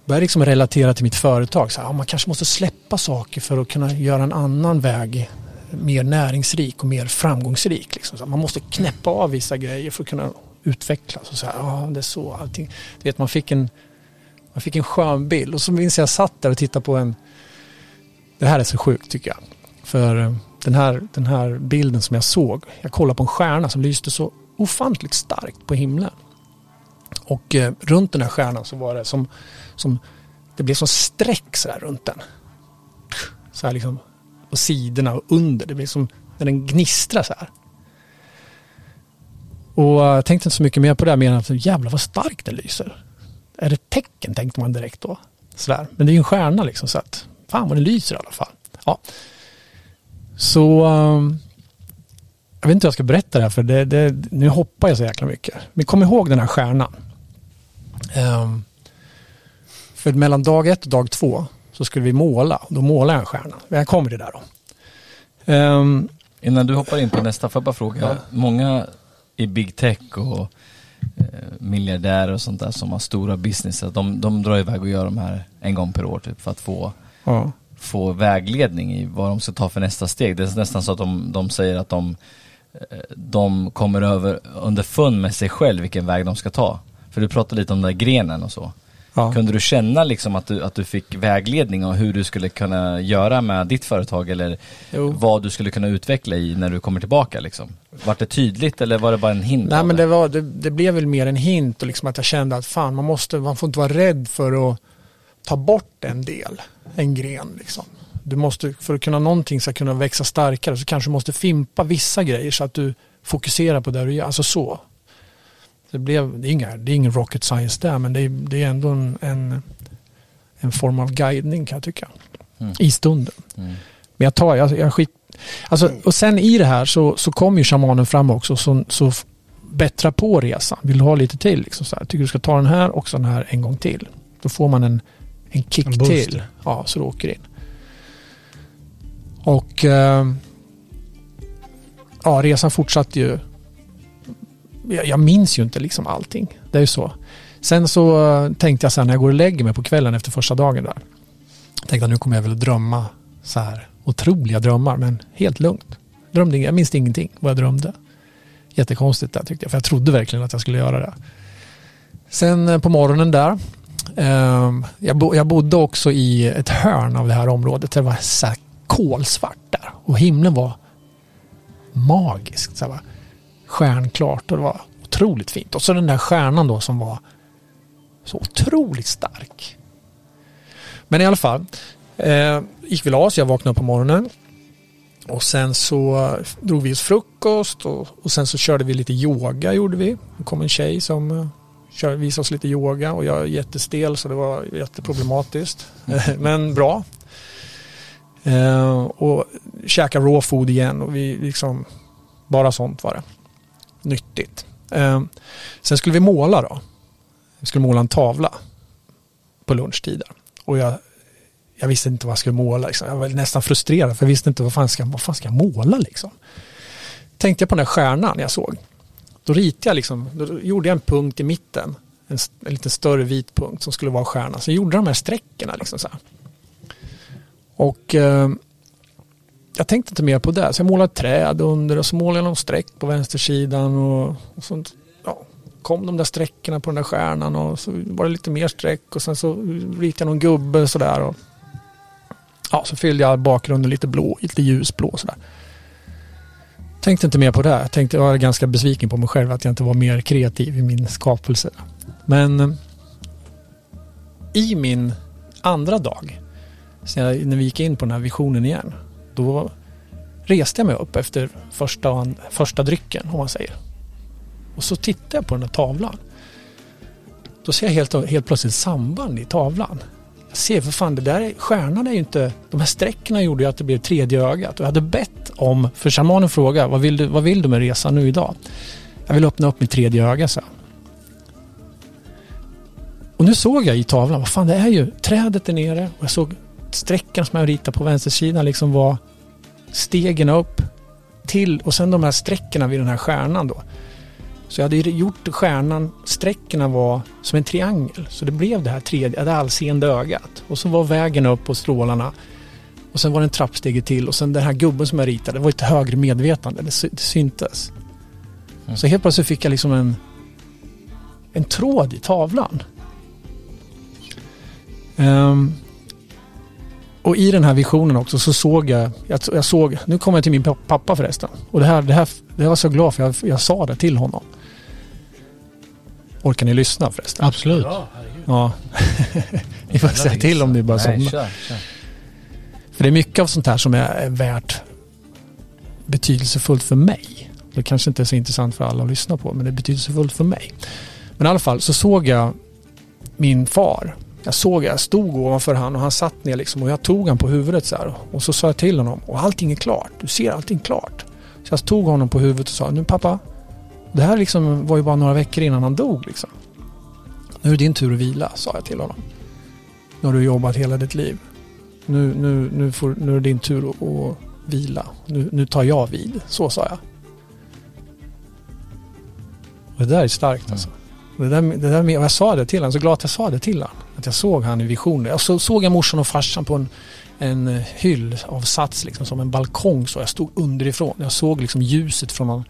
Började liksom relatera till mitt företag. Så här, ja, man kanske måste släppa saker för att kunna göra en annan väg mer näringsrik och mer framgångsrik. Liksom. Så man måste knäppa av vissa grejer för att kunna utvecklas. Och så här, ah, det är så allting. Du vet, man fick en, man fick en skön bild. Och så minns jag, jag satt där och tittade på en... Det här är så sjukt tycker jag. För eh, den här, den här bilden som jag såg. Jag kollade på en stjärna som lyste så ofantligt starkt på himlen. Och eh, runt den här stjärnan så var det som, som det blev som streck så där runt den. Så här liksom och sidorna och under. Det blir som när den gnistrar så här. Och jag tänkte inte så mycket mer på det Men mer än att jävlar vad starkt den lyser. Är det tecken tänkte man direkt då. Sådär. Men det är ju en stjärna liksom så att fan vad den lyser i alla fall. Ja. Så ehm, jag vet inte hur jag ska berätta det här för det, det, nu hoppar jag så jäkla mycket. Men kom ihåg den här stjärnan. Um, för mellan dag ett och dag två så skulle vi måla. Då målar jag en stjärna. Jag kommer till det där då. Ehm, Innan du hoppar in på nästa, får jag bara fråga. Ja. Många i big tech och eh, miljardärer och sånt där som har stora businesses, de, de drar iväg och gör de här en gång per år typ för att få, ja. få vägledning i vad de ska ta för nästa steg. Det är nästan så att de, de säger att de, eh, de kommer över underfund med sig själv vilken väg de ska ta. För du pratade lite om den där grenen och så. Ja. Kunde du känna liksom att du, att du fick vägledning om hur du skulle kunna göra med ditt företag eller Jo. vad du skulle kunna utveckla i när du kommer tillbaka liksom? Var det tydligt eller var det bara en hint Nej av men det, var, det, det blev väl mer en hint och liksom att jag kände att fan man måste, man får inte vara rädd för att ta bort en del, en gren liksom. Du måste, för att kunna någonting ska kunna växa starkare så kanske du måste fimpa vissa grejer så att du fokuserar på det du gör, alltså så. Det, blev, det, är inga, det är ingen rocket science där men det är, det är ändå en, en, en form av guidning kan jag tycka. Mm. I stunden. Mm. Men jag tar, jag, jag skit, alltså, och sen i det här så, så kom ju shamanen fram också så, så bättra på resan. Vill du ha lite till? Liksom så här. Tycker du ska ta den här och så den här en gång till. Då får man en, en kick En till. Ja, så du åker in. Och eh, ja, resan fortsatte ju. Jag, jag minns ju inte liksom allting. Det är ju så. Sen så eh, tänkte jag så här när jag går och lägger mig på kvällen efter första dagen där. Tänkte att nu kommer jag väl att drömma så här otroliga drömmar men helt lugnt. Drömde, jag minns ingenting vad jag drömde. Jättekonstigt där tyckte jag för jag trodde verkligen att jag skulle göra det. Sen eh, på morgonen där. ehm, jag, bo, jag bodde också i ett hörn av det här området. Det var så här kolsvart där. Och himlen var magisk. Så här stjärnklart och det var otroligt fint. Och så den där stjärnan då som var så otroligt stark. Men i alla fall, eh, gick vi la jag vaknade upp på morgonen. Och sen så drog vi oss frukost och, och sen så körde vi lite yoga gjorde vi. Det kom en tjej som eh, kör, visade oss lite yoga och jag är jättestel så det var jätteproblematiskt. Men bra. Eh, och käka raw food igen och vi liksom, bara sånt var det. Nyttigt. Eh, sen skulle vi måla då. Vi skulle måla en tavla på lunchtider. Och jag, jag visste inte vad jag skulle måla. Liksom. Jag var nästan frustrerad för jag visste inte vad fan ska, vad fan ska jag måla liksom. Tänkte jag på den där stjärnan jag såg. Då ritade jag liksom, då gjorde jag en punkt i mitten. En, en lite större vit punkt som skulle vara stjärnan. Så jag gjorde de här sträckorna liksom så här. Och eh, jag tänkte inte mer på det. Så jag målade ett träd under och så målade jag någon streck på vänstersidan. Och, och så ja, kom de där sträckorna på den där stjärnan och så var det lite mer streck och sen så ritade jag någon gubbe sådär. Och, ja, så fyllde jag bakgrunden lite blå, lite ljusblå sådär. Tänkte inte mer på det. Jag tänkte jag var ganska besviken på mig själv att jag inte var mer kreativ i min skapelse. Men eh, i min andra dag, när vi gick in på den här visionen igen, då reste jag mig upp efter första, första drycken, om man säger. Och så tittar jag på den här tavlan. Då ser jag helt, helt plötsligt samband i tavlan. Jag ser för fan, det där är, stjärnan är ju inte... De här sträckorna gjorde ju att det blev tredje ögat. Och jag hade bett om, för shamanen frågade, vad vill du, vad vill du med resan nu idag? Jag vill öppna upp mitt tredje öga, så. Och nu såg jag i tavlan, vad fan det är ju, trädet är nere och jag såg sträckan som jag ritade på vänstersidan liksom var stegen upp till och sen de här sträckorna vid den här stjärnan då. Så jag hade gjort stjärnan, sträckorna var som en triangel. Så det blev det här tredje, det allseende ögat. Och så var vägen upp och strålarna. Och sen var det en trappstege till och sen den här gubben som jag ritade, det var ett högre medvetande, det, sy- det syntes. Så helt plötsligt fick jag liksom en, en tråd i tavlan. Ehm, och i den här visionen också så såg jag, jag, jag såg, nu kommer jag till min pappa förresten. Och det här, det här, det här var så glad för jag, jag sa det till honom. Orkar ni lyssna förresten? Absolut. Ja. ni får säga till om ni bara somnar. För det är mycket av sånt här som är är värt betydelsefullt för mig. Det kanske inte är så intressant för alla att lyssna på, men det är betydelsefullt för mig. Men i alla fall så såg jag min far. Jag såg, jag stod ovanför han och han satt ner liksom och jag tog han på huvudet så här. Och så sa jag till honom, och allting är klart. Du ser allting klart. Så jag tog honom på huvudet och sa, nu pappa, det här liksom var ju bara några veckor innan han dog liksom. Nu är det din tur att vila, sa jag till honom. Nu har du jobbat hela ditt liv. Nu, nu, nu, får, nu är det din tur att, att vila. Nu, nu tar jag vid. Så sa jag. Och det där är starkt alltså. Det där, det där och jag sa det till honom, så glad att jag sa det till honom. Att jag såg han i visioner. Jag så såg jag morsan och farsan på en, en eh, hyllavsats, liksom som en balkong. Så jag stod underifrån. Jag såg liksom ljuset från någon,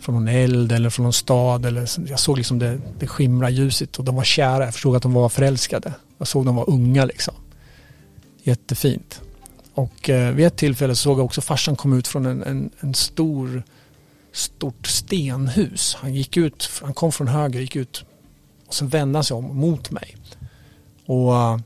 från någon eld eller från någon stad. Eller, jag såg liksom det, det skimra ljuset och de var kära. Jag förstod att de var förälskade. Jag såg dem var unga liksom. Jättefint. Och eh, vid ett tillfälle såg jag också farsan komma ut från en, en, en stor stort stenhus. Han gick ut, han kom från höger, gick ut och sen vände han sig om mot mig. Och eh,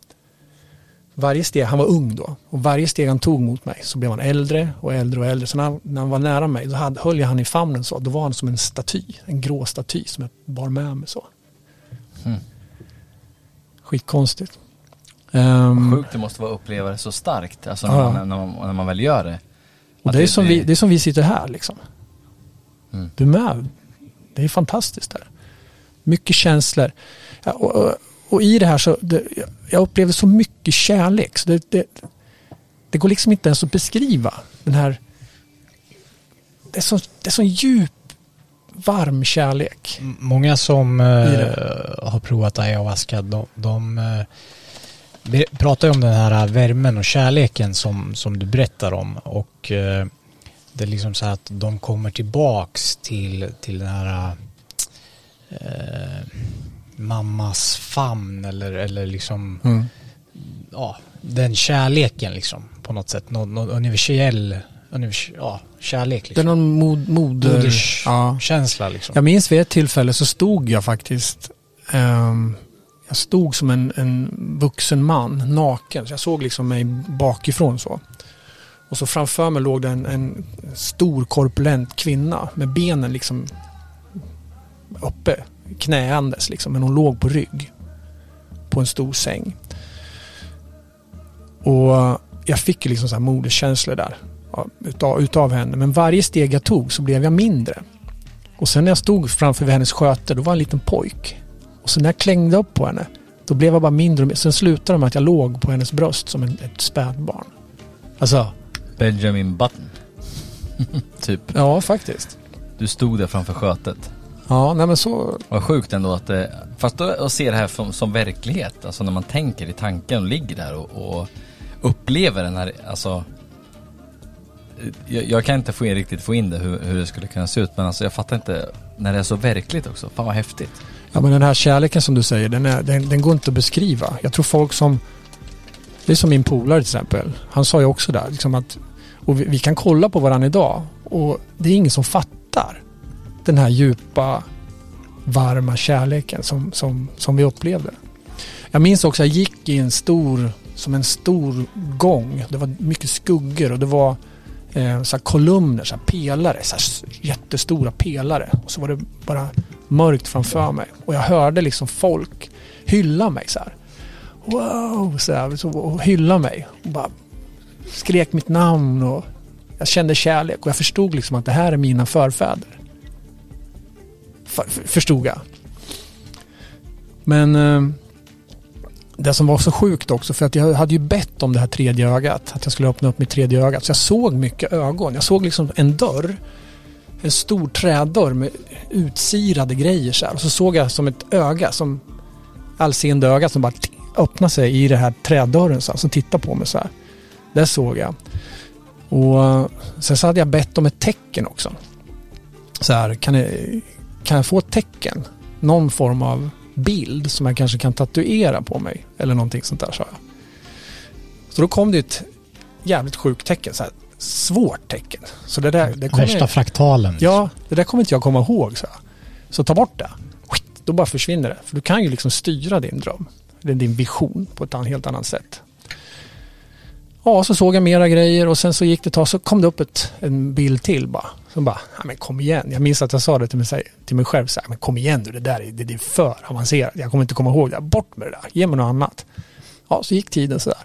varje steg, han var ung då, och varje steg han tog mot mig så blev han äldre och äldre och äldre. Så när han, när han var nära mig, då hade, höll jag han i famnen så. Då var han som en staty, en grå staty som jag bar med mig så. Mm. Skitkonstigt. Ehm, Sjukt det måste vara att uppleva det så starkt, alltså när, Ja. man, när, man, när man väl gör det. Och det är, som vi, det är som vi sitter här liksom. Mm. Du med. Det är fantastiskt där. Mycket känslor. Och, och, och i det här så, det, jag- upplever så mycket kärlek. Så det, det, det går liksom inte ens att beskriva den här... Det är så, det är så djup, varm kärlek. Många som eh, har provat ayahuasca, de, de eh, vi pratar ju om den här värmen och kärleken som, som du berättar om. Och eh, det är liksom så här att de kommer tillbaks till, till den här eh, mammas famn eller, eller liksom ja, den kärleken liksom på något sätt. Någon, någon universell, univers, ja, kärlek Det är liksom. någon mod, moder... Moders Ja. känsla liksom. Jag minns vid ett tillfälle så stod jag faktiskt ehm, Jag stod som en, en vuxen man, naken. Så jag såg liksom mig bakifrån så. Och så framför mig låg det en, en stor korpulent kvinna med benen liksom uppe, knäandes liksom. Men hon låg på rygg. På en stor säng. Och jag fick ju liksom så här moderskänslor där. Utav, utav henne. Men varje steg jag tog så blev jag mindre. Och sen när jag stod framför vid hennes sköte, då var jag en liten pojk. Och sen när jag klängde upp på henne, då blev jag bara mindre och mindre. Sen slutade det med att jag låg på hennes bröst som en, ett spädbarn. Alltså, Benjamin Button. typ. ja faktiskt. Du stod där framför skötet. Ja, nej men så... Vad sjukt ändå att det, fast då, att se det här som, som verklighet, alltså när man tänker i tanken och ligger där och, och upplever den här, alltså jag, jag kan inte få in, riktigt få in det hur, hur det skulle kunna se ut men alltså jag fattar inte när det är så verkligt också. Fan vad häftigt. Ja men den här kärleken som du säger, den, är, den, den går inte att beskriva. Jag tror folk som... Det är som min polare till exempel. Han sa ju också där liksom att... Och vi, vi kan kolla på varandra idag och det är ingen som fattar den här djupa, varma kärleken som, som, som vi upplevde. Jag minns också, jag gick i en stor, som en stor gång. Det var mycket skuggor och det var eh, så här kolumner, så här pelare, så här jättestora pelare. Och så var det bara mörkt framför mig. Och jag hörde liksom folk hylla mig så här. Wow! Så här, så, och hylla mig. Och bara skrek mitt namn och jag kände kärlek. Och jag förstod liksom att det här är mina förfäder. Förstod jag. Men eh, det som var så sjukt också, för att jag hade ju bett om det här tredje ögat. Att jag skulle öppna upp mitt tredje ögat. Så jag såg mycket ögon. Jag såg liksom en dörr. En stor trädörr med utsirade grejer så här. Och så såg jag som ett öga, som allseende öga som bara öppnade sig i den här trädörren så här, som tittade på mig så här. Det såg jag. Och eh, sen så hade jag bett om ett tecken också. Så här, kan ni, kan jag få ett tecken? Någon form av bild som jag kanske kan tatuera på mig. Eller någonting sånt där sa jag. Så då kom det ett jävligt sjukt tecken. Så här, svårt tecken. Så det där, det Värsta fraktalen. liksom. Ja, det där kommer inte jag komma ihåg. Så, så ta bort det. Då bara försvinner det. För du kan ju liksom styra din dröm. Eller din vision på ett helt annat sätt. Ja, så såg jag mera grejer och sen så gick det ett tag så kom det upp ett, en bild till bara. Som bara, ja, men kom igen. Jag minns att jag sa det till mig, till mig själv. Så här, men kom igen du, det där är, det, det är för avancerat. Jag kommer inte komma ihåg det. Bort med det där. Ge mig något annat. Ja, så gick tiden sådär.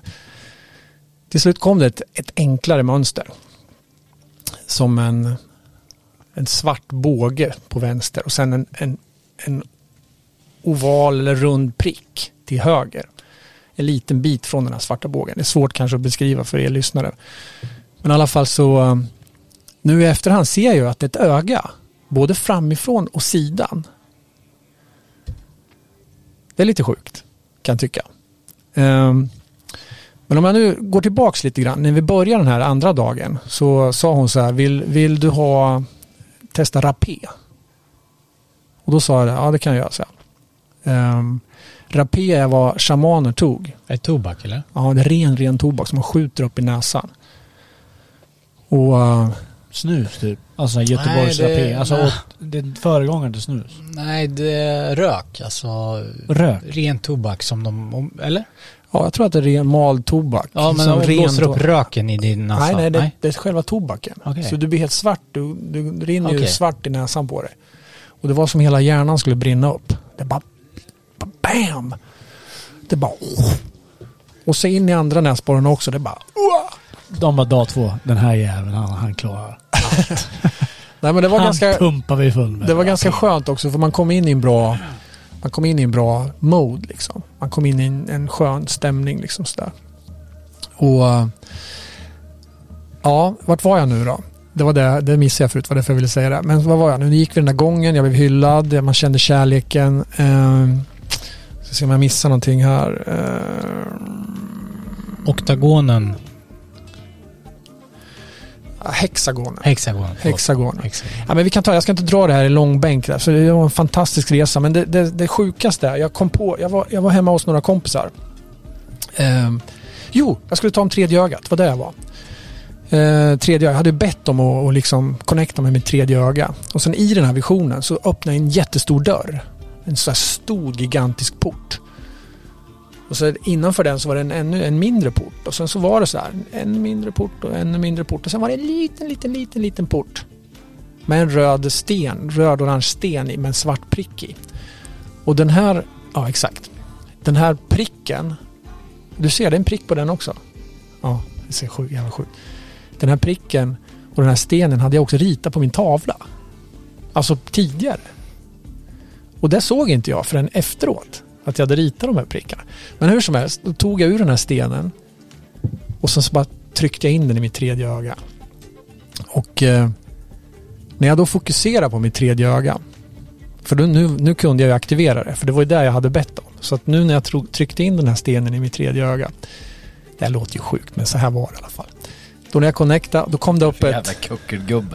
Till slut kom det ett, ett enklare mönster. Som en, en svart båge på vänster och sen en, en, en oval eller rund prick till höger. En liten bit från den här svarta bågen. Det är svårt kanske att beskriva för er lyssnare. Men i alla fall så um, nu i efterhand ser jag ju att ett öga. Både framifrån och sidan. Det är lite sjukt kan jag tycka. Ehm, men om jag nu går tillbaks lite grann. När vi började den här andra dagen så sa hon så här. Vill, vill du ha testa rapé? Och då sa jag ja det kan jag göra. Så. Um, rapé är vad shamaner tog. Är det tobak eller? Ja, det är ren, ren tobak som man skjuter upp i näsan. Och eh, Snus typ. Alltså Göteborgs Nej, det- rapé. Alltså nej. åt, det föregångaren till snus. Nej, det är rök. Alltså Rök. ren tobak som de, eller? ja, jag tror att det är ren mald tobak. Ja, men de ren blåser upp röken i din näsa. Nej, nej, det, det är själva tobaken. Okej. Så du blir helt svart. Du, du rinner ju Okej. svart i näsan på dig. Och det var som hela hjärnan skulle brinna upp. Det bara, bara bam! Det bara... Och så in i andra näsborren också. Det bara... De var dag två. Den här jäveln, han, han klarar. Nej, men det var han ganska... pumpar vi full med. Det var ganska skönt också för man kom in i en bra man kom in i en bra mode liksom. Man kom in i en, en skön stämning liksom sådär. Och ja, vart var jag nu då? Det var det, det missade jag förut, var därför jag ville säga det. Men vad var jag nu? Nu gick vi den där gången, jag blev hyllad, man kände kärleken. Eh, ska se om jag missar någonting här. Eh, Oktagonen, hexagonen. förlåt. Hexagonen. Hexagon. Ja, men vi kan ta, jag ska inte dra det här i långbänk där, för det var en fantastisk resa. Men det, det, det sjukaste, jag kom på, jag var, jag var hemma hos några kompisar. Ehm, Jo, jag skulle ta om tredje ögat. Det var där jag var. Eh, tredje, jag hade bett dem att, att liksom connecta med mitt tredje öga. Och sen i den här visionen så öppnade jag en jättestor dörr. En sån här stor gigantisk port. Och så innanför den så var det en ännu en mindre port. Och sen så var det så här en mindre port och en mindre port. Och sen var det en liten, liten, liten, liten port. Med en röd sten, röd-orange sten i med en svart prick i. Och den här, ja exakt. Den här pricken. Du ser, det är en prick på den också. Ja, det ser sjukt, jävla sjukt. Den här pricken och den här stenen hade jag också ritat på min tavla. Alltså tidigare. Och det såg inte jag förrän efteråt. Att jag hade ritat de här prickarna. Men hur som helst, då tog jag ur den här stenen. Och sen så bara tryckte jag in den i mitt tredje öga. Och eh, när jag då fokuserar på mitt tredje öga. För då, nu, nu kunde jag ju aktivera det. För det var ju där jag hade bett om. Så att nu när jag tryckte in den här stenen i mitt tredje öga. Det här låter ju sjukt men så här var det i alla fall. Då när jag connectade, då kom det upp ett...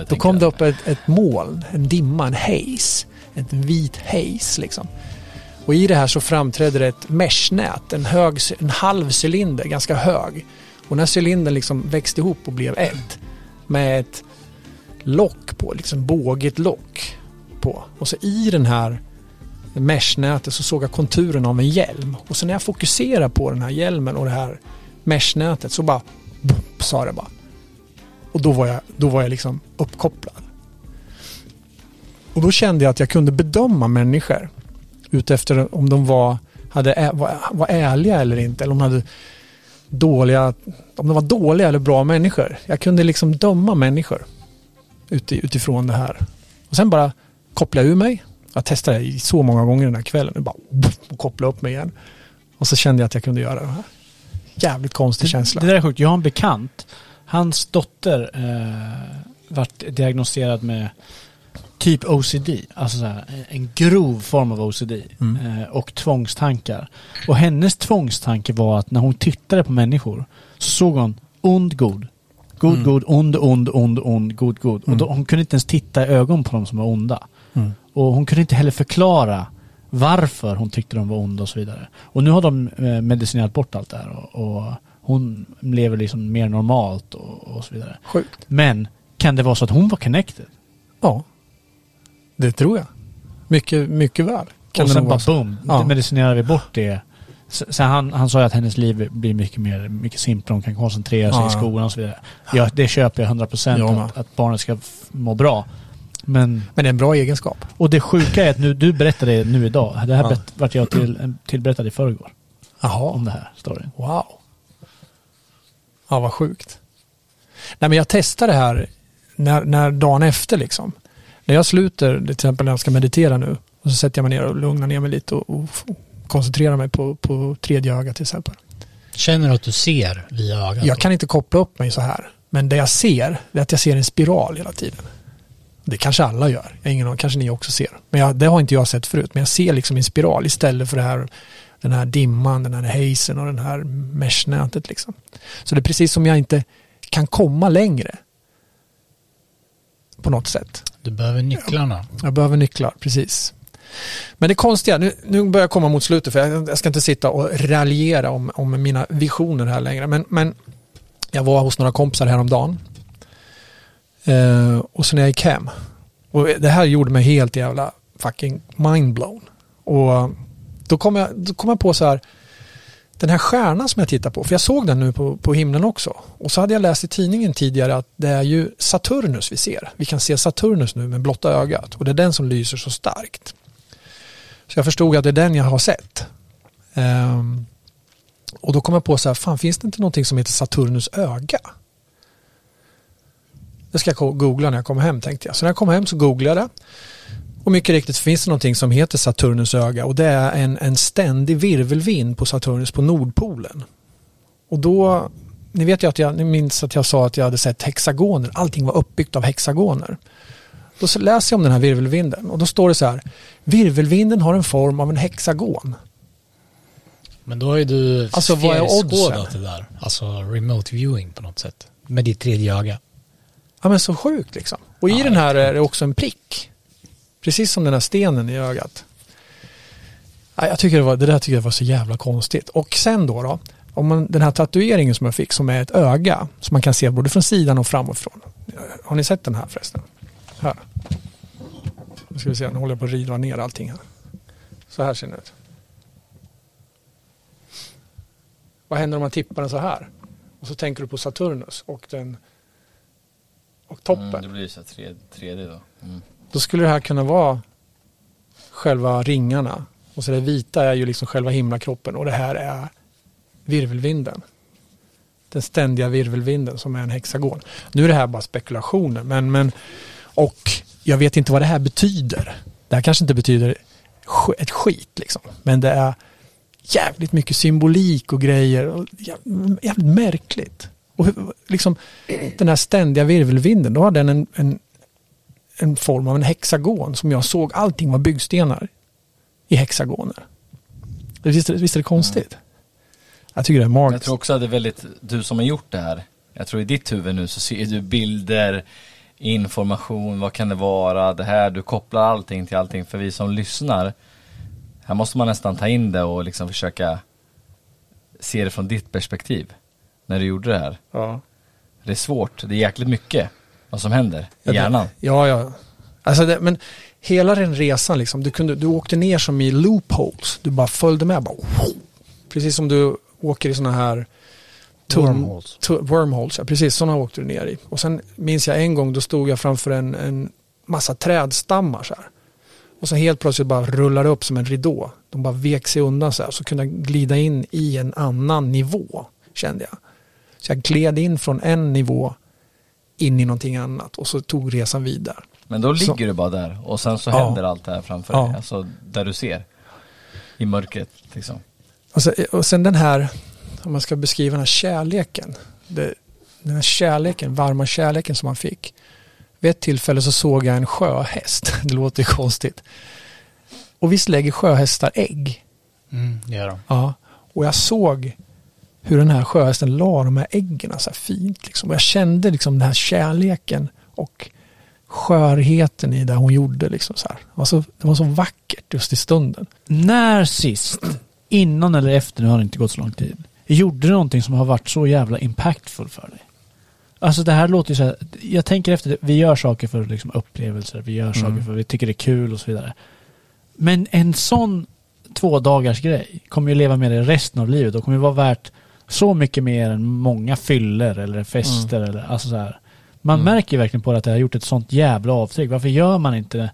Då kom det upp ett, ett moln, en dimma, en haze. En vit haze liksom. Och i det här så framträder det ett meshnät, en, hög, en halv cylinder, ganska hög. Och den här cylindern liksom växte ihop och blev ett. Med ett lock på, liksom bågigt lock på. Och så i den här meshnätet så såg jag konturen av en hjälm. Och så när jag fokuserar på den här hjälmen och det här meshnätet så bara boom, sa det bara. Och då var jag, då var jag liksom uppkopplad. Och då kände jag att jag kunde bedöma människor utefter om de var, hade, var, var ärliga eller inte. Eller om de hade dåliga, om de var dåliga eller bra människor. Jag kunde liksom döma människor uti, utifrån det här. Och sen bara koppla ur mig. Jag testade det så många gånger den här kvällen. Och bara och koppla upp mig igen. Och så kände jag att jag kunde göra det här. Jävligt konstig känsla. Det där är sjukt. Jag har en bekant. Hans dotter eh, vart diagnostiserad med typ OCD. Alltså så här, en grov form av OCD. Mm. Eh, och tvångstankar. Och hennes tvångstanke var att när hon tittade på människor så såg hon ond, god. God, Mm. god, ond, ond, ond, ond, god, god. Och då, hon kunde inte ens titta i ögon på dem som var onda. Mm. Och hon kunde inte heller förklara varför hon tyckte de var onda och så vidare. Och nu har de eh, medicinerat bort allt det här och, och hon lever liksom mer normalt och, och så vidare. Sjukt. Men kan det vara så att hon var connected? Ja. Det tror jag. Mycket, mycket väl. Kan och sen bara boom, Ja. medicinerar vi bort det. Sen han, han sa ju att hennes liv blir mycket mer, mycket simplare, hon kan koncentrera sig Ja, i skolan och så vidare. Ja, det köper jag 100% Jag med. att, att barnet ska må bra. Men, Men det är en bra egenskap. och det sjuka är att nu, du berättade det nu idag. Det här Ja. ja. vart jag till, tillberättad i förrgår. Jaha. Om det här storyn. Wow. Ja, vad sjukt. Nej, men jag testade det här när, när dagen efter liksom. När jag sluter, till exempel när jag ska meditera nu, och så sätter jag mig ner och lugnar ner mig lite och, och koncentrerar mig på, på tredje ögat till exempel. Känner du att du ser via ögat? Jag kan inte koppla upp mig så här. Men det jag ser, det är att jag ser en spiral hela tiden. Det kanske alla gör. Jag ingen aning, kanske ni också ser. Men jag, det har inte jag sett förut. Men jag ser liksom en spiral istället för det här, den här dimman, den här hazen och den här meshnätet. Liksom. Så det är precis som jag inte kan komma längre. På något sätt. Du behöver nycklarna. Jag behöver nycklar, precis. Men det konstiga, nu, nu börjar jag komma mot slutet för jag, jag ska inte sitta och raljera om, om mina visioner här längre. Men, men jag var hos några kompisar häromdagen. Eh, och så när jag gick hem. Och det här gjorde mig helt jävla fucking mindblown. Och då kom jag, då kom jag på så här. Den här stjärnan som jag tittar på, för jag såg den nu på, på himlen också. Och så hade jag läst i tidningen tidigare att det är ju Saturnus vi ser. Vi kan se Saturnus nu med blotta ögat. Och det är den som lyser så starkt. Så jag förstod att det är den jag har sett. Um, och då kom jag på så här, fan finns det inte någonting som heter Saturnus öga? Det ska jag googla när jag kommer hem tänkte jag. Så när jag kom hem så googlade jag det. Och mycket riktigt finns det någonting som heter Saturnus öga och det är en, en ständig virvelvind på Saturnus på Nordpolen. Och då, ni vet ju att jag, ni minns att jag sa att jag hade sett hexagoner, allting var uppbyggt av hexagoner. Då läser jag om den här virvelvinden och då står det så här, virvelvinden har en form av en hexagon. Men då är du Alltså, vad är oddsen? det där. Alltså remote viewing på något sätt. Med ditt tredje öga. Ja men så sjukt liksom. Och i den här är det också en prick. Precis som den här stenen i ögat. Jag tycker det, var, det där tycker jag var så jävla konstigt. Och sen då, då om man, den här tatueringen som jag fick som är ett öga som man kan se både från sidan och framifrån. Har ni sett den här förresten? Här. Nu ska vi se, nu håller jag på att riva ner allting här. Så här ser den ut. Vad händer om man tippar den så här? Och så tänker du på Saturnus och den och toppen. Mm, det blir så här 3, 3D då. Mm. Då skulle det här kunna vara själva ringarna. Och så det vita är ju liksom själva himlakroppen och det här är virvelvinden. Den ständiga virvelvinden som är en hexagon. Nu är det här bara spekulationer men, men och jag vet inte vad det här betyder. Det här kanske inte betyder ett skit liksom. Men det är jävligt mycket symbolik och grejer. Och jävligt märkligt. Och liksom den här ständiga virvelvinden, då har den en, en, en form av en hexagon som jag såg. Allting var byggstenar i hexagoner. Visst, visst är det konstigt? Jag tycker det är Jag magiskt. tror också att det är väldigt, du som har gjort det här, jag tror i ditt huvud nu så ser du bilder, information, vad kan det vara, det här, du kopplar allting till allting. För vi som lyssnar, här måste man nästan ta in det och liksom försöka se det från ditt perspektiv. När du gjorde det här. Ja. Det är svårt, det är jäkligt mycket vad som händer i hjärnan. Ja, ja. Alltså det, men hela den resan liksom, du, kunde, du åkte ner som i loopholes. Du bara följde med. Bara, precis som du åker i sådana här tunn- Wormholes. wormholes. Ja, precis, sådana åkte du ner i. Och sen minns jag en gång, då stod jag framför en, en massa trädstammar så här. Och så helt plötsligt bara rullar det upp som en ridå. De bara vek sig undan så här. Så kunde jag glida in i en annan nivå, kände jag. Så jag gled in från en nivå in i någonting annat och så tog resan vidare. Men då Så- ligger du bara där och sen så Ja. händer allt det här framför Ja. dig. Alltså där du ser. I mörkret liksom. Och, så, och sen den här, om man ska beskriva den här kärleken. Det, den här kärleken, varma kärleken som man fick. Vid ett tillfälle så såg jag en sjöhäst. Det låter ju konstigt. Och visst lägger sjöhästar ägg? Mm, det gör de. Ja. Och jag såg hur den här sjöhästen la de här äggen så här fint. Liksom. Och jag kände liksom den här kärleken och skörheten i det hon gjorde. Liksom så här. Det, var så, det var så vackert just i stunden. När sist, innan eller efter, nu har det inte gått så lång tid, gjorde du någonting som har varit så jävla impactful för dig? Alltså det här låter ju så här, jag tänker efter, vi gör saker för liksom upplevelser, vi gör saker för vi tycker det är kul och så vidare. Men en sån två dagars grej kommer ju leva med dig resten av livet och kommer ju vara värt så mycket mer än många fyller eller fester eller alltså så här. Man Mm. märker verkligen på det att det har gjort ett sånt jävla avtryck. Varför gör man inte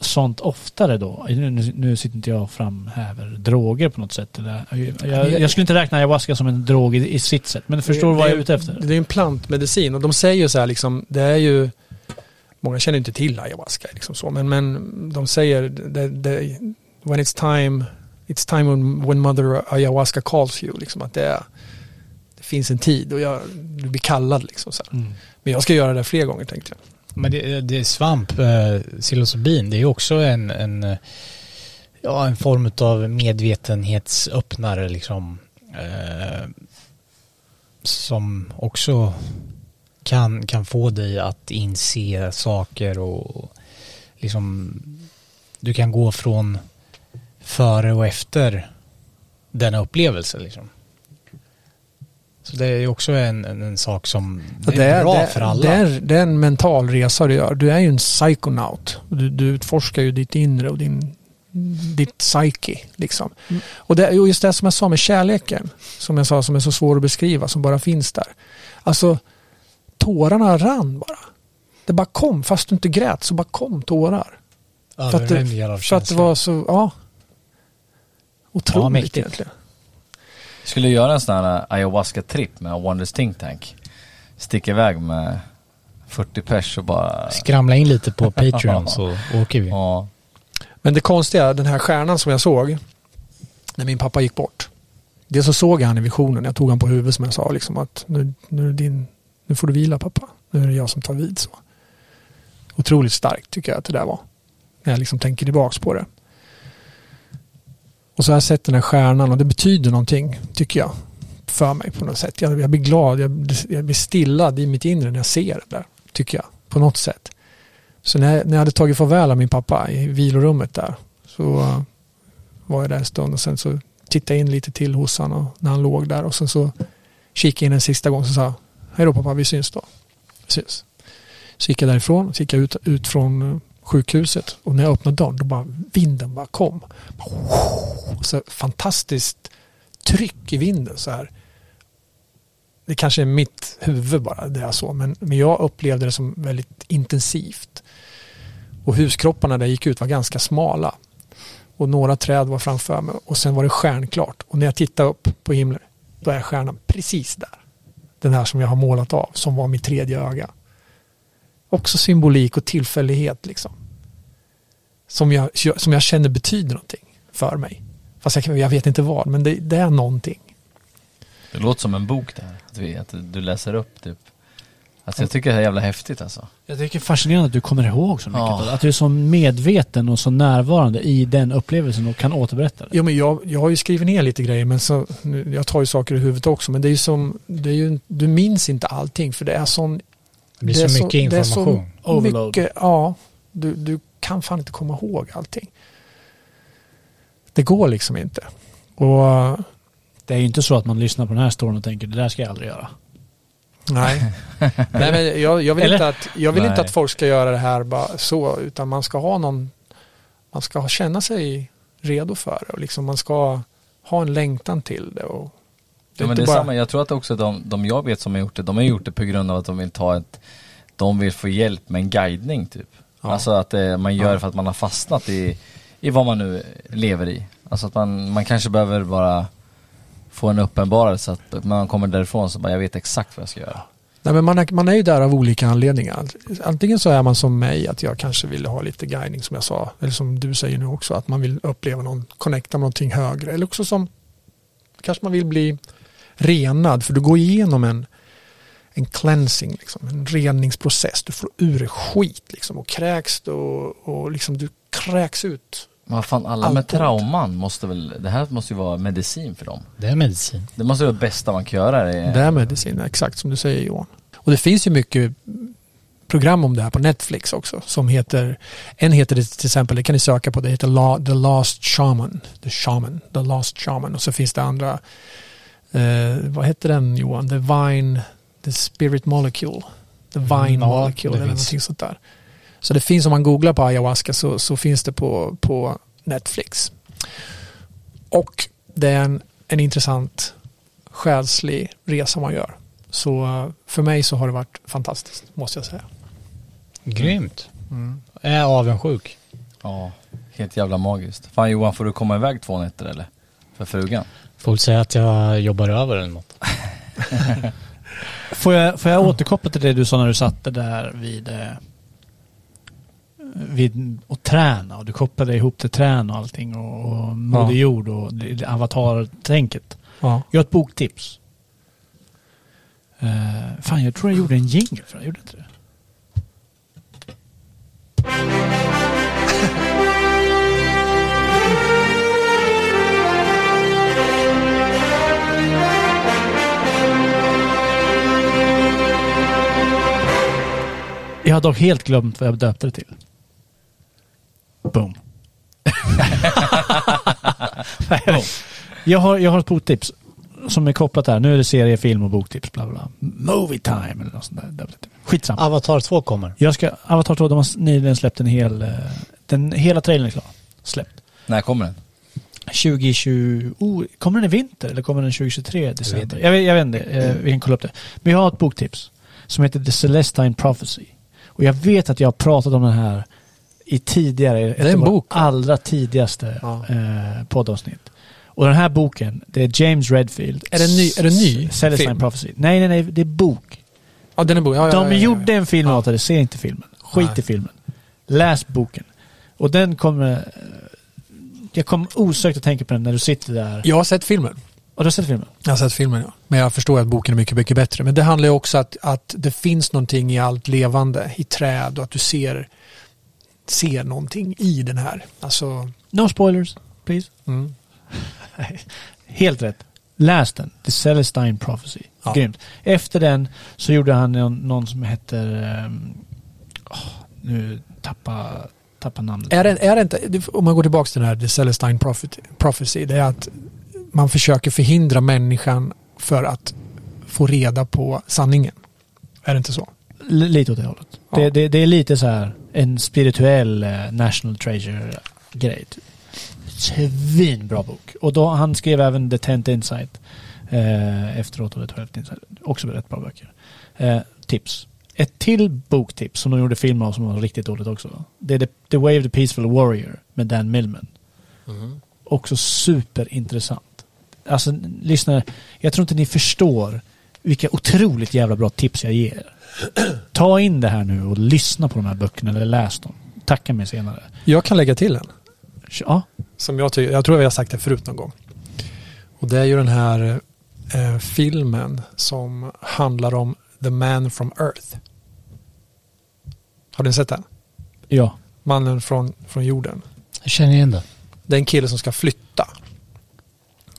sånt oftare då? Nu, nu, nu sitter inte jag och framhäver droger på något sätt. Eller, jag, jag, jag skulle inte räkna ayahuasca som en drog i, i sitt sätt. Men förstår du vad jag är ute efter? Det är en plantmedicin och de säger ju så här liksom, det är ju, många känner inte till ayahuasca liksom så, men, men de säger, det, det, when it's time, it's time when, when mother ayahuasca calls you, liksom att det, är, det finns en tid och jag, du blir kallad liksom så. Mm. Men jag ska göra det fler gånger tänkte jag. Men det, det är svamp, eh, psilocybin, det är också en, en, ja, en form av medvetenhetsöppnare liksom. Eh, som också kan, kan få dig att inse saker och liksom du kan gå från före och efter denna upplevelse liksom. Så det är ju också en, en, en sak som det är, bra det, för alla. Det är, det är en mental resa du gör. Du är ju en psychonaut. Du, du utforskar ju ditt inre och din, ditt psyche. Liksom. Och, det, och just det som jag sa med kärleken, som jag sa som är så svår att beskriva, som bara finns där. Alltså, tårarna rann bara. Det bara kom, fast du inte grät så bara kom tårar. Överväldigad av för att det var så, ja. Otroligt mäktigt. egentligen. Skulle göra en sån här ayahuasca-tripp med Wonders Think Tank. Sticka iväg med 40 pers och bara... Skramla in lite på Patreon så åker vi. Ja. Men det konstiga, den här stjärnan som jag såg när min pappa gick bort. Det så såg jag han i visionen. Jag tog han på huvudet som jag sa. Liksom, att nu, nu, din, nu får du vila pappa. Nu är det jag som tar vid. så. Otroligt starkt tycker jag att det där var. När jag liksom tänker tillbaks på det. Och så har jag sett den här stjärnan och det betyder någonting tycker jag. För mig på något sätt. Jag, jag blir glad, jag, jag blir stillad i mitt inre när jag ser det där. Tycker jag. På något sätt. Så när jag, när jag hade tagit farväl av min pappa i vilorummet där så var jag där en stund och sen så tittade jag in lite till hos honom när han låg där och sen så kikade jag in en sista gång och sa hej då pappa, vi syns då. Vi syns. Så gick jag därifrån, så gick jag ut, ut från eh, sjukhuset och när jag öppnade dörren då bara vinden bara kom. Så fantastiskt tryck i vinden så här. Det kanske är mitt huvud bara det jag såg men, men jag upplevde det som väldigt intensivt. Och huskropparna där jag gick ut var ganska smala. Och några träd var framför mig och sen var det stjärnklart. Och när jag tittade upp på himlen då är stjärnan precis där. Den här som jag har målat av som var mitt tredje öga. Också symbolik och tillfällighet liksom. Som jag, som jag känner betyder någonting för mig. Fast jag, jag vet inte vad, men det, det är någonting. Det låter som en bok där. Att, vi, att du läser upp typ. Alltså jag tycker det är jävla häftigt alltså. Jag tycker det är fascinerande att du kommer ihåg så mycket. Ja. Att du är så medveten och så närvarande i den upplevelsen och kan återberätta det. Jo, men jag, jag har ju skrivit ner lite grejer, men så, jag tar ju saker i huvudet också. Men det är ju som, det är ju, du minns inte allting för det är sån... Det blir så mycket det är så information. Overload. Mycket, ja, du, du kan fan inte komma ihåg allting. Det går liksom inte. Och Det är ju inte så att man lyssnar på den här storyn och tänker det där ska jag aldrig göra. Nej. Nej men jag, jag vill, Eller? inte att, jag vill inte Nej. att folk ska göra det här bara så, utan man ska ha någon, man ska känna sig redo för det och liksom man ska ha en längtan till det. Och det Ja, men det är bara, samma, jag tror att också de, de jag vet som har gjort det, de har gjort det på grund av att de vill ta ett, de vill få hjälp med en guidning typ. Ja. Alltså att eh, man gör Ja. för att man har fastnat i, i vad man nu lever i. Alltså att man, man kanske behöver bara få en uppenbarelse att man kommer därifrån så bara jag vet exakt vad jag ska göra. nej, men man, är, man är ju där av olika anledningar. Antingen så är man som mig, att jag kanske vill ha lite guidning som jag sa, eller som du säger nu också, att man vill uppleva någon, connecta med någonting högre. Eller också som, kanske man vill bli renad, för du går igenom en, en cleansing, liksom, en reningsprocess. Du får ur skit liksom, och kräks och, och liksom, du kräks ut. Vad fan, alla Allt med ont. trauman måste väl, det här måste ju vara medicin för dem. Det är medicin. Det måste vara det bästa man kan göra. Det Det är medicin, exakt som du säger Johan. Och det finns ju mycket program om det här på Netflix också. Som heter, en heter det till exempel, det kan ni söka på, det heter La, The Last Shaman. The Shaman, The Last Shaman. Och så finns det andra, eh, vad heter den Johan? The Vine, The Spirit Molecule. The Vine Mm, Molecule eller finns. någonting sånt där. Så det finns, om man googlar på ayahuasca så, så finns det på, på Netflix. Och det är en, en intressant själslig resa man gör. Så eh, för mig så har det varit fantastiskt, måste jag säga. Grymt. Jag är avundsjuk. Ja, helt jävla magiskt. Fan Johan, får du komma iväg två nätter eller? För frugan? Folk säger att jag jobbar över eller något. Får jag, får jag återkoppla till det du sa när du satt där vid, eh, vid och träna och du kopplade ihop till träna och allting och, och Moder Ja. Jord och avatar-tänket. Ja. Jag har ett boktips. Uh, fan, jag tror jag gjorde en jingle för det. Jag gjorde inte det. Jag har dock helt glömt vad jag döpte det till. Boom. jag, har, jag har ett boktips som är kopplat här. Nu är det serie, film och boktips. Bla bla. Movie time eller något sånt där. Skitsamma. Avatar 2 kommer. Jag ska, Avatar 2, de har nyligen släppt en hel... eh, Den, hela trailern är klar. Släppt. När kommer den? 2020... Oh, kommer den i vinter eller kommer den 2023 december? Jag vet, jag vet inte. Eh, vi kan kolla upp det. Men jag har ett boktips. Som heter The Celestine Prophecy. Och jag vet att jag har pratat om den här i tidigare... är ett en av bok, allra tidigaste Ja. eh, poddavsnitt. Och den här boken, det är James Redfield. Är det ny- är det ny Celestine? Prophecy. Nej, nej, nej. Det är bok. Ja, den är bo- ja, De ja, gjorde en film Ja. åt det, se inte filmen. Skit Nej. i filmen. Läs boken. Och den kommer... eh, Jag kom osökt att tänka på den när du sitter där. Jag har sett filmen. Och du har sett filmen? Jag har sett filmen ja. Men jag förstår att boken är mycket, mycket bättre. Men det handlar ju också att, att det finns någonting i allt levande, i träd och att du ser, ser någonting i den här. Alltså, No spoilers, please. mm. Helt rätt. Läs den. The Celestine Prophecy. Ja. Grymt. Efter den så gjorde han någon, som heter... åh, nu tappa, tappa namnet. är, det, är det inte, om man går tillbaka till den här The Celestine Prophecy, det är att man försöker förhindra människan för att få reda på sanningen. Är det inte så? L- lite åt det hållet. Ja. Det, det, det är lite så här en spirituell eh, national treasure-grej. Svinbra bok. Och då, han skrev även The Tenth Insight eh, efteråt och The Twelfth Insight. Också rätt bra böcker. Eh, tips. Ett till boktips som de gjorde film av som var riktigt dåligt också. Det är The, the Way of the Peaceful Warrior med Dan Millman. Också superintressant. Alltså, lyssnare, jag tror inte ni förstår vilka otroligt jävla bra tips jag ger. Ta in det här nu och lyssna på de här böckerna eller läs dem. Tacka mig senare. Jag kan lägga till en. Ja, Som jag, tycker, jag tror vi har sagt det förut någon gång. Och det är ju den här eh, filmen som handlar om The Man from Earth. Har ni sett den? ja. Mannen från, från jorden. Jag känner igen det. Det är en kille som ska flytta.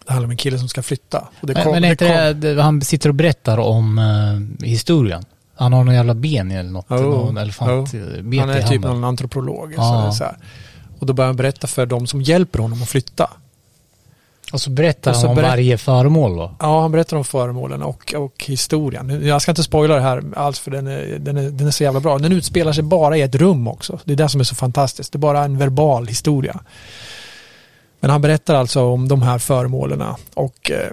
Det handlar om en kille som ska flytta. Och det kom- men är inte det, det, han sitter och berättar om eh, historien. Han har någon jävla ben eller något. Jo, någon elefant jo. eh, bet Han är typ någon antropolog. Så är så här. Och då börjar han berätta för de som hjälper honom att flytta. Och så berättar Och så han om berätt- varje föremål då. Ja, han berättar om föremålen och, och historien. Jag ska inte spoila det här alls för den är, den, är, den är så jävla bra. Den utspelar sig bara i ett rum också. Det är det som är så fantastiskt. Det är bara en verbal historia. Men han berättar alltså om de här föremålen och eh,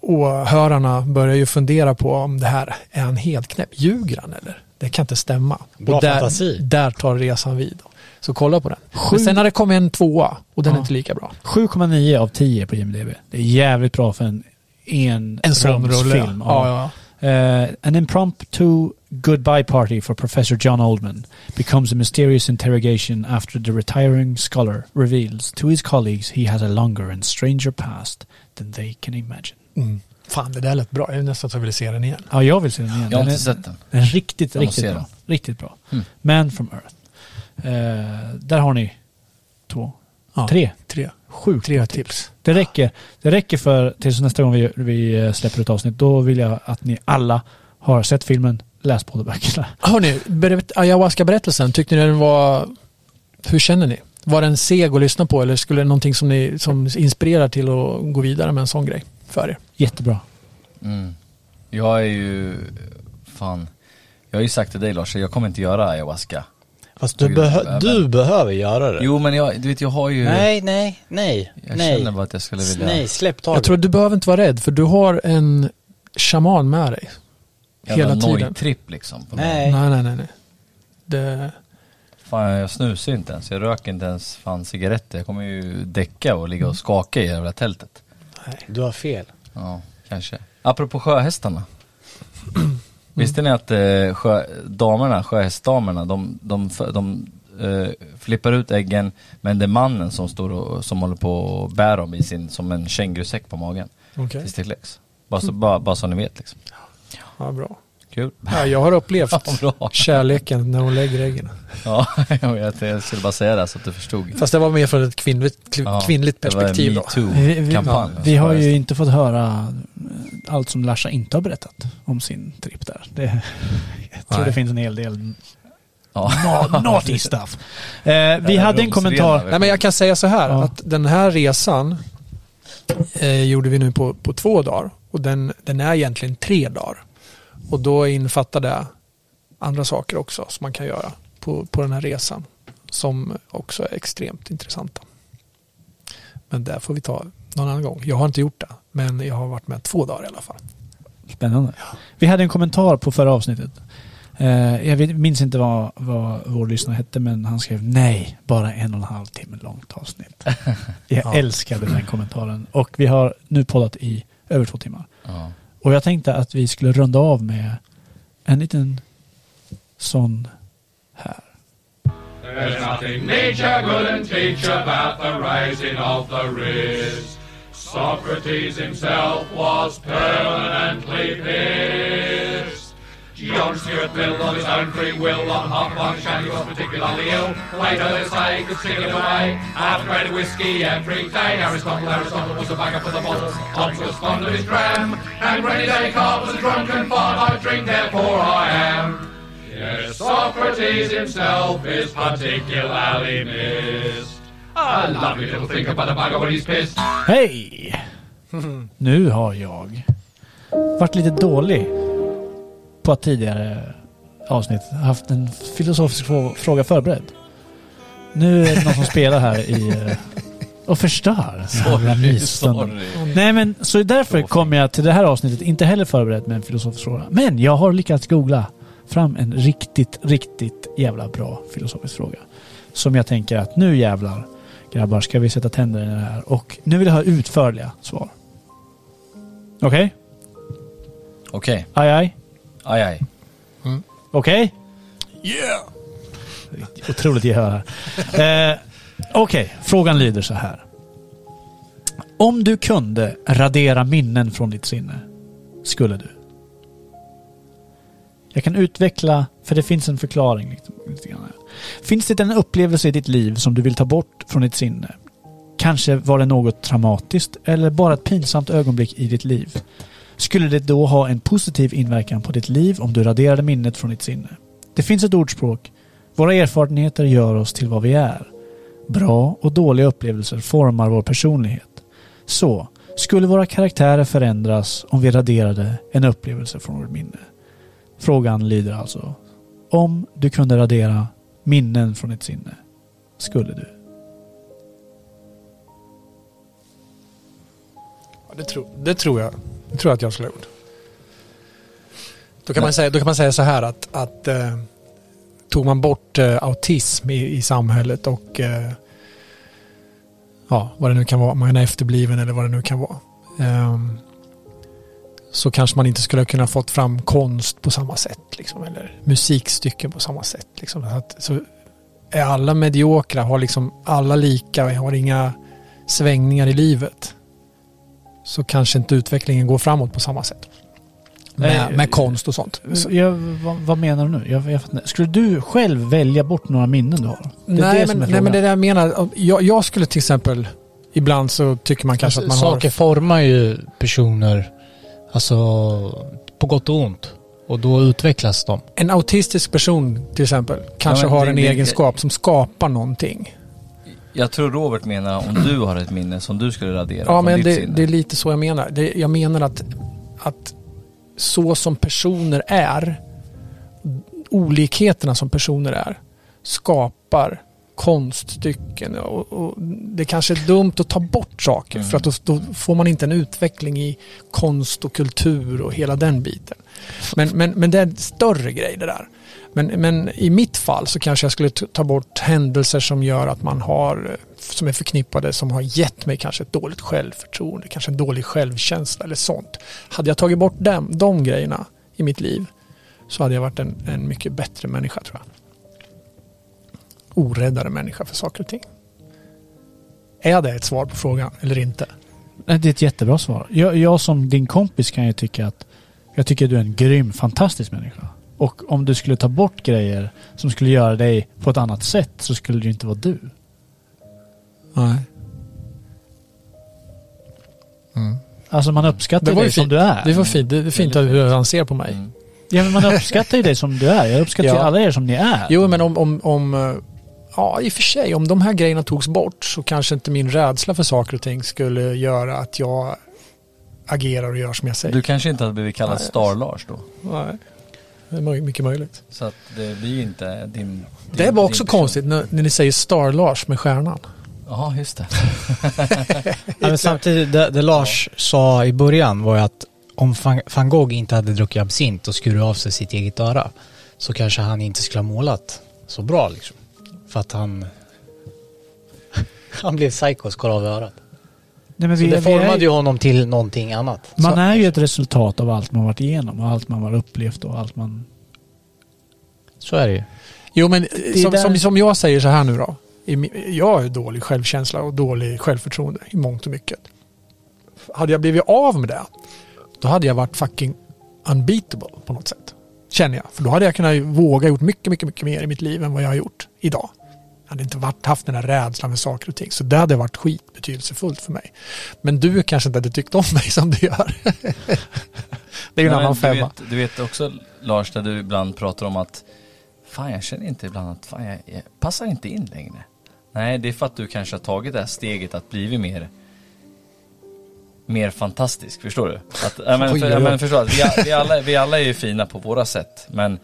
åhörarna börjar ju fundera på om det här, är han helt knäpp? Ljuger han eller? Det kan inte stämma. Bra och där, fantasi. där tar resan vid. Så kolla på den. Sju- Men sen har det kommit en tvåa och den är Ja. inte lika bra. 7,9 av 10 på IMDB. Det är jävligt bra för en en, En sån rulle. film. Ja, ja. Uh, an impromptu goodbye party for Professor John Oldman becomes a mysterious interrogation after the retiring scholar reveals to his colleagues he has a longer and stranger past than they can imagine. Mm. Fan, det där lät bra. Jag är nästan så jag vill se den igen. Ja, jag vill se den igen. Jag har den inte är, sett den. den är riktigt, riktigt bra. den. Riktigt bra. Mm. Man from Earth. Eh, där har ni två, Ja. tre, Tre. sju Tre tips. Det räcker, det räcker för tills nästa gång vi, vi eh, släpper ett avsnitt. Då vill jag att ni alla har sett filmen, läst båda böckerna. Hörni, berätt- ayahuasca-berättelsen, tyckte ni den var... Hur känner ni? Var den seg att lyssna på eller skulle det någonting som, ni, som inspirerar till att gå vidare med en sån grej för er? Jättebra. Mm. Jag är ju, fan. Jag har ju sagt till dig Lars, jag kommer inte göra ayahuasca. Fast du, behö- du behöver göra det. Jo men jag, du vet jag har ju, Nej, nej, nej. jag nej. känner bara att jag skulle vilja. Nej, släpp taget. Jag tror att du behöver inte vara rädd för du har en shaman med dig. Jävla hela tiden. nojtripp liksom. På mig. Nej. Nej, nej, nej. nej. Det, Fan jag snusar inte ens, jag röker inte ens fan cigaretter. Jag kommer ju däcka och ligga och skaka i det jävla tältet. Du har fel. Ja, kanske. Apropå sjöhästarna. Visste ni att eh, sjö, damerna, sjöhästdamerna, de, de, de, de eh, flippar ut äggen men det är mannen som står och som håller på och bär dem i sin, som en kängurusäck på magen. Okej. Tills det kläcks. Bara så, bara, bara så ni vet liksom. ja, bra. Kul. Ja, jag har upplevt Ja, kärleken när hon lägger äggen. Ja, jag vet, jag skulle bara säga det så att du förstod. Fast det var mer från ett kvinnligt, Ja, kvinnligt det var en perspektiv då. Vi, vi, metoo-kampanj. vi har ju inte fått höra eh, allt som Larsa inte har berättat om sin tripp där. Det, jag tror Nej. det finns en hel del Ja. na- naughty stuff. Eh, vi hade en kommentar. Nej, men jag kan säga så här Ja. att den här resan eh, gjorde vi nu på, på två dagar och den, den är egentligen tre dagar. Och då infattar det andra saker också som man kan göra på, på den här resan som också är extremt intressanta. Men det får vi ta någon annan gång. Jag har inte gjort det, men jag har varit med två dagar i alla fall. Spännande. Vi hade en kommentar på förra avsnittet. Eh, jag vet, minns inte vad, vad vår lyssnare hette, men han skrev nej, bara en och en halv timme långt avsnitt. Jag Ja. älskade den kommentaren. Och vi har nu poddat i över två timmar. Ja. Och jag tänkte att vi skulle runda av med en liten sån här. There's nothing nature couldn't teach about the rising of the riz. Socrates himself was permanently pissed. John Stuart Mill of his own free will on hot function he was particularly ill. Later this day could sing it away. Half a grade whiskey every day. Aristotle, Aristotle was a bagger for the bottles. Hobbes was fond of his dram. And Rennie Descartes was a drunken fart. I drink, therefore I am. Yes, Socrates himself is particularly missed. A lovely little think about a bugger when he's pissed. Hej! Nu har jag varit lite dålig på att tidigare avsnitt haft en filosofisk frå- fråga förberedd. Nu är det någon som spelar här i eh, och förstör. Jävla mysstunden. Nej men så därför kommer jag till det här avsnittet inte heller förberedd med en filosofisk fråga. Men jag har lyckats googla fram en riktigt, riktigt jävla bra filosofisk fråga. Som jag tänker att nu jävlar grabbar ska vi sätta tänder i det här. Och nu vill jag ha utförliga svar. Okej? Okej. Aj, aj. Aj, aj. Okej? Yeah! Otroligt gehör här. Eh, Okej, frågan lyder så här. Om du kunde radera minnen från ditt sinne, skulle du? Jag kan utveckla, för det finns en förklaring. Lite, lite grann här. Finns det en upplevelse i ditt liv som du vill ta bort från ditt sinne? Kanske var det något traumatiskt eller bara ett pinsamt ögonblick i ditt liv. Skulle det då ha en positiv inverkan på ditt liv om du raderade minnet från ditt sinne? Det finns ett ordspråk. Våra erfarenheter gör oss till vad vi är. Bra och dåliga upplevelser formar vår personlighet. Så, skulle våra karaktärer förändras om vi raderade en upplevelse från vårt minne? Frågan lyder alltså. Om du kunde radera minnen från ditt sinne, skulle du? Ja, det, tro, det tror jag. Det tror jag att jag gjort. Då kan, man säga, då kan man säga så här att, att eh, tog man bort eh, autism i, i samhället och eh, ja, vad det nu kan vara, man är efterbliven eller vad det nu kan vara. ehm, så kanske man inte skulle ha kunnat fått fram konst på samma sätt. Liksom, eller musikstycken på samma sätt. Liksom. Så Att, så är alla mediokra, har liksom alla lika, har inga svängningar i livet. Så kanske inte utvecklingen går framåt på samma sätt. Med, Nej, med konst och sånt. Så, Jag, vad, vad menar du nu? Jag, jag, skulle du själv välja bort några minnen du har? Nej, men, nej men det är det jag menar. Jag, jag skulle till exempel, ibland så tycker man kanske att man Saker har... formar ju personer, alltså på gott och ont. Och då utvecklas de. En autistisk person till exempel kanske Ja, men har det- en det- egenskap som skapar någonting. Jag tror Robert menar om du har ett minne som du skulle radera Ja, men det, det är lite så jag menar. Det, jag menar att, att så som personer är, olikheterna som personer är, skapar konststycken. Och, och det kanske är dumt att ta bort saker Mm. för att då, då får man inte en utveckling i konst och kultur och hela den biten. Men, men, men det är en större grej det där. Men, men i mitt fall så kanske jag skulle ta bort händelser som gör att man har, eh, som är förknippade, som har gett mig kanske ett dåligt självförtroende, kanske en dålig självkänsla eller sånt. Hade jag tagit bort dem, de grejerna i mitt liv så hade jag varit en, en mycket bättre människa tror jag. Oräddare människa för saker och ting. Är det ett svar på frågan eller inte? Det är ett jättebra svar. Jag, jag som din kompis kan ju tycka att jag tycker du är en grym, fantastisk människa. Och om du skulle ta bort grejer som skulle göra dig på ett annat sätt så skulle det ju inte vara du. Nej. Alltså man uppskattar var dig ju som du är. Det var fint. Det är fint att hur han ser på mig. Mm. Ja men man uppskattar ju dig som du är. Jag uppskattar ju Ja. alla er som ni är. Jo, men om, om, om, eh, ja i och för sig, om de här grejerna togs bort så kanske inte min rädsla för saker och ting skulle göra att jag agerar och gör som jag säger. Du kanske inte hade blivit kallad. Star-Lars då? Nej, det är mycket möjligt. Så att det blir ju inte din... din Det var också konstigt när, när ni säger Star-Lars med stjärnan. Ja, just det. Ja, men samtidigt, det, det Lars sa i början var ju att om van, van Gogh inte hade druckit absint och skurit av sig sitt eget öra så kanske han inte skulle ha målat så bra liksom. För att han han blev och skar av örat. Nej, men Så vi, det formade ju honom till någonting annat. man så, är ju ett resultat av allt man varit igenom och allt man har upplevt och allt man... så är det ju. Jo, men är som, där- som, som jag säger så här nu då. Jag har ju dålig självkänsla och dålig självförtroende i mångt och mycket. Hade jag blivit av med det, då hade jag varit fucking unbeatable på något sätt. Känner jag. För då hade jag kunnat våga gjort mycket, mycket, mycket mer i mitt liv än vad jag har gjort idag. Jag hade inte varit, haft den här rädslan för saker och ting. Så det hade varit skitbetydelsefullt för mig. Men du kanske inte hade tyckt om mig som du gör. det är ju en annan femma. vet, du vet också Lars, där du ibland pratar om att Fan jag känner inte ibland att fan, jag, jag passar inte in längre. Nej, det är för att du kanske har tagit det här steget att bli mer mer fantastisk. Förstår du? Att, ja, men, för, oj. men förstår, att vi, vi, alla, vi alla är ju fina på våra sätt. Men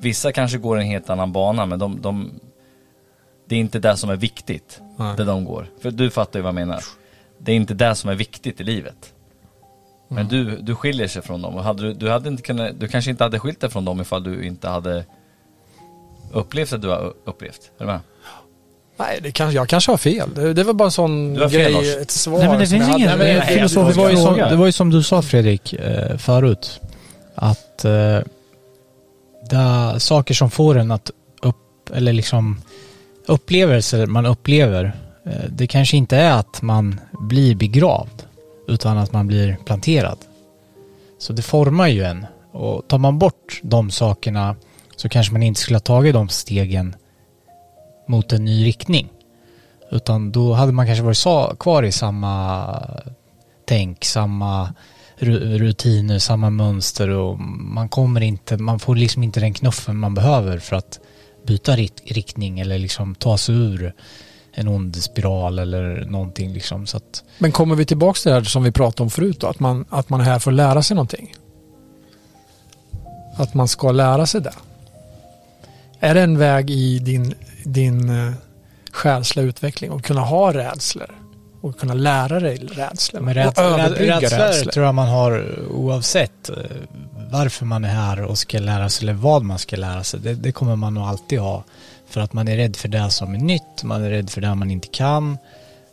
vissa kanske går en helt annan bana men de, de det är inte det som är viktigt, Nej. det de går. För du fattar ju vad jag menar. Det är inte det som är viktigt i livet. Men Mm. du, du skiljer sig från dem och hade du, du hade inte kunnat, du kanske inte hade skilt dig från dem ifall du inte hade upplevt att du har upplevt. Är du med? Nej, det kanske, jag kanske har fel. Det, det var bara en sån Du har fel, grej, Lars. ett svar Nej, men det finns ingen- hade. Nej, men det, var ju som, det var ju som du sa Fredrik eh, förut. Att eh, det är saker som får en att upp, eller liksom upplevelser man upplever. Eh, det kanske inte är att man blir begravd. Utan att man blir planterad. Så det formar ju en. Och tar man bort de sakerna så kanske man inte skulle ha tagit de stegen mot en ny riktning. Utan då hade man kanske varit kvar i samma tänk, samma rutiner, samma mönster och man kommer inte, man får liksom inte den knuffen man behöver för att byta rit- riktning eller liksom ta sig ur en ond spiral eller någonting liksom så att Men kommer vi tillbaka till det här som vi pratade om förut då? Att man, att man är här för att lära sig någonting? Att man ska lära sig det? Är det en väg i din, din eh, själsliga utveckling att kunna ha rädslor? Och kunna lära dig rädslor? Men och rädsla, överbrygga rädslor rädslor? tror jag man har oavsett eh, varför man är här och ska lära sig eller vad man ska lära sig. Det, det kommer man nog alltid ha. För att man är rädd för det som är nytt, man är rädd för det man inte kan.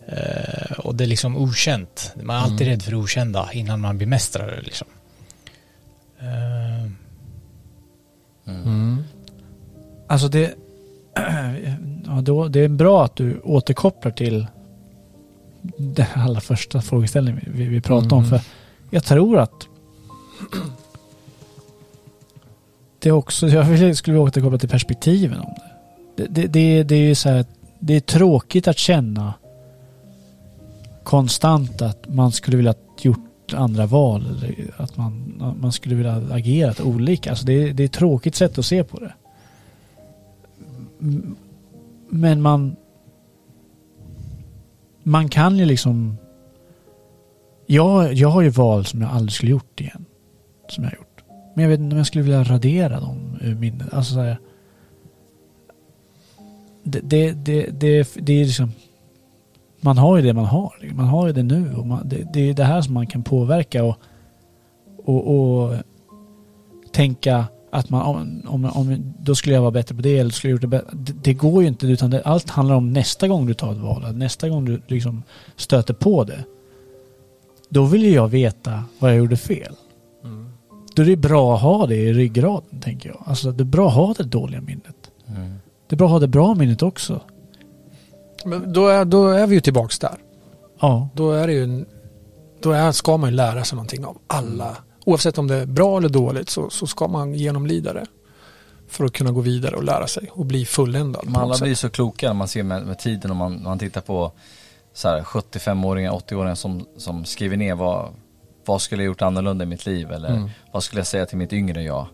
Eh, och det är liksom okänt. Man är alltid rädd för det okända innan man bemästrar det liksom. Eh, Mm. Alltså det, ja, då, det är bra att du återkopplar till den allra första frågeställningen vi, vi pratade om. Mm. För jag tror att det är också, jag skulle återkoppla till perspektiven om det. Det, det, det, det är ju så här, det är tråkigt att känna konstant att man skulle vilja gjort andra val. Eller att man, att man skulle vilja agerat olika. Alltså det, är, det är ett tråkigt sätt att se på det. Men man man kan ju liksom jag, jag har ju val som jag aldrig skulle gjort igen. Som jag har gjort. Men jag vet inte om jag skulle vilja radera dem ur minnet. Alltså så här, det, det, det, det, det är liksom man har ju det man har. Man har ju det nu och man, det, det är det här som man kan påverka och, och, och tänka att man, om, om, om, då skulle jag vara bättre på det eller skulle jag gjort det bättre. Det, det går ju inte utan det, allt handlar om nästa gång du tar ett val. Nästa gång du liksom stöter på det. Då vill ju jag veta vad jag gjorde fel. Då är det bra att ha det i ryggraden tänker jag. Alltså det är bra att ha det dåliga minnet. Det är bra att ha det bra minnet också. Men då, är, då är vi ju tillbaks där. Ja. Då är det ju då är, ska man ju lära sig någonting av alla. Oavsett om det är bra eller dåligt så, så ska man genomlida det. För att kunna gå vidare och lära sig och bli fulländad. Men alla blir så kloka när man ser med, med tiden och man, man tittar på så här 75-åringar, 80-åringar som, som skriver ner vad, vad skulle jag gjort annorlunda i mitt liv eller Mm. vad skulle jag säga till mitt yngre jag.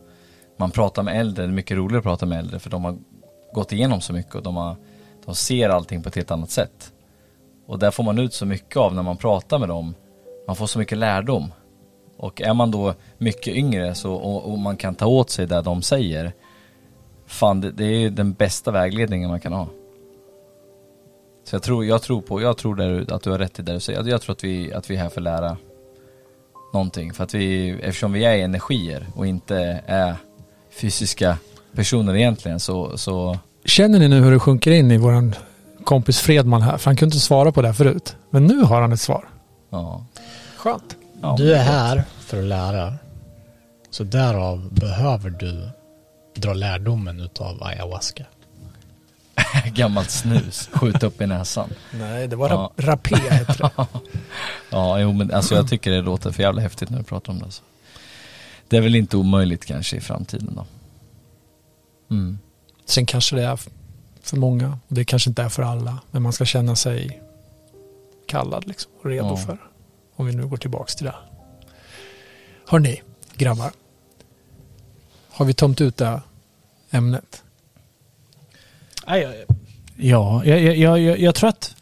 Man pratar med äldre, det är mycket roligare att prata med äldre för de har gått igenom så mycket och de, har, de ser allting på ett helt annat sätt. Och där får man ut så mycket av när man pratar med dem. Man får så mycket lärdom. Och är man då mycket yngre så, och, och man kan ta åt sig det de säger Fan det, det är ju den bästa vägledningen man kan ha. Så jag tror, jag tror på, jag tror där, att du har rätt i det du säger. Jag, jag tror att vi, att vi är här för att lära någonting. För att vi, eftersom vi är energier och inte är fysiska personer egentligen så, så Känner ni nu hur det sjunker in i våran kompis Fredman här? För han kunde inte svara på det här förut. Men nu har han ett svar. ja. Skönt. Ja. Du är här för att lära. Så därav behöver du dra lärdomen utav ayahuasca. Gammalt snus, skjut upp i näsan. Nej, det var Ja. rap- rapé heter det. Ja, jo men alltså jag tycker det låter för jävla häftigt när du pratar om det. Alltså. Det är väl inte omöjligt kanske i framtiden då. Mm. Sen kanske det är för många. Och det kanske inte är för alla. Men man ska känna sig kallad liksom. Och redo Ja. för. Om vi nu går tillbaks till det. Hörni, grabbar. Har vi tömt ut det här ämnet? Ja, jag, jag, jag, jag, jag tror att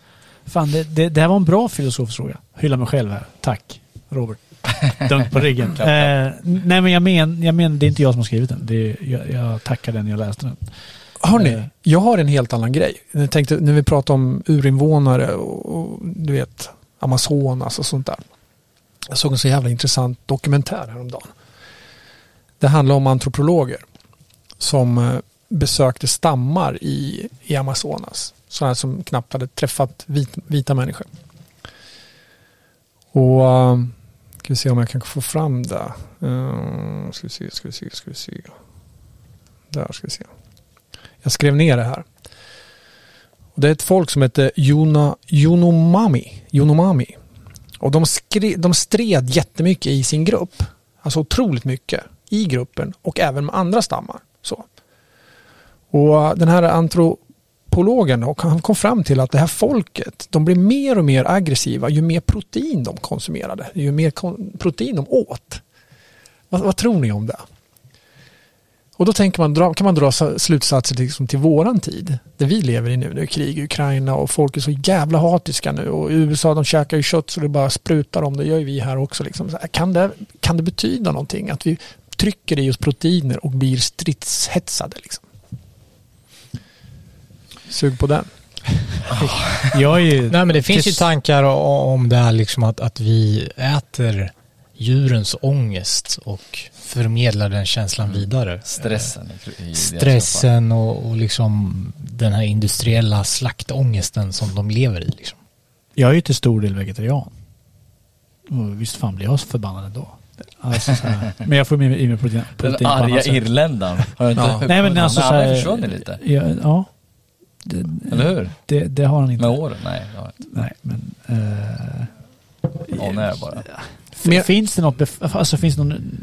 fan, det, det, det här var en bra filosofisk fråga. hylla mig själv här. Tack, Robert. Dunk på ryggen. eh, nej men jag men, jag men, det är inte jag som har skrivit den. Det är, jag, jag tackar den jag läste den. Hörni, Eh. jag har en helt annan grej. Jag tänkte när vi pratar om urinvånare och, och du vet Amazonas och sånt där. Jag såg en så jävla intressant dokumentär häromdagen. Det handlar om antropologer som eh, besökte stammar i, i Amazonas. Sådana som knappt hade träffat vit, vita människor. Och eh, ska vi se om jag kan få fram det. Uh, ska vi se, ska vi se, ska vi se. Där ska vi se. Jag skrev ner det här. Det är ett folk som heter Yuna, Yunomami. Yunomami. Och de, skre, de stred jättemycket i sin grupp. Alltså otroligt mycket i gruppen och även med andra stammar. Så. Och eh, den här antropologen och han kom fram till att det här folket, de blev mer och mer aggressiva ju mer protein de konsumerade. Ju mer protein de åt. Vad, vad tror ni om det? Och då tänker man, kan man dra sa- slutsatser liksom till våran tid. Där vi lever i nu. Det är krig i Ukraina och folk är så jävla hatiska nu. Och i USA de käkar ju kött så det bara sprutar om. Det gör ju vi här också. Liksom. Så här, Kan, det, kan det betyda någonting? Att vi trycker i oss proteiner och blir stridshetsade? Liksom? Sug på den. Jag är ju... Nej men det finns ju tankar om det här liksom att, att vi äter djurens ångest och förmedlar den känslan vidare. Stressen. i- i deras Stressen och, och liksom den här industriella slaktångesten som de lever i. Liksom. Jag är ju till stor del vegetarian. Och visst fan blir jag så förbannad ändå. Alltså. Men jag får med mig protein, Den protein på annat arga irländaren. Har inte Ja. Nej men alltså så här, försvunnit lite. Ja. ja det, Eller hur? Det, det har han inte. Med åren? Nej. Nej men... Uh, On air bara. F- Finns det något, alltså finns det någon...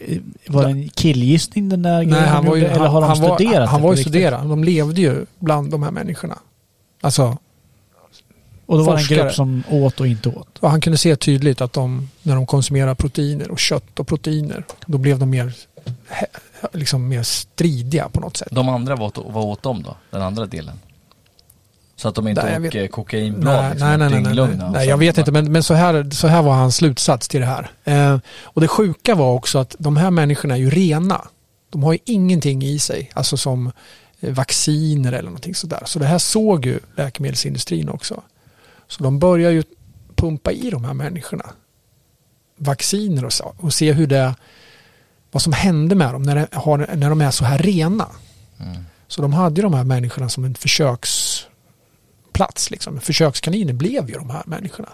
eh, Var det en killgissning den där Nej, han de var ju? Eller har de han, var, studerat han var ju studerad. De levde ju bland de här människorna. Alltså, Och då var det en forskare. grupp som åt och inte åt. och han kunde se tydligt att de, när de konsumerar proteiner och kött och proteiner, då blev de mer, liksom mer stridiga på något sätt. De andra, vad åt, vad åt de då? Den andra delen? Så att de inte Nej, åker vet- kokainblad Nej, liksom, nej, nej, nej, nej, nej. sen jag vet inte men, men så, här, så här var hans slutsats till det här. Eh, och det sjuka var också att de här människorna är ju rena. De har ju ingenting i sig, alltså som eh, vacciner eller någonting sådär. Så det här såg ju läkemedelsindustrin också. Så de börjar ju pumpa i de här människorna vacciner och, så, och se hur det, vad som hände med dem när, det har, när de är så här rena. Mm. Så de hade ju de här människorna som en plats. Liksom. Försökskaniner blev ju de här människorna.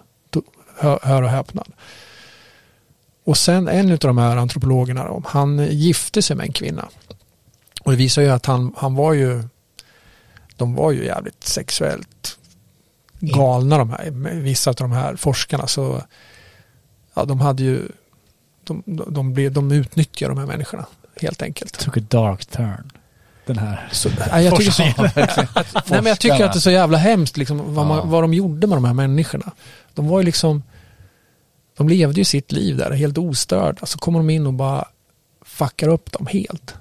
Hör, hör och häpnad. Och sen en av de här antropologerna, då, han gifte sig med en kvinna. Och det visar ju att han, han var ju, de var ju jävligt sexuellt galna de här, vissa av de här forskarna. Så ja, de hade ju, de, de, de, blev, de utnyttjade de här människorna helt enkelt. Took a dark turn. Den här. Så, nej, jag, tycker så, nej, men jag tycker att det är så jävla hemskt liksom, vad, Ja. man, vad de gjorde med de här människorna. De var ju liksom, de levde ju sitt liv där helt ostörda. Så kommer de in och bara fuckar upp dem helt.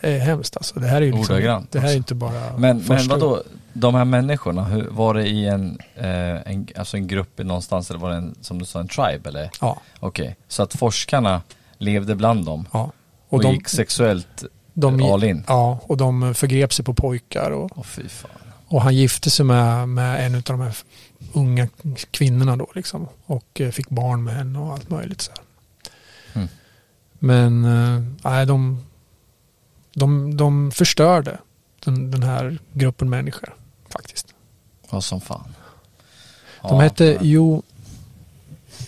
Det är hemskt alltså. Det här är ju liksom, Ordagrant det här är också. inte bara Men, men vadå, de här människorna, hur, var det i en, eh, en, alltså en grupp någonstans eller var det en, som du sa, en tribe eller? Ja, Okej, så att forskarna levde bland dem ja. och, Och de, gick sexuellt de, all in? ja, och de förgrep sig på pojkar och, fan. och han gifte sig med, med en av de här unga kvinnorna då liksom. Och eh, fick barn med henne och allt möjligt så här. Mm. Men eh, nej, de, de, de förstörde den, den här gruppen människor faktiskt. Vad som fan. De Ja, hette ja. jo,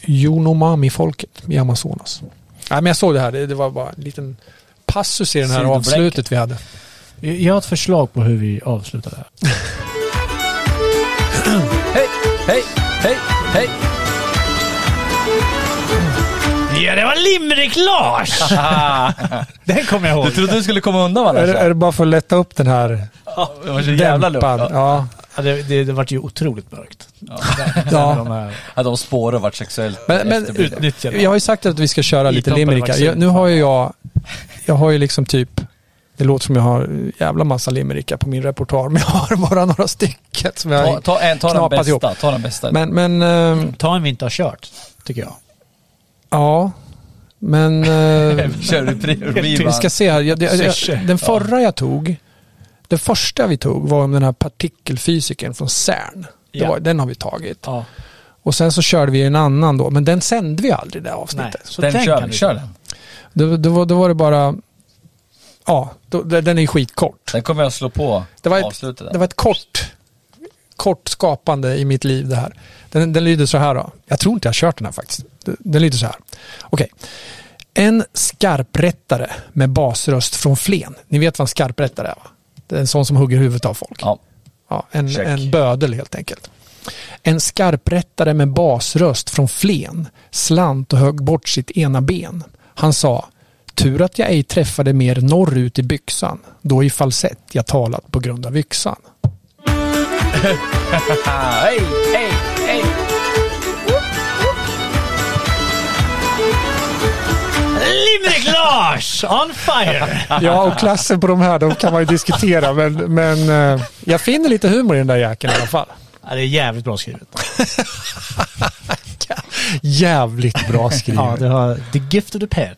Yonomami-folket i Amazonas. Nej, men jag såg det här, det, det var bara en liten passus i den här avslutet vi hade. Jag har ett förslag på hur vi avslutar det här. Hej, hej, hej, hej! Ja, det var Limerick-Lars! Den kommer jag ihåg. Du trodde du skulle komma undan va Är, det- är det bara för att lätta upp den här Det var så jävla lugnt. dämpad? Ja. Ja, det, det, det vart ju otroligt mörkt. Ja. Ja. De här Ja, de spåren vart sexuellt Men, men efterblivna. utnyttjade. jag har ju sagt att vi ska köra lite limerickar. vaccin. Jag, nu har ju jag, jag har ju liksom typ Det låter som jag har jävla massa limerickar på min repertoar, men jag har bara några stycken som jag Ta, ta, en, ta den bästa. ihop. Ta den bästa. Men, men ehm, Ta en vi inte har kört, tycker jag. ja. Men eh, Kör du pre- vi ska se här. Jag, det, jag, den förra jag tog, den första vi tog var om den här partikelfysikern från CERN. Det Ja. var, den har vi tagit. Ja. Och sen så körde vi en annan då, men den sände vi aldrig det Nej, avsnittet. så Den kör vi. Kör den. Då, då, då var det bara, ja, då, den är skitkort. Den kommer jag slå på Det var, ett, det var ett kort, kort skapande i mitt liv det här. Den, den lyder så här då. Jag tror inte jag har kört den här faktiskt. Den, lyder så här. Okej. En skarprättare med basröst från Flen. Ni vet vad en skarprättare är va? Det är en sån som hugger huvudet av folk. Ja. Ja, en, Check. en bödel helt enkelt. En skarprättare med basröst från Flen slant och högg bort sitt ena ben. Han sa Tur att jag ej träffade mer norrut i byxan, då i falsett jag talat på grund av yxan. Hej, hej, hej. Limerick Lars! On fire! Ja, och klassen på de här, de kan man ju diskutera, men, men eh, jag finner lite humor i den där jäkeln i alla fall. Ja, det är jävligt bra skrivet. Jävligt bra skrivet. Ja, det har the gift of the pen.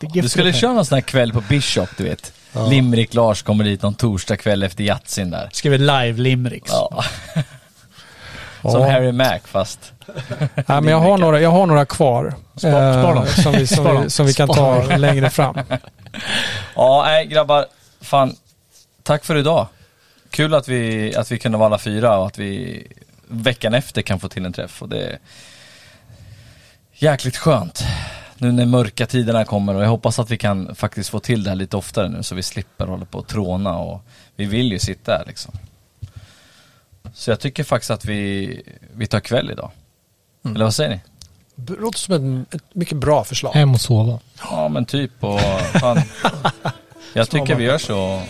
The gift Du skulle köra någon sån här kväll på Bishop, du vet. Limerick Lars kommer dit någon torsdag kväll efter jazzin där. Skriver live limericks. Ja. Som Ja. Harry Mac fast. Ja, men jag, har några, jag har några kvar. Spara dem. eh, som, vi, som, vi, som vi kan ta längre fram. Ja, nej grabbar. Fan, tack för idag. Kul att vi, att vi kunde vara alla fyra och att vi veckan efter kan få till en träff. Och det jäkligt skönt. Nu när mörka tiderna kommer och jag hoppas att vi kan faktiskt få till det här lite oftare nu så vi slipper hålla på och tråna och vi vill ju sitta här liksom. Så jag tycker faktiskt att vi, vi tar kväll idag. Eller vad säger ni? Det låter som en, ett mycket bra förslag. Hem och sova. Ja men typ och fan. Jag tycker vi gör så.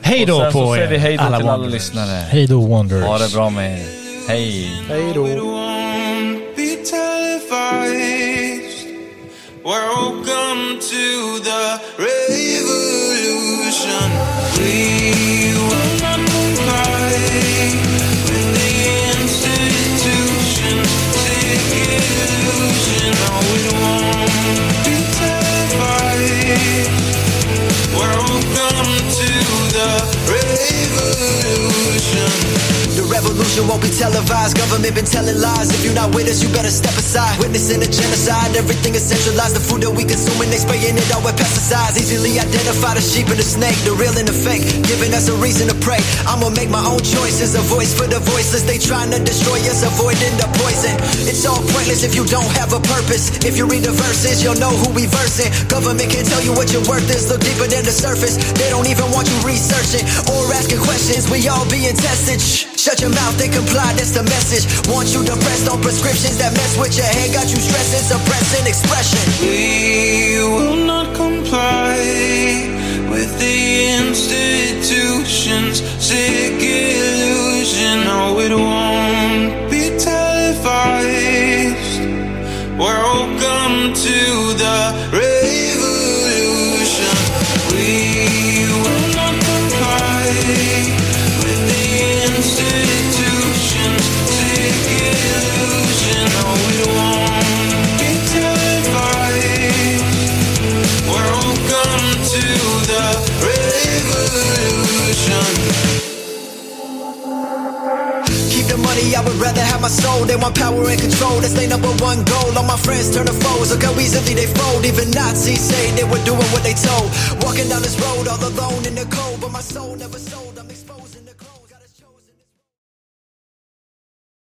Hej då på så säger vi er, hej då alla till alla Wanderers. lyssnare. Hej då Wanderers. Ha det bra med er. Hej. Hej då. Won't. Welcome to the revolution. We will not comply the institutions. No, it won't be. Welcome to the revolution. The revolution won't be televised. Government been telling lies. If you're not with us, you better step aside. Witnessing a genocide. Everything is centralized. The food that we consuming, they spraying it out with pesticides. Easily identify the sheep and the snake, the real and the fake. Giving us a reason to pray. I'ma make my own choices. A voice for the voiceless. They trying to destroy us, avoiding the poison. It's all pointless if you don't have a purpose. If you read the verses, you'll know who we versing. Government can tell you what your worth is. Look deeper than the surface. They don't even want you researching or asking questions. We all being tested. Shh. Shut your mouth and comply, that's the message. Want you depressed on prescriptions that mess with your head, got you stressing, suppressing expression. We will not comply with the institutions. Sick illusion, no, it won't be televised. Welcome to the revolution. Keep the money, I would rather have my soul. They want power and control, that's their number one goal. All my friends turn to foes, look how easily they fold. Even Nazis say they were doing what they told. Walking down this road all alone in the cold, but my soul never sold.